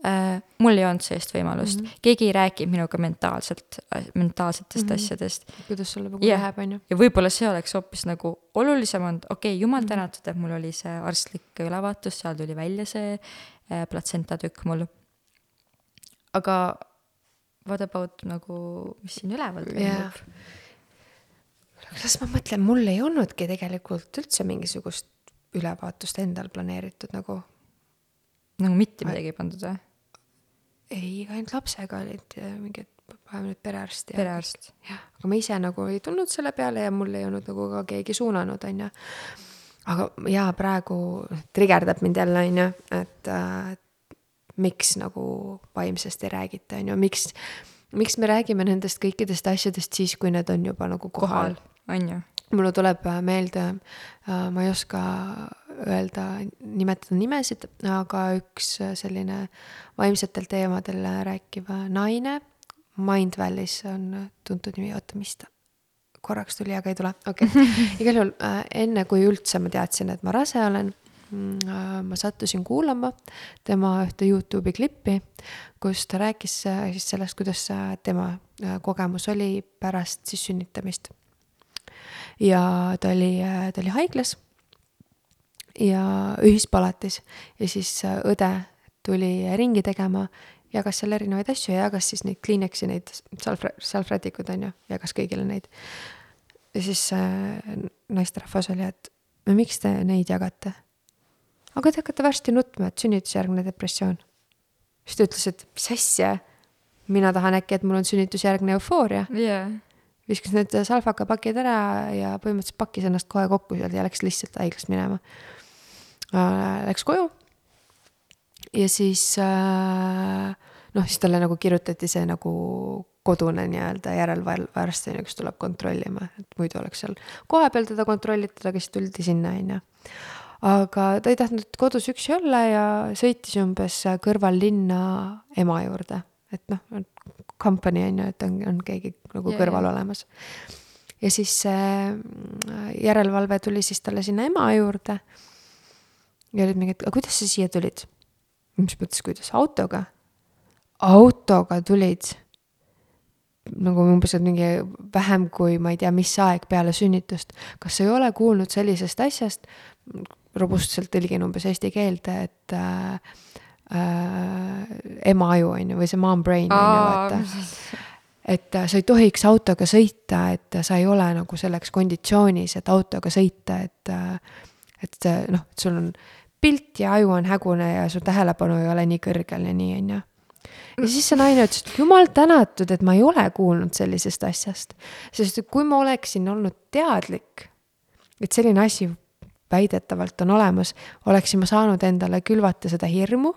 äh,. mul ei olnud sellist võimalust mm, -hmm. keegi ei rääkinud minuga mentaalselt, mentaalsetest mm. -hmm. asjadest kuidas sul nagu Jah. läheb, onju. ja võib-olla see oleks hoopis nagu olulisem olnud, okei okay,, jumal Mhm. tänatud, et mul oli see arstlik ülevaatus, seal tuli välja see äh, platsentatükk mul. aga what about nagu, mis siin üleval toimub? Kas ma mõtlen, mul ei olnudki tegelikult üldse mingisugust ülevaatust endal planeeritud nagu nagu mitte midagi ei pandud või? ei, ainult lapsega olid mingid, paneme nüüd perearsti. perearst. jah, aga ma ise nagu ei tulnud selle peale ja mul ei olnud nagu ka keegi suunanud, onju. aga jaa, praegu trigerdab mind jälle, onju, et äh, miks nagu vaimsest ei räägita, on ju, miks, miks me räägime nendest kõikidest asjadest siis, kui need on juba nagu kohal, kohal, on ju. mulle tuleb äh, meelde, äh, ma ei oska öelda, nimetada nimesid, aga üks selline vaimsetel teemadel rääkiv naine Mind Valley's on tuntud nimi, oota, mis ta, korraks tuli, aga ei tule, okei. Okay.. [LAUGHS] igal juhul äh, enne, kui üldse ma teadsin, et ma rase olen äh,, ma sattusin kuulama tema ühte Youtube'i klippi, kus ta rääkis äh, siis sellest, kuidas äh, tema äh, kogemus oli pärast siis sünnitamist. ja ta oli, äh, ta oli haiglas ja ühispalatis ja siis äh, õde tuli ringi tegema jagas seal erinevaid asju ja jagas siis neid Kleenexi, neid salv-, salvrätikud on ju, jagas kõigile neid. ja siis äh, naisterahvas oli, et miks te neid jagate? Aga te hakkate varsti nutma, et sünnitusjärgne depressioon. siis ta ütles, et mis asja, mina tahan äkki, et mul on sünnitusjärgne eufooria yeah. viskas need salvakapakid ära ja põhimõtteliselt pakkis ennast kohe kokku seal ja läks lihtsalt haiglast minema äh,. Läks koju ja siis äh, noh, siis talle nagu kirjutati see nagu kodune nii-öelda järelevalvearst on ju, kes tuleb kontrollima, et muidu oleks seal kohapeal teda kontrollitud, aga siis tuldi sinna, on ju. Aga ta ei tahtnud kodus üksi olla ja sõitis umbes kõrvallinna ema juurde, et noh, company on ju, et on, on keegi nagu yeah, kõrval yeah. olemas. ja siis äh, järelevalve tuli siis talle sinna ema juurde. ja olid mingid, aga kuidas sa siia tulid? mis mõttes, kuidas, autoga? autoga tulid nagu umbes, et mingi vähem kui ma ei tea, mis aeg peale sünnitust. kas sa ei ole kuulnud sellisest asjast, robustselt tõlgin umbes eesti keelde, et äh, äh, ema aju on ju, või see mom brain on ju, et äh, sa ei tohiks autoga sõita, et sa ei ole nagu selleks konditsioonis, et autoga sõita, et, äh, et noh, et sul on pilt ja aju on hägune ja su tähelepanu ei ole nii kõrgel ja nii, on ju. ja siis see naine ütles, et jumal tänatud, et ma ei ole kuulnud sellisest asjast. sest et kui ma oleksin olnud teadlik, et selline asi väidetavalt on olemas, oleksin ma saanud endale külvata seda hirmu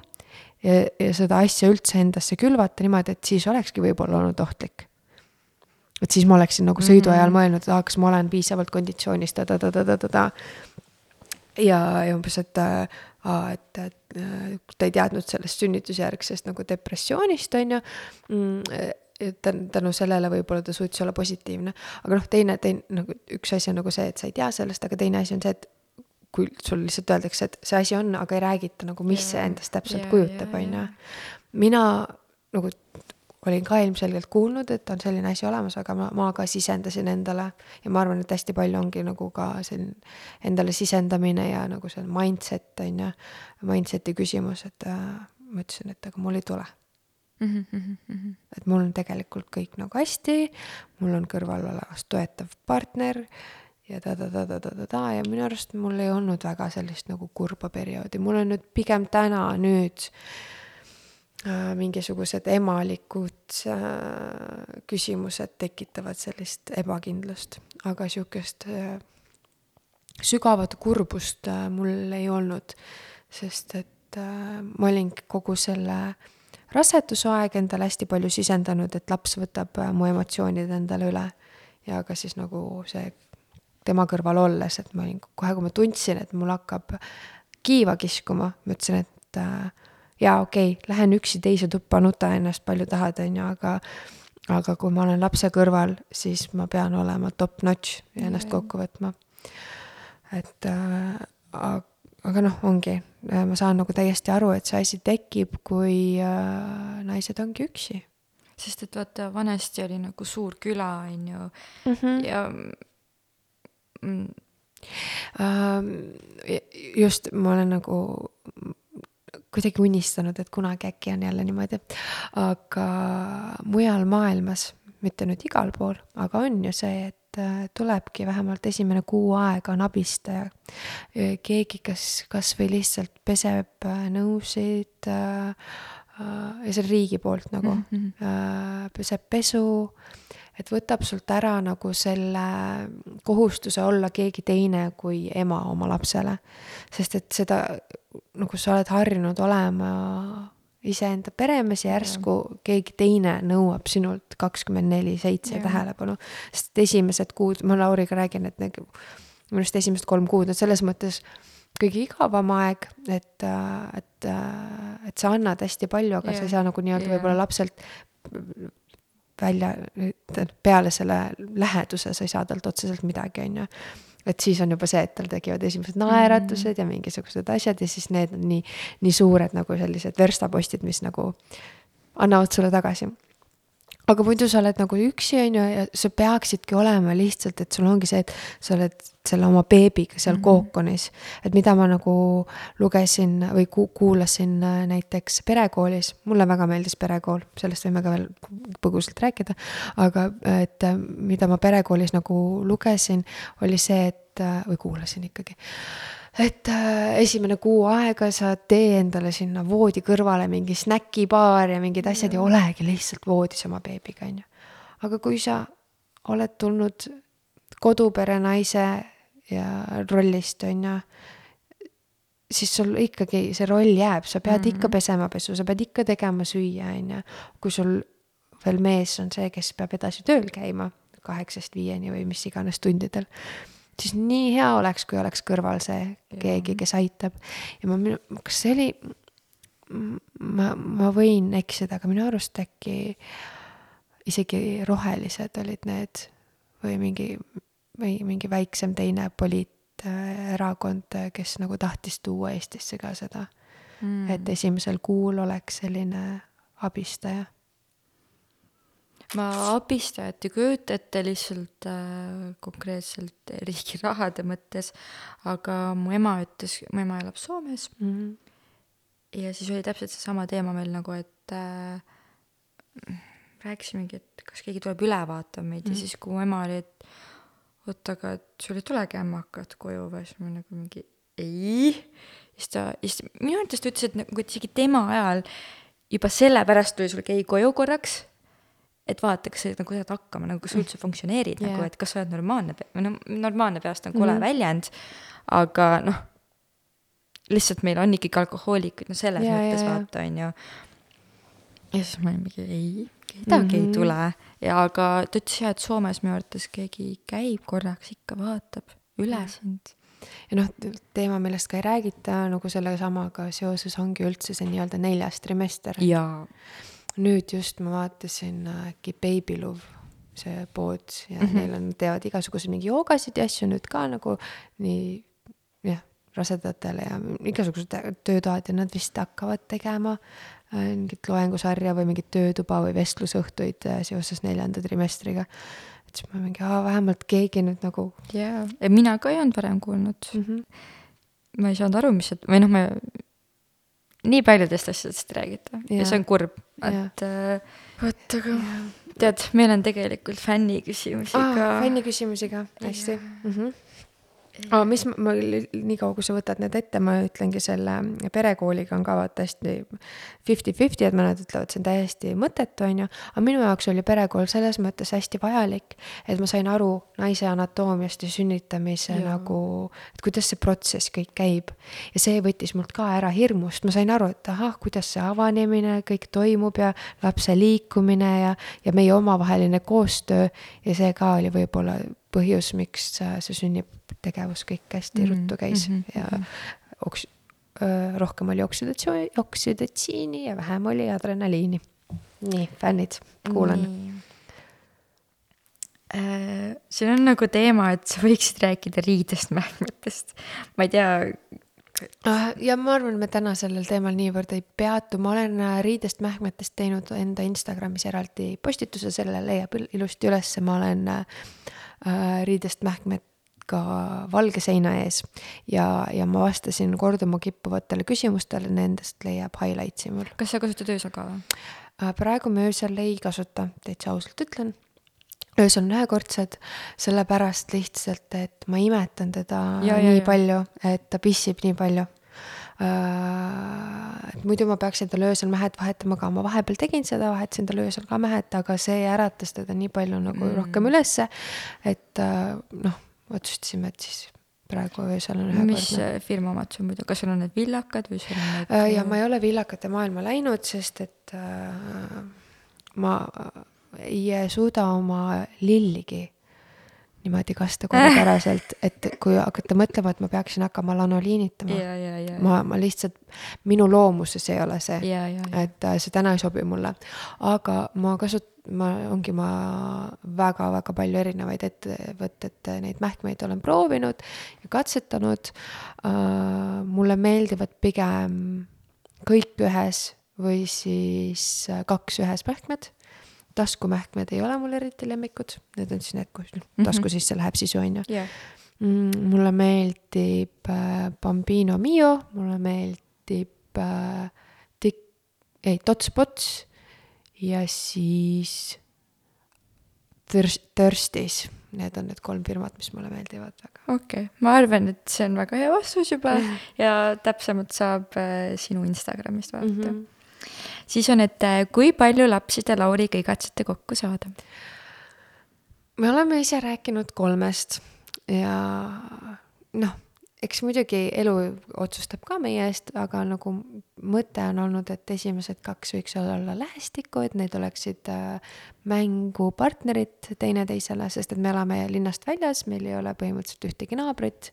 ja, ja seda asja üldse endasse külvata niimoodi, et siis olekski võib-olla olnud ohtlik. et siis ma oleksin nagu sõidu ajal mhm. mõelnud, et aa, kas ma olen piisavalt konditsioonis ta-ta-ta-ta-ta-ta ja, ja umbes, et aa, et, et ta ei teadnud sellest sünnitusjärgsest nagu depressioonist, on ju mm, tänu sellele võib-olla ta suutis olla positiivne. aga noh, teine, teine nagu üks asi on nagu see, et sa ei tea sellest, aga teine asi on see, et kui sul lihtsalt öeldakse, et see asi on, aga ei räägita nagu, mis yeah. see endast täpselt yeah, kujutab, on ju. mina nagu olin ka ilmselgelt kuulnud, et on selline asi olemas, aga ma, ma ka sisendasin endale ja ma arvan, et hästi palju ongi nagu ka selline endale sisendamine ja nagu see mindset on ju, mindset'i küsimus, et äh, ma ütlesin, et aga mul ei tule mm. -hmm. et mul on tegelikult kõik nagu hästi, mul on kõrval olemas toetav partner ja ta-ta-ta-ta-ta-ta ja minu arust mul ei olnud väga sellist nagu kurba perioodi, mul on nüüd pigem täna nüüd äh, Äh, mingisugused emalikud äh, küsimused tekitavad sellist ebakindlust, aga sihukest äh, sügavat kurbust mul ei olnud, sest et ma olin kogu selle raseduse aeg endale hästi palju sisendanud, et laps võtab mu emotsioonid endale üle. ja ka siis nagu see tema kõrval olles, et ma olin kohe, kui ma tundsin, et mul hakkab kiiva kiskuma, ma ütlesin, et äh, jaa, okei okay,, lähen üksi teise tuppa, nuta ennast palju tahad, on ju, aga aga kui ma olen lapse kõrval, siis ma pean olema top notch ja ennast kokku võtma. et äh, aga noh, ongi, äh, ma saan nagu täiesti aru, et see asi tekib, kui äh, naised ongi üksi. sest et vaata, vanasti oli nagu suur küla, on ju -hmm. ja just, ma olen nagu kuidagi unistanud, et kunagi äkki on jälle niimoodi. aga mujal maailmas, mitte nüüd igal pool, aga on ju see, et äh, tulebki vähemalt esimene kuu aega on abistaja. keegi, kes kasvõi lihtsalt peseb äh, nõusid äh, ja see on riigi poolt nagu mm, -hmm. peseb pesu et võtab sult ära nagu selle kohustuse olla keegi teine kui ema oma lapsele. sest et seda, nagu sa oled harjunud olema iseenda peremees ja järsku keegi teine nõuab sinult kakskümmend neli seitse tähelepanu. sest esimesed kuud, ma Lauriga räägin, et nagu minu arust esimesed kolm kuud on selles mõttes kõige igavam aeg, et, et, et sa annad hästi palju, aga sa ei saa nagu nii-öelda võib-olla lapselt välja, peale selle läheduse sa ei saa talt otseselt midagi, on ju. et siis on juba see, et tal tekivad esimesed naeratused ja mingisugused asjad ja siis need on nii, nii suured nagu sellised verstapostid, mis nagu annavad sulle tagasi aga muidu sa oled nagu üksi, on ju, ja sa peaksidki olema lihtsalt, et sul ongi see, et sa oled selle oma beebiga seal mm -hmm. kookonis. et mida ma nagu lugesin või ku kuulasin äh, näiteks perekoolis, mulle väga meeldis perekool, sellest võime ka veel põgusalt rääkida. aga et äh, mida ma perekoolis nagu lugesin, oli see, et äh, või kuulasin ikkagi et äh, esimene kuu aega sa tee endale sinna voodi kõrvale mingi snäkibaar ja mingid asjad ja olegi lihtsalt voodis oma beebiga, on ju. aga kui sa oled tulnud kodupere naise ja rollist, on ju, siis sul ikkagi see roll jääb, sa pead mm -hmm. ikka pesema pesu, sa pead ikka tegema süüa, on ju. kui sul veel mees on see, kes peab edasi tööl käima kaheksast viieni või mis iganes tundidel siis nii hea oleks, kui oleks kõrval see keegi, kes aitab. ja ma, kas see oli, ma, ma võin eksida, aga minu arust äkki isegi rohelised olid need või mingi, või mingi väiksem teine poliiterakond, kes nagu tahtis tuua Eestisse ka seda mm., et esimesel kuul oleks selline abistaja ma abistajat ei kujuta ette lihtsalt äh, konkreetselt riigi rahade mõttes, aga mu ema ütles, mu ema elab Soomes mm. -hmm. ja siis oli täpselt seesama teema meil nagu, et äh, rääkisimegi, et kas keegi tuleb üle vaatama meid mm -hmm. ja siis, kui mu ema oli, et oot, aga et sul ei tulegi ämmakad koju või siis ma nagu mingi ei. siis ta, siis minu arvates ta ütles, et nagu isegi tema ajal juba sellepärast tuli sul keegi koju korraks et vaata, kas sa nagu saad hakkama, nagu kas sa üldse funktsioneerid yeah. nagu, et kas sa oled normaalne, noh, normaalne peast on kole mm väljend, aga noh, lihtsalt meil on ikkagi alkohoolikuid, no selles yeah, mõttes yeah, vaata, on ju. ja siis ma olin mingi ei, kedagi mm -hmm. ei tule ja aga ta ütles jah, et Soomes minu arvates keegi käib korraks ikka, vaatab üle sind ja noh, teema, millest ka ei räägita nagu selle samaga seoses ongi üldse see nii-öelda neljas trimester. jaa nüüd just ma vaatasin äkki Baby Love, see pood ja mm -hmm. neil on, teevad igasuguseid mingi joogasid ja asju nüüd ka nagu nii jah, rasedatele ja igasugused töötoad ja nad vist hakkavad tegema äh, mingit loengusarja või mingit töötuba või vestlusõhtuid äh, seoses neljanda trimestriga. et siis ma mingi, vähemalt keegi nüüd nagu. jaa, mina ka ei olnud varem kuulnud mm. -hmm. ma ei saanud aru, mis see, või noh, ma nii paljudest asjadest ei räägita ja, ja see on kurb, et äh, vot, aga tead, meil on tegelikult fänniküsimusi ah, ka. fänniküsimusi ka, hästi. Mm -hmm aga mis ma, ma, niikaua kui sa võtad need ette, ma ütlengi selle perekooliga on ka vaata hästi fifty-fifty, et mõned ütlevad, see on täiesti mõttetu, on ju. aga minu jaoks oli perekool selles mõttes hästi vajalik, et ma sain aru naise anatoomiast ja sünnitamise ja. nagu, et kuidas see protsess kõik käib. ja see võttis mult ka ära hirmust, ma sain aru, et ahah, kuidas see avanemine kõik toimub ja lapse liikumine ja, ja meie omavaheline koostöö ja see ka oli võib-olla põhjus, miks see sünnitegevus kõik hästi mm -hmm. ruttu käis mm -hmm. ja oks-, rohkem oli oksüdatsiooni, oksüdatsiini ja vähem oli adrenaliini. nii, fännid, kuulan. Äh, siin on nagu teema, et sa võiksid rääkida riidest, mähkmetest. ma ei tea. Ah, ja ma arvan, me täna sellel teemal niivõrd ei peatu, ma olen äh, riidest, mähkmetest teinud enda Instagramis eraldi postituse, selle leiab ilusti ülesse, ma olen Äh, riidest mähkmed ka valge seina ees ja, ja ma vastasin korduma kippuvatele küsimustele, nendest leiab highlights'i mul. kas sa kasutad öösel ka või? Äh, praegu ma öösel ei kasuta, täitsa ausalt ütlen. öösel on ühekordsed, sellepärast lihtsalt, et ma imetan teda ja, nii ja, palju, et ta pissib nii palju Äh, et muidu ma peaks endale öösel mähed vahetama ka, ma vahepeal tegin seda, vahetasin talle öösel ka mähed, aga see äratas teda nii palju nagu mm. rohkem ülesse, et äh, noh, otsustasime, et siis praegu öösel on mis ühekordne. äh, firma omad sul muidu, kas sul on need villakad või sul on need Äh, ja ma ei ole villakate maailma läinud, sest et äh, ma ei suuda oma lilligi niimoodi kasta korrapäraselt, [LAUGHS] et kui hakata mõtlema, et ma peaksin hakkama lanoliinitama, ma, ma lihtsalt, minu loomuses ei ole see, et äh, see täna ei sobi mulle. aga ma kasut-, ma, ongi ma väga-väga palju erinevaid ettevõtete neid mähkmeid olen proovinud ja katsetanud uh,. mulle meeldivad pigem kõik ühes või siis äh, kaks ühes mähkmed. Taskumähkmed ei ole mul eriti lemmikud, need on siis need, kus noh, tasku sisse läheb sisu on ju. ja, Mm, mulle meeldib äh, Bambino Mio, mulle meeldib äh, Tik-, ei, Tots Pots ja siis Thir-, Thirstis. Need on need kolm firmat, mis mulle meeldivad väga. okei okay., ma arvan, et see on väga hea vastus juba ja täpsemalt saab äh, sinu Instagramist vaadata mm. Mhm. -hmm. Siis on, et äh, kui palju lapsi te Lauriga igatsete kokku saada? me oleme ise rääkinud kolmest ja noh, eks muidugi elu otsustab ka meie eest, aga nagu mõte on olnud, et esimesed kaks võiks olla lähestikku, et need oleksid äh, mängupartnerid teineteisele, sest et me elame linnast väljas, meil ei ole põhimõtteliselt ühtegi naabrit.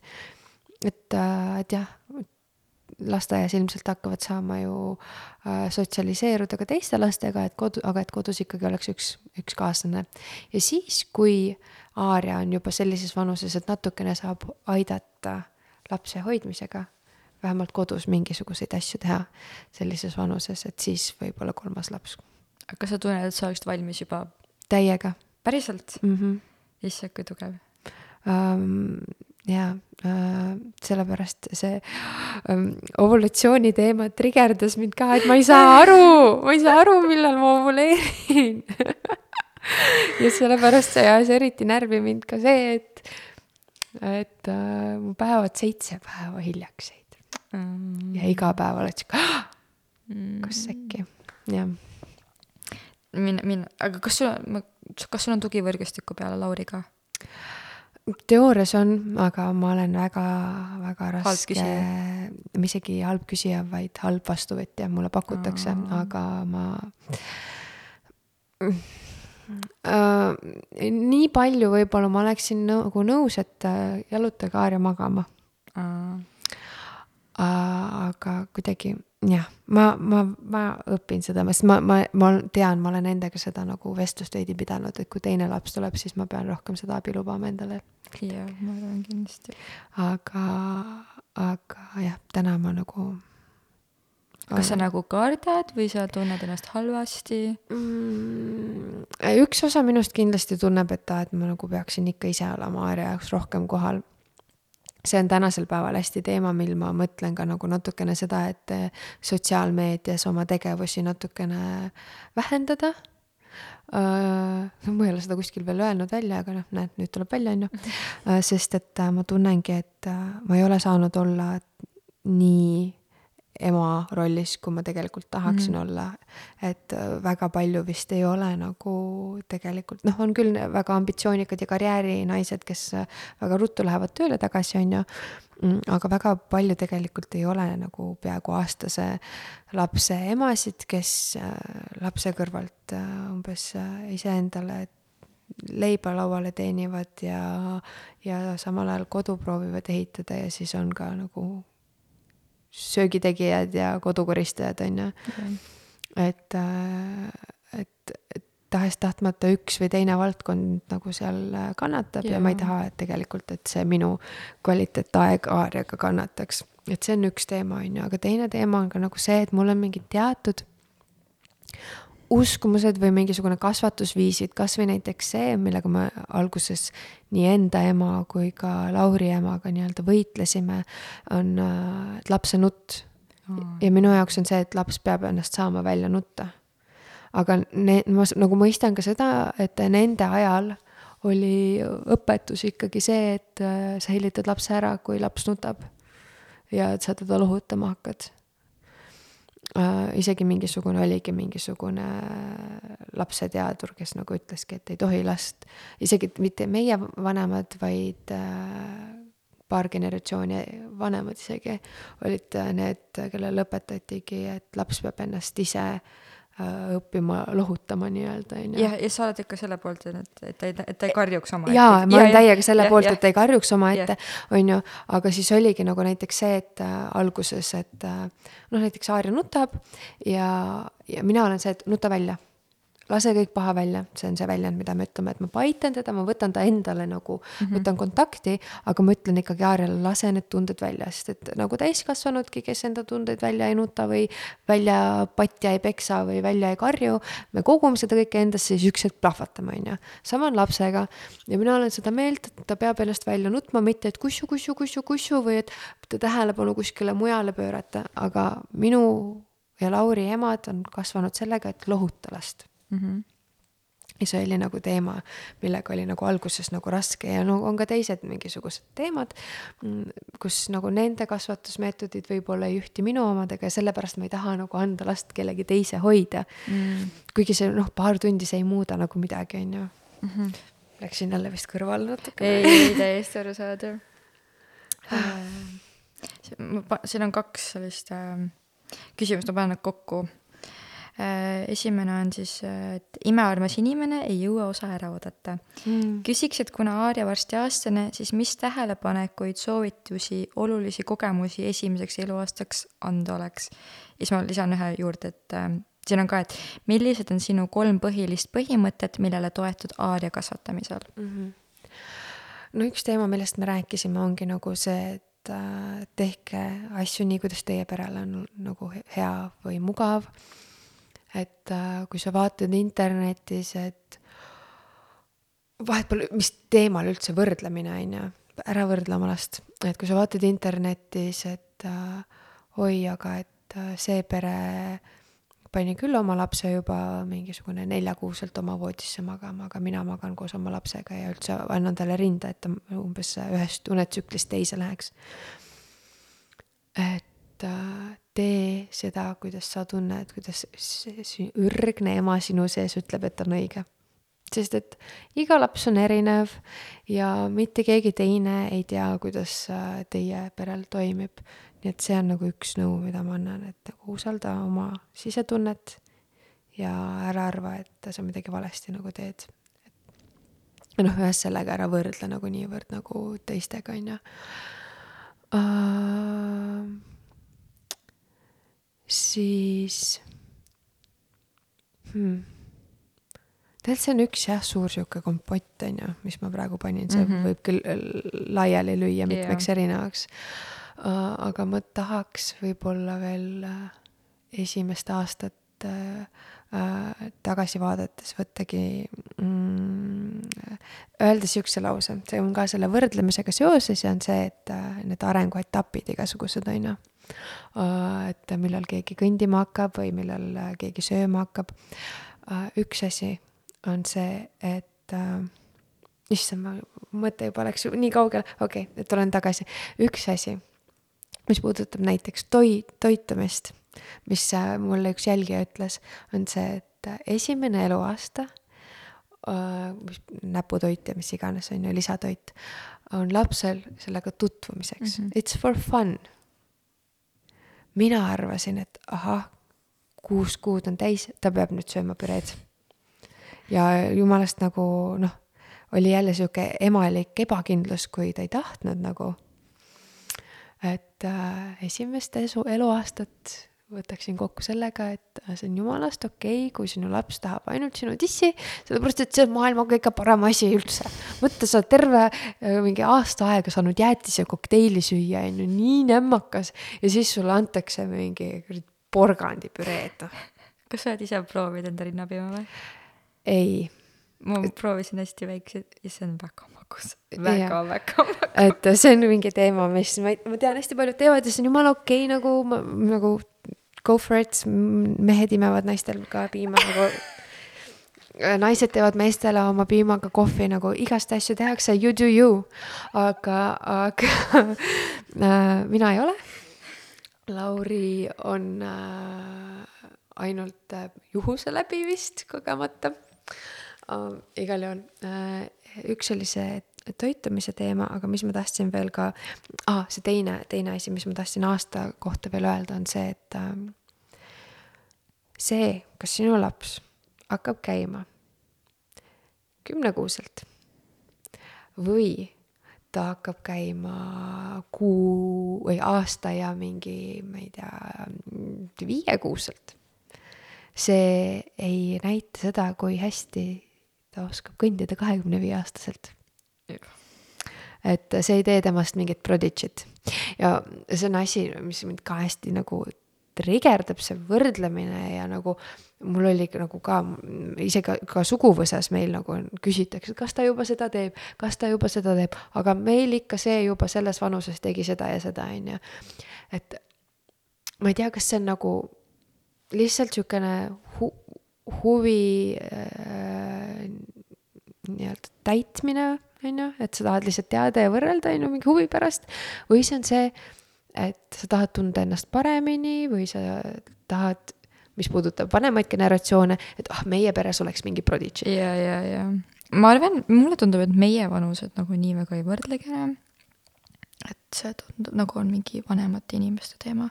et, et jah, lasteaias ilmselt hakkavad saama ju äh, sotsialiseeruda ka teiste lastega, et kodu, aga et kodus ikkagi oleks üks, üks kaaslane. ja siis, kui Aaria on juba sellises vanuses, et natukene saab aidata lapse hoidmisega, vähemalt kodus mingisuguseid asju teha sellises vanuses, et siis võib-olla kolmas laps aga kas sa tunned, et sa oleksid valmis juba täiega päriselt? mm. -hmm. issand, kui tugev. um,. Jaa uh,, sellepärast see um, evolutsiooni teema trigerdas mind ka, et ma ei saa aru, ma ei saa aru, millal ma ovuleerin. [LAUGHS] ja sellepärast see ajas eriti närvi mind ka see, et, et uh, mu päevad seitse päeva hiljaks jäid Mm. ja iga päev oled sihuke, kas äkki, jah. min-, min-, aga kas sul on, kas sul on tugivõrgustikku peale Lauri ka? Teoorias on, aga ma olen väga-väga raske isegi halb küsija, vaid halb vastuvõtja, mulle pakutakse, Aa. aga ma äh,. nii palju võib-olla ma oleksin nagu nõus, et äh, jalutage Aarja magama, aga kuidagi jah, ma, ma, ma õpin seda, sest ma, ma, ma tean, ma olen endaga seda nagu vestlust veidi pidanud, et kui teine laps tuleb, siis ma pean rohkem seda abi lubama endale jah, ma arvan kindlasti. aga, aga jah, täna ma nagu. kas sa nagu kardad või sa tunned ennast halvasti? mm,? üks osa minust kindlasti tunneb, et aa, et ma nagu peaksin ikka ise olema Aarja jaoks rohkem kohal. see on tänasel päeval hästi teema, mil ma mõtlen ka nagu natukene seda, et sotsiaalmeedias oma tegevusi natukene vähendada Uh, ma ei ole seda kuskil veel öelnud välja, aga noh, näed, nüüd tuleb välja, on ju. sest et äh, ma tunnengi, et äh, ma ei ole saanud olla nii ema rollis, kui ma tegelikult tahaksin mm. olla. et äh, väga palju vist ei ole nagu tegelikult, noh, on küll väga ambitsioonikad ja karjäärinaised, kes äh, väga ruttu lähevad tööle tagasi, on ju. aga väga palju tegelikult ei ole nagu peaaegu aastase lapse emasid, kes äh, lapse kõrvalt umbes iseendale leiba lauale teenivad ja, ja samal ajal kodu proovivad ehitada ja siis on ka nagu söögitegijad ja kodukoristajad, on ju. et, et, et tahes-tahtmata üks või teine valdkond nagu seal äh, kannatab ja, ja ma ei taha, et tegelikult, et see minu kvaliteetaeg Aarjaga kannataks. et see on üks teema, on ju, aga teine teema on ka nagu see, et mul on mingid teatud uskumused või mingisugune kasvatusviisid, kasvõi näiteks see, millega me alguses nii enda ema kui ka Lauri emaga nii-öelda võitlesime, on äh, lapse nutt. ja minu jaoks on see, et laps peab ennast saama välja nutta. aga ne-, ma nagu mõistan ka seda, et nende ajal oli õpetus ikkagi see, et äh, sa hellitad lapse ära, kui laps nutab. ja et sa teda lohutama hakkad isegi mingisugune oligi mingisugune lapseteadur, kes nagu ütleski, et ei tohi last, isegi mitte meie vanemad, vaid äh, paar generatsiooni vanemad isegi olid äh, need, kellele õpetatigi, et laps peab ennast ise äh, õppima lohutama nii-öelda, on ju. jah, ja sa oled ikka selle poolt, et, et ta ei, et ta ei karjuks omaette. jaa, ma olen täiega selle ja, poolt, et ta ei karjuks omaette, on ju, aga siis oligi nagu näiteks see, et äh, alguses, et äh, noh, näiteks Aarja nutab ja, ja mina olen see, et nuta välja lase kõik paha välja, see on see väljend, mida me ütleme, et ma paitan teda, ma võtan ta endale nagu mm, -hmm. võtan kontakti, aga ma ütlen ikkagi Aarjale, lase need tunded välja, sest et nagu täiskasvanudki, kes enda tundeid välja ei nuta või välja patja ei peksa või välja ei karju, me kogume seda kõike endasse ja siis üks hetk plahvatame, on ju. sama on lapsega ja mina olen seda meelt, et ta peab ennast välja nutma, mitte et kussu, kussu, kussu, kussu või et tähelepanu kuskile mujale pöörata, aga minu ja Lauri emad on kasvanud sellega, et lohuta last mm. -hmm ja see oli nagu teema, millega oli nagu alguses nagu raske ja no on ka teised mingisugused teemad, mm, kus nagu nende kasvatusmeetodid võib-olla ei ühti minu omadega ja sellepärast ma ei taha nagu anda last kellegi teise hoida mm.. kuigi see noh, paar tundi see ei muuda nagu midagi, on ju. -hmm. Läksin jälle vist kõrvale natuke. ei, ei täiesti arusaadav äh, siin on kaks sellist äh, küsimust, ma panen nad kokku esimene on siis, et imearmas inimene ei jõua osa ära oodata mm.. küsiks, et kuna Aarja varsti aastane, siis mis tähelepanekuid, soovitusi, olulisi kogemusi esimeseks eluaastaks anda oleks? ja siis ma lisan ühe juurde, et äh, siin on ka, et millised on sinu kolm põhilist põhimõtet, millele toetud Aarja kasvatamisel mm? -hmm. no üks teema, millest me rääkisime, ongi nagu see, et äh, tehke asju nii, kuidas teie perele on nagu hea või mugav et äh, kui sa vaatad internetis, et vahet pole, mis teemal üldse võrdlemine, on ju, ära võrdle oma last, et kui sa vaatad internetis, et äh, oi, aga et äh, see pere pani küll oma lapse juba mingisugune neljakuuselt oma voodisse magama, aga mina magan koos oma lapsega ja üldse annan talle rinda, et ta umbes ühest unetsüklist teise läheks. et äh, tee seda, kuidas sa tunned, kuidas see ürgne ema sinu sees ütleb, et on õige. sest et iga laps on erinev ja mitte keegi teine ei tea, kuidas äh, teie perel toimib. nii et see on nagu üks nõu, mida ma annan, et nagu usalda oma sisetunnet ja ära arva, et sa midagi valesti nagu teed. noh, ühest sellega ära võrdle nagu niivõrd nagu teistega, on ju siis hmm. tegelikult see on üks jah, suur sihuke kompott on ju, mis ma praegu panin, see mm -hmm. võib küll äh, laiali lüüa mitmeks yeah. erinevaks aga ma tahaks võib-olla veel uh, esimest aastat uh, uh, tagasi vaadates võttagi mm, öelda siukse lause, see on ka selle võrdlemisega seoses ja on see, et uh, need arenguetapid igasugused on ju Äh, et millal keegi kõndima hakkab või millal äh, keegi sööma hakkab. Äh, üks asi on see, et issand, ma mõte juba läks nii kaugele, okei okay,, tulen tagasi. üks asi, mis puudutab näiteks toi-, toitumist, mis mulle üks jälgija ütles, on see, et esimene eluaasta mis näputoit ja mis iganes on ju, lisatoit, on lapsel sellega tutvumiseks mm, -hmm. it's for fun mina arvasin, et ahah, kuus kuud on täis, ta peab nüüd sööma püreed. ja jumalast nagu noh, oli jälle sihuke emalik ebakindlus, kui ta ei tahtnud nagu. et äh, esimest eluaastat võtaksin kokku sellega, et see on jumalast okei okay,, kui sinu laps tahab ainult sinu tissi, sellepärast et see on maailma kõige parem asi üldse. mõtle, sa oled terve äh, mingi aasta aega saanud jäätise kokteili süüa, on ju, nii nämmakas ja siis sulle antakse mingi porgandipüreed, noh. kas sa oled ise proovinud enda rinnapiima või? ei. ma proovisin hästi väikse ja see on väga magus väga, väga, väga. et see on mingi teema, mis ma, ma tean, hästi paljud teevad ja see on jumala okei okay, nagu, nagu go for it, mehed imevad naistel ka piima nagu naised teevad meestele oma piimaga kohvi nagu igast asju tehakse, you do you. aga, aga [LAUGHS] äh, mina ei ole. Lauri on äh, ainult äh, juhuse läbi vist kogemata äh,. igal juhul äh, üks oli see, toitumise teema, aga mis ma tahtsin veel ka ah,, see teine, teine asi, mis ma tahtsin aasta kohta veel öelda, on see, et äh, see, kas sinu laps hakkab käima kümnekuuselt või ta hakkab käima kuu või aasta ja mingi, ma ei tea, viiekuuselt. see ei näita seda, kui hästi ta oskab kõndida kahekümne viie aastaselt. et see ei tee temast mingit prodigy't ja see on asi, mis mind ka hästi nagu trigerdab see võrdlemine ja nagu mul oli nagu ka isegi ka, ka suguvõsas meil nagu küsitakse, kas ta juba seda teeb, kas ta juba seda teeb, aga meil ikka see juba selles vanuses tegi seda ja seda, on ju. et ma ei tea, kas see on nagu lihtsalt niisugune hu huvi äh, nii-öelda täitmine, on ju, et sa tahad lihtsalt teada ja võrrelda, on ju, mingi huvi pärast, või see on see, et sa tahad tunda ennast paremini või sa tahad, mis puudutab vanemaid generatsioone, et ah, meie peres oleks mingi prodigy. ja, ja, ja ma arvan, mulle tundub, et meie vanused nagu nii väga ei võrdlegi enam. et see tundub nagu on mingi vanemate inimeste teema.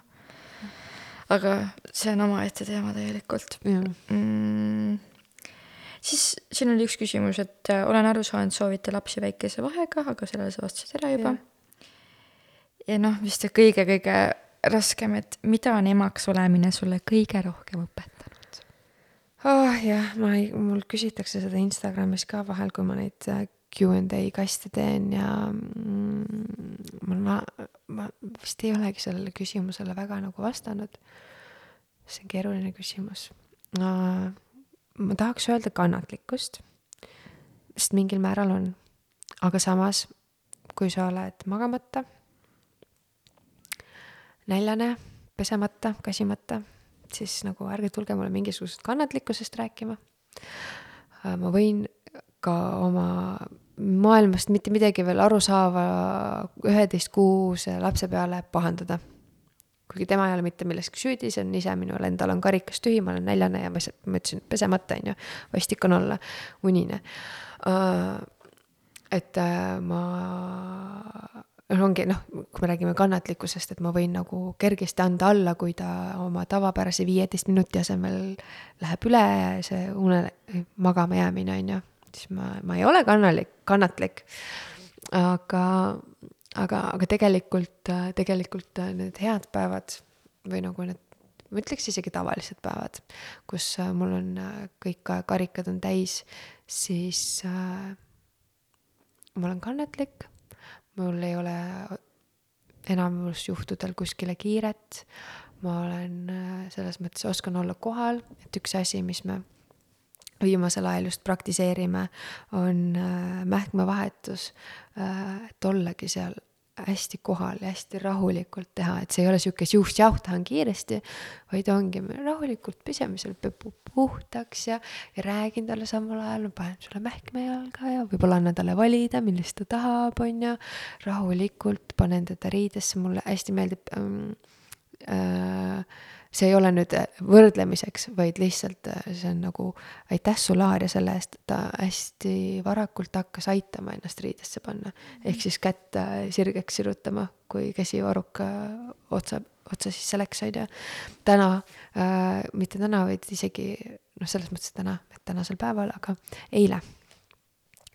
Aga see on omaette teema tegelikult. Mm. Siis siin oli üks küsimus, et äh, olen aru saanud, soovite lapsi väikese vahega, aga sellele sa vastasid ära juba. Ja noh, vist kõige-kõige raskem, et mida on emaks olemine sulle kõige rohkem õpetanud? oh jah, ma ei, mul küsitakse seda Instagramis ka vahel, kui ma neid äh, Q&A kaste teen ja mm, ma, ma vist ei olegi sellele küsimusele väga nagu vastanud. see on keeruline küsimus ma tahaks öelda kannatlikkust, sest mingil määral on, aga samas, kui sa oled magamata näljane, pesemata, kasimata, siis nagu ärge tulge mulle mingisugusest kannatlikkusest rääkima. Äh, ma võin ka oma maailmast mitte midagi veel aru saava üheteistkuuse lapse peale pahandada. kuigi tema ei ole mitte milleski süüdi, see on ise minul endal on karikas tühi, ma olen näljane ja ma ütlesin, et pesemata, on ju, vastik on olla unine. Äh, et äh, ma noh, ongi noh, kui me räägime kannatlikkusest, et ma võin nagu kergesti anda alla, kui ta oma tavapärase viieteist minuti asemel läheb üle see une, magama jäämine, on ju. Siis ma, ma ei ole kannalik, kannatlik. aga, aga, aga tegelikult, tegelikult need head päevad või nagu need, ma ütleks isegi tavalised päevad, kus mul on kõik karikad on täis, siis äh, ma olen kannatlik mul ei ole enamus juhtudel kuskile kiiret. ma olen äh, selles mõttes, oskan olla kohal, et üks asi, mis me viimasel ajal just praktiseerime, on äh, mähkmevahetus, äh, et ollagi seal hästi kohal ja hästi rahulikult teha, et see ei ole sihuke siuh-siauh, tahan kiiresti, vaid ongi, rahulikult pepu puhtaks ja, ja räägin talle samal ajal, panen sulle mähkme jalga ja võib-olla annan talle valida, millist ta tahab, on ju. rahulikult panen teda riidesse, mulle hästi meeldib ähm, äh, see ei ole nüüd äh, võrdlemiseks, vaid lihtsalt äh, see on nagu aitäh sulle, Aaria, selle eest, et ta hästi varakult hakkas aitama ennast riidesse panna. ehk siis kätt äh, sirgeks sirutama, kui käsi varuka otsa, otsa sisse läks, on ju. täna äh,, mitte täna, vaid isegi noh, selles mõttes täna, et tänasel päeval, aga eile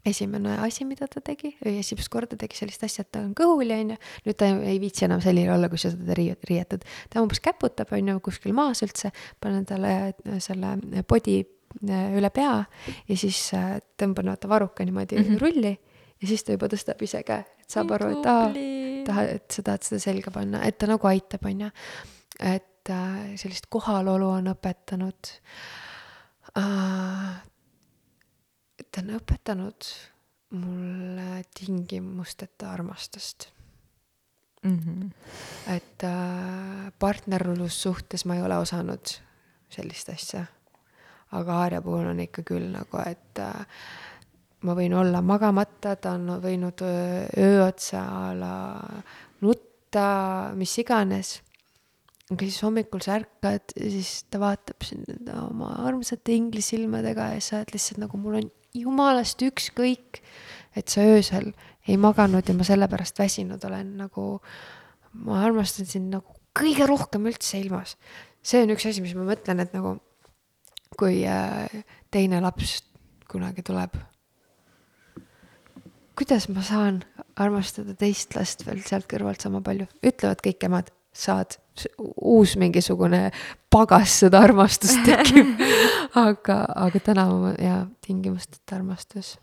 esimene asi, mida ta tegi, esimest korda tegi sellist asja, et ta on kõhuli, on ju. nüüd ta ei viitsi enam selline olla, kui sa teda riietad. ta umbes käputab, on ju, kuskil maas üldse, panen talle selle podi äh, üle pea ja siis äh, tõmban vaata varuka niimoodi mm -hmm. rulli ja siis ta juba tõstab ise käe, et saab aru, et aa, tahad, et sa tahad seda selga panna, et ta nagu aitab, on ju. et äh, sellist kohalolu on õpetanud äh, ta on õpetanud mulle tingimusteta armastust mm. -hmm. et äh, partnerlussuhtes ma ei ole osanud sellist asja. aga Aarja puhul on ikka küll nagu, et äh, ma võin olla magamata, ta on võinud öö, öö otsa a la nutta, mis iganes aga siis hommikul sa ärkad ja siis ta vaatab sind oma armsate inglisilmadega ja sa oled lihtsalt nagu mul on jumalast ükskõik, et sa öösel ei maganud ja ma sellepärast väsinud olen nagu, ma armastan sind nagu kõige rohkem üldse ilmas. see on üks asi, mis ma mõtlen, et nagu kui äh, teine laps kunagi tuleb. kuidas ma saan armastada teist last veel sealt kõrvalt sama palju, ütlevad kõik emad, saad, uus mingisugune pagas seda armastust tekib [LAUGHS] aga, aga täna ma ja tingimusteta armastus.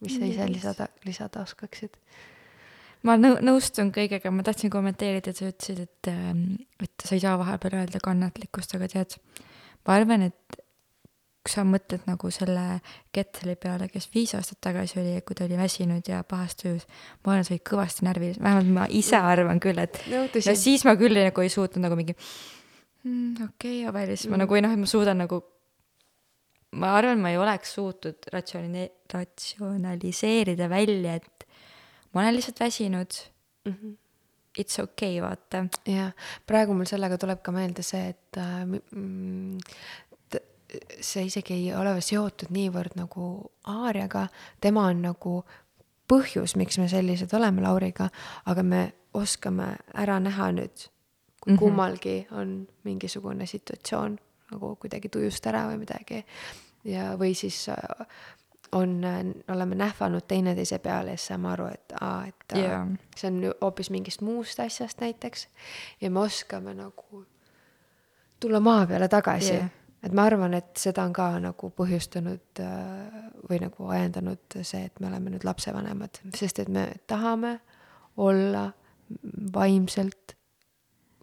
mis sa ise lisada, lisada oskaksid? ma nõu-, nõustun kõigega, ma tahtsin kommenteerida, et sa ütlesid, et, ähm, et sa ei saa vahepeal öelda kannatlikkust, aga tead, ma arvan, et kui sa mõtled nagu selle Ketli peale, kes viis aastat tagasi oli, kui ta oli väsinud ja pahas tujus, ma arvan, sa olid kõvasti närviline, vähemalt ma ise arvan küll, et no, no siis ma küll nagu ei suutnud nagu mingi mm, okei okay,, aga siis ma mm. nagu ei noh, et ma suudan nagu, ma arvan, ma ei oleks suutnud ratsiooni-, ratsionaliseerida välja, et ma olen lihtsalt väsinud mm. -hmm it's okay, vaata. jah, praegu mul sellega tuleb ka meelde see, et äh, mm, see isegi ei ole seotud niivõrd nagu Aarjaga, tema on nagu põhjus, miks me sellised oleme Lauriga, aga me oskame ära näha nüüd, kui -hmm. kummalgi on mingisugune situatsioon nagu kuidagi tujust ära või midagi. ja, või siis äh, on, oleme nähvanud teineteise peale ja siis saame aru, et aa, et yeah. see on hoopis mingist muust asjast näiteks. ja me oskame nagu tulla maa peale tagasi yeah et ma arvan, et seda on ka nagu põhjustanud äh, või nagu ajendanud see, et me oleme nüüd lapsevanemad, sest et me tahame olla vaimselt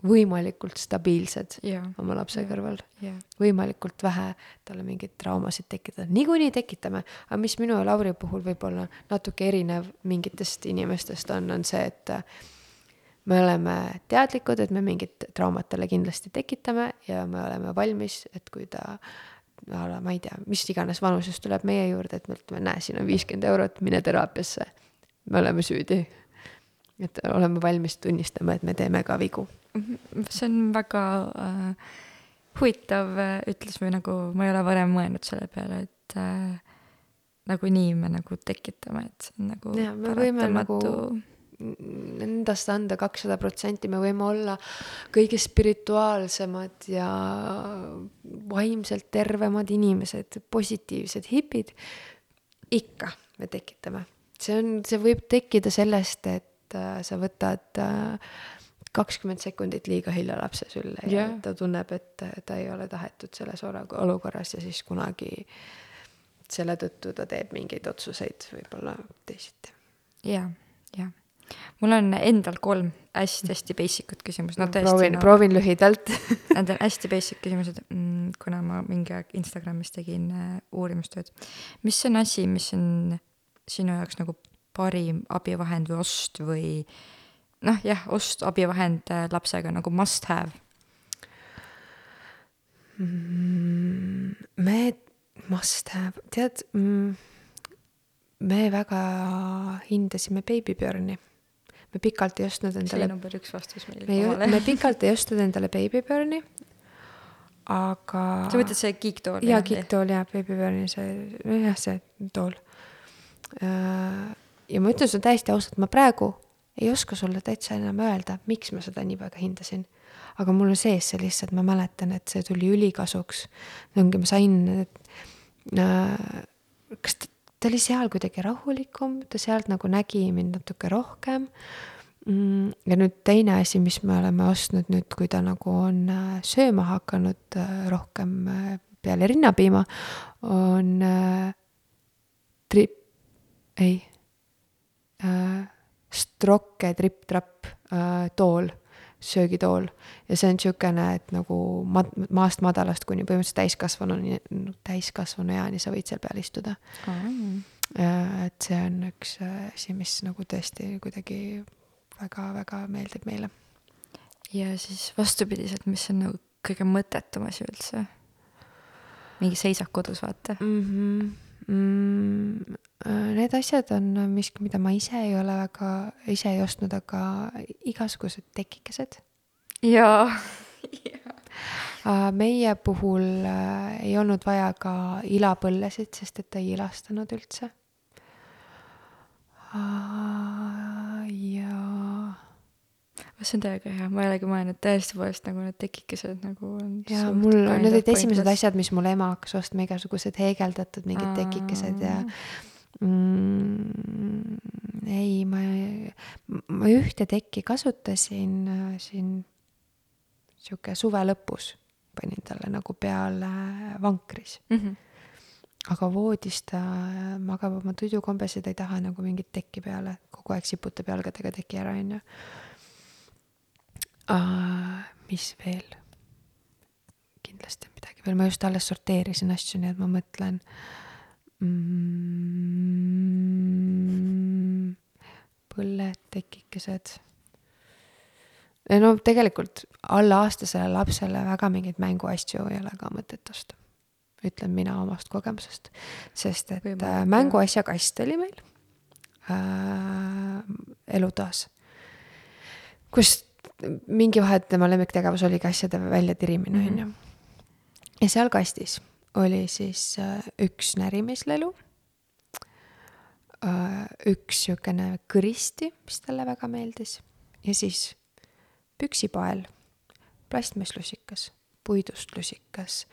võimalikult stabiilsed yeah. oma lapse yeah. kõrval. Yeah.. võimalikult vähe talle mingeid traumasid tekitada, niikuinii tekitame, aga mis minu ja Lauri puhul võib-olla natuke erinev mingitest inimestest on, on see, et me oleme teadlikud, et me mingit traumat talle kindlasti tekitame ja me oleme valmis, et kui ta ma ei tea, mis iganes vanuses tuleb meie juurde, et me ütleme, näe, siin on viiskümmend eurot, mine teraapiasse. me oleme süüdi. et oleme valmis tunnistama, et me teeme ka vigu. see on väga äh, huvitav äh, ütlus või nagu ma ei ole varem mõelnud selle peale, et äh, nagunii me nagu tekitame, et see on nagu. ja me võime nagu endast anda kakssada protsenti, me võime olla kõige spirituaalsemad ja vaimselt tervemad inimesed, positiivsed hipid. ikka me tekitame, see on, see võib tekkida sellest, et äh, sa võtad äh, kakskümmend sekundit liiga hilja lapse sülle ja yeah. ta tunneb, et ta ei ole tahetud selles olukorras ja siis kunagi selle tõttu ta teeb mingeid otsuseid võib-olla teisiti. ja, jah mul on endal kolm hästi-hästi basic ut küsimust, no tõesti. proovin no,, proovin lühidalt [LAUGHS] Need on hästi basic küsimused, mm, kuna ma mingi aeg Instagramis tegin äh, uurimustööd. mis on asi, mis on sinu jaoks nagu parim abivahend või ost või noh, jah, ost, abivahend äh, lapsega nagu must have mm,? me must have, tead mm,, me väga hindasime Baby Björni me pikalt ei ostnud endale. see number üks vastus meil. me, me pikalt ei ostnud endale Babyburni, aga. sa mõtled see kiiktool? jaa, kiiktool jaa, Babyburni see, nojah, see tool. Ja ma ütlen sulle täiesti ausalt, ma praegu ei oska sulle täitsa enam öelda, miks ma seda nii väga hindasin. aga mul on sees see lihtsalt, ma mäletan, et see tuli ülikasuks. ongi, ma sain, äh, kas ta oli seal kuidagi rahulikum, ta sealt nagu nägi mind natuke rohkem. Mm, ja nüüd teine asi, mis me oleme ostnud nüüd, kui ta nagu on äh, sööma hakanud äh, rohkem äh, peale rinnapiima, on trip, ei, Strokke tripp-trapp tool söögitool ja see on niisugune, et nagu mad-, maast madalast kuni põhimõtteliselt täiskasvanuni, täiskasvanu eani sa võid seal peal istuda mm.. et see on üks asi, mis nagu tõesti kuidagi väga-väga meeldib meile. ja siis vastupidiselt, mis on nagu kõige mõttetum asi üldse? mingi seisak kodus, vaata mm. -hmm. Mm, need asjad on miski, mida ma ise ei ole väga, ise ei ostnud, aga igasugused tekikesed. jaa [LAUGHS] meie puhul äh, ei olnud vaja ka ilapõllesid, sest et ta ei ilastanud üldse. ja see on täiega hea, ma ei olegi mõelnud täiesti poolest nagu need tekikesed nagu on ja mul, need olid esimesed asjad, mis mul ema hakkas ostma, igasugused heegeldatud mingid tekikesed ja mm, ei, ma, ma ühte tekki kasutasin äh, siin sihuke suve lõpus, panin talle nagu peale vankris. Mm. -hmm aga voodis ta magab oma tuidukombes ja ta ei taha nagu mingit tekki peale, kogu aeg siputab jalgadega teki ära, onju uh,. mis veel? kindlasti on midagi veel, ma just alles sorteerisin asju, nii et ma mõtlen mm,. põlled, tekikesed. no tegelikult allaaastasele lapsele väga mingeid mänguasju ei ole ka mõtet osta. ütlen mina omast kogemusest, sest et Võimalik, mänguasja kast oli meil äh, elutoas, kus mingi vahe, tema lemmiktegevus oligi asjade väljatirimine, mhm. on ju. ja seal kastis oli siis äh, üks närimislelu, äh, üks niisugune kõristi, mis talle väga meeldis, ja siis püksipael, plastmasslusikas, puidust lusikas,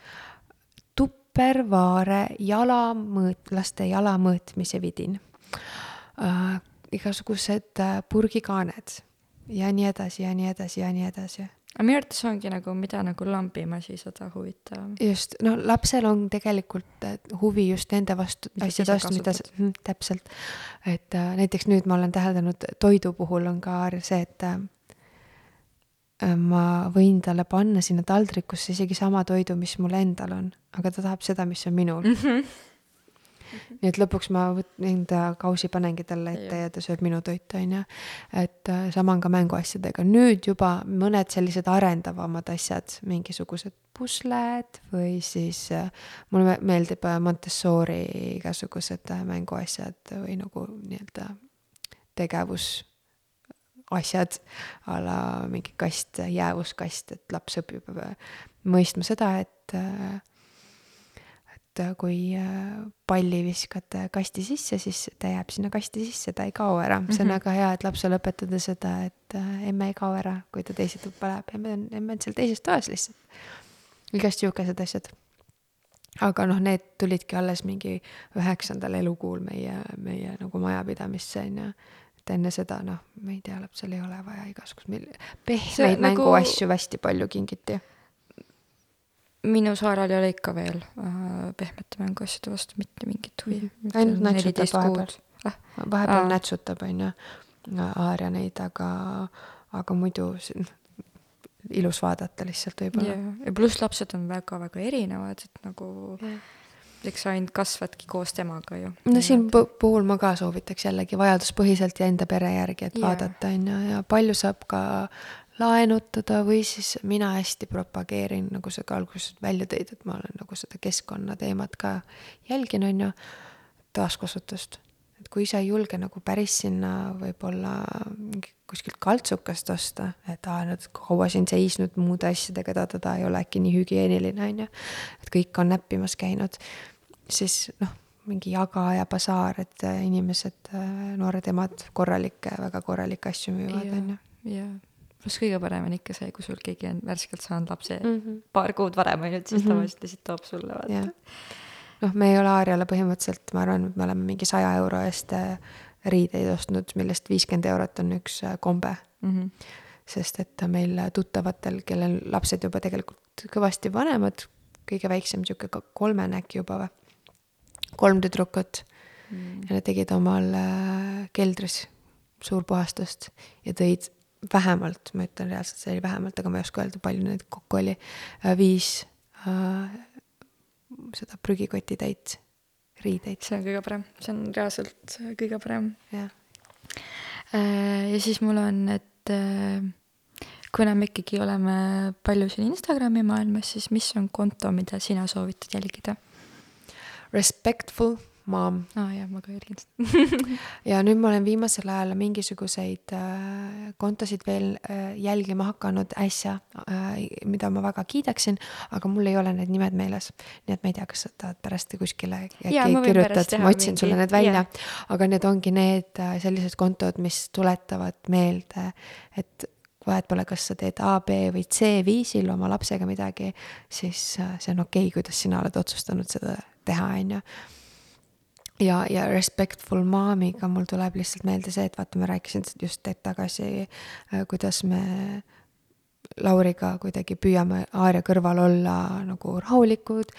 tuppervaare jalamõõt-, laste jala mõõtmise vidin. Äh,, igasugused äh, purgikaaned ja nii edasi ja nii edasi ja nii edasi. aga minu arvates ongi nagu, mida nagu lambimasi seda huvitavam. just, no lapsel on tegelikult huvi just nende vastu, asjade vastu, mida sa mm,, täpselt. et äh, näiteks nüüd ma olen täheldanud, toidu puhul on ka see, et äh, ma võin talle panna sinna taldrikusse isegi sama toidu, mis mul endal on, aga ta tahab seda, mis on minul mm. -hmm nii et lõpuks ma enda kausi panengi talle ette ja ta sööb minu toitu, on ju. et äh, sama on ka mänguasjadega, nüüd juba mõned sellised arendavamad asjad, mingisugused pusled või siis äh, mulle meeldib äh, Montessori igasugused mänguasjad või nagu nii-öelda tegevus asjad a la mingi kast, jäävuskast, et laps õpib mõistma seda, et et äh, kui äh, palli viskad äh, kasti sisse, siis ta jääb sinna kasti sisse, ta ei kao ära. see on mm -hmm. väga hea, et lapsele õpetada seda, et emme ei kao ära, kui ta teise tuppa läheb, emme on, emme on seal teises toas lihtsalt. igast sihukesed asjad. aga noh, need tulidki alles mingi üheksandal elukuul meie, meie nagu majapidamisse on ju et enne seda noh, ma ei tea, lapsel ei ole vaja igasuguseid pehmeid mänguasju nagu... hästi palju kingiti minu saaral ei ole ikka veel äh, pehmete mänguasjade vastu mitte mingit huvi. Mhm. ainult nätsutab vahepeal ah,. vahepeal ah. nätsutab, on ju, Aaria neid, aga, aga muidu ilus vaadata lihtsalt võib-olla yeah.. ja pluss lapsed on väga-väga erinevad, et nagu yeah. eks sa ainult kasvadki koos temaga ju. no siin puhul ma ka soovitaks jällegi vajaduspõhiselt ja enda pere järgi, et yeah. vaadata, on ju, ja palju saab ka laenutada või siis mina hästi propageerin, nagu sa ka alguses välja tõid, et ma olen nagu seda keskkonnateemat ka jälgin, on ju, taaskasutust. et kui sa ei julge nagu päris sinna võib-olla kuskilt kaltsukast osta, et aa, nüüd kaua siin seisnud muude asjadega, ta-ta-ta ei ole äkki nii hügieeniline, on ju, et kõik on näppimas käinud, siis noh, mingi jaga ja basaar, et inimesed, noored emad korralikke, väga korralikke asju müüvad, on ju. jah pluss kõige parem on ikka see, kui sul keegi on värskelt saanud lapse mm -hmm. paar kuud varem, on ju, et siis mm -hmm. tavaliselt lihtsalt toob sulle, vaata. noh, me ei ole Aarjale põhimõtteliselt, ma arvan, et me oleme mingi saja euro eest äh, riideid ostnud, millest viiskümmend eurot on üks äh, kombe mm. -hmm. sest et meil tuttavatel, kellel lapsed juba tegelikult kõvasti vanemad, kõige väiksem sihuke kolmene äkki juba või, kolm tüdrukut mm. ja nad tegid omal äh, keldris suurpuhastust ja tõid vähemalt, ma ütlen reaalselt, see oli vähemalt, aga ma ei oska öelda, palju neid kokku oli, äh, viis äh, seda prügikotitäit riideid. see on kõige parem, see on reaalselt kõige parem. jah. Äh, ja siis mul on, et äh, kuna me ikkagi oleme palju siin Instagrami maailmas, siis mis on konto, mida sina soovitad jälgida? Respectful Aa ah, jah, ma ka jälgin seda [LAUGHS] ja nüüd ma olen viimasel ajal mingisuguseid äh, kontosid veel äh, jälgima hakanud äsja äh,, mida ma väga kiidaksin, aga mul ei ole need nimed meeles. nii et ma ei tea, kas sa tahad pärast kuskile äkki kirjutad, ma otsin mingi... sulle need välja yeah., aga need ongi need äh, sellised kontod, mis tuletavad meelde, et vahet pole, kas sa teed A, B või C viisil oma lapsega midagi, siis äh, see on okei okay,, kuidas sina oled otsustanud seda teha, on ju ja, ja Respectful Momiga mul tuleb lihtsalt meelde see, et vaata, ma rääkisin just hetk tagasi, äh, kuidas me Lauriga kuidagi püüame Aaria kõrval olla nagu rahulikud.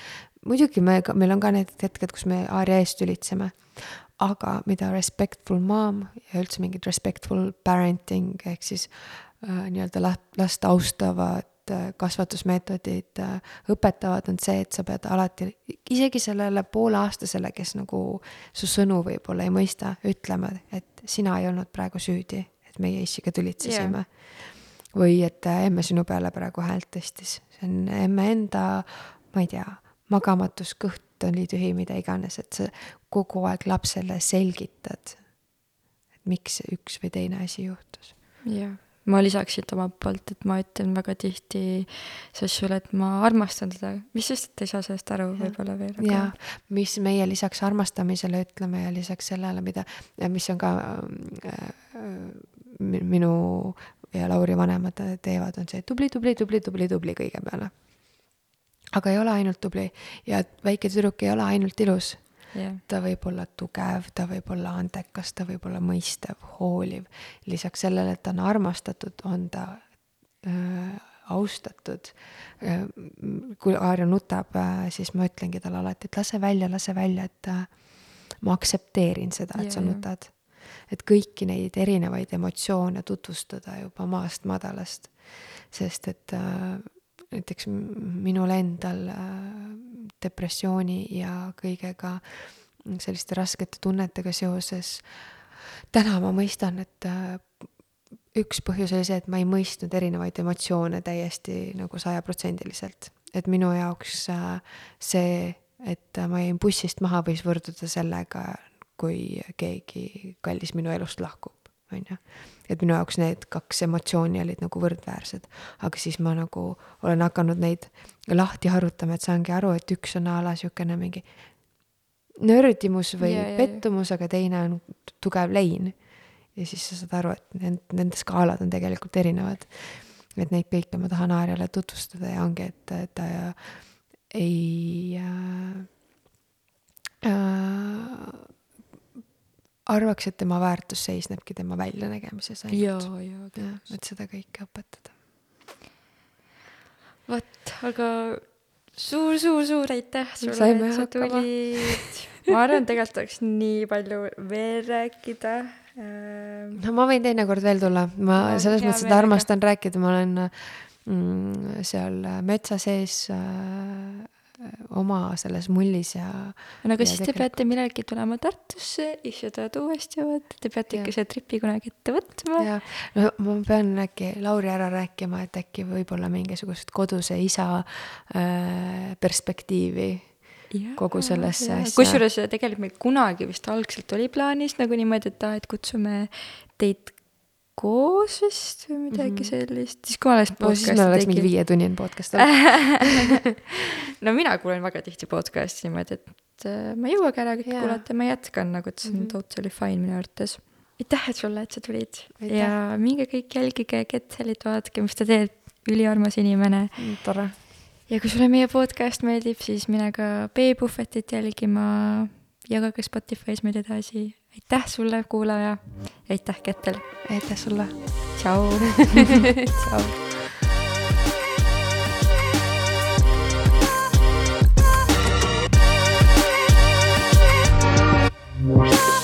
muidugi me, meil on ka need hetked, kus me Aaria eest tülitseme. aga mida respectful mom ja üldse mingid respectful parenting ehk siis äh, nii-öelda last, last austavad kasvatusmeetodid äh, õpetavad, on see, et sa pead alati, isegi sellele pooleaastasele, kes nagu su sõnu võib-olla ei mõista, ütlema, et sina ei olnud praegu süüdi, et meie issiga tülitsesime. Yeah.. või et äh, emme sinu peale praegu häält tõstis, see on emme enda, ma ei tea, magamatus, kõht oli tühi, mida iganes, et sa kogu aeg lapsele selgitad, et miks üks või teine asi juhtus. jah yeah ma lisaks siit omalt poolt, et ma ütlen väga tihti Sassule, et ma armastan teda, mis sest, et ei saa sellest aru võib-olla veel aga.... jaa, mis meie lisaks armastamisele ütleme ja lisaks sellele, mida, mis on ka äh, minu ja Lauri vanemad teevad, on see tubli, tubli, tubli, tubli, tubli kõige peale. aga ei ole ainult tubli. Ja väike tüdruk ei ole ainult ilus yeah.. ta võib olla tugev, ta võib olla andekas, ta võib olla mõistev, hooliv. lisaks sellele, et ta on armastatud, on ta äh, austatud. kui Aarja nutab, siis ma ütlengi talle alati, et lase välja, lase välja, et äh, ma aktsepteerin seda, et ja, sa nutad. et kõiki neid erinevaid emotsioone tutvustada juba maast madalast. sest et äh, näiteks minul endal depressiooni ja kõigega selliste raskete tunnetega seoses. täna ma mõistan, et äh, üks põhjus oli see, et ma ei mõistnud erinevaid emotsioone täiesti nagu sajaprotsendiliselt. et minu jaoks äh, see, et ma jäin bussist maha, võis võrduda sellega, kui keegi kallis minu elust lahkub, on ju et minu jaoks need kaks emotsiooni olid nagu võrdväärsed. aga siis ma nagu olen hakanud neid lahti harutama, et saangi aru, et üks on a la siukene mingi nördimus või yeah, yeah, pettumus, aga teine on tugev lein. ja siis sa saad aru, et need, nende skaalad on tegelikult erinevad. et neid kõike ma tahan Aarjale tutvustada ja ongi, et ta ei äh, äh, arvaks, et tema väärtus seisnebki tema väljanägemises ainult. et seda kõike õpetada. vot, aga suur-suur-suur aitäh sulle, et sa tulid. ma arvan, tegelikult oleks nii palju veel rääkida. Ehm, no ma võin teinekord veel tulla, ma no, selles mõttes, et armastan rääkida, ma olen mm, seal metsa sees äh, oma selles mullis ja. no aga ja siis te peate millalgi tulema Tartusse ja seda uuesti vaata, te peate ja. ikka selle tripi kunagi ette võtma. jah, no ma pean äkki Lauri ära rääkima, et äkki võib-olla mingisugust koduse isa äh, perspektiivi ja, kogu sellesse asja. kusjuures tegelikult meil kunagi vist algselt oli plaanis nagu niimoodi, et aa, et kutsume teid koos vist või midagi mm -hmm. sellist, siis kui alles no, siis meil oleks mingi viietunnine podcast [LAUGHS] no mina kuulen väga tihti podcast'i niimoodi, et äh, ma ei jõuagi ära kõike kuulata, ma jätkan nagu, et see on mm -hmm. totally fine minu arvates. aitäh sulle, et sa tulid aitäh. ja minge kõik jälgige Ketselit, vaadake, mis ta teeb, üliarmas inimene mm,. tore. ja kui sulle meie podcast meeldib, siis mine ka B-Buffetit jälgima, jagage Spotify's meid edasi aitäh sulle, kuulaja. aitäh, Kettel. aitäh sulle. tšau [LAUGHS] tšau. What?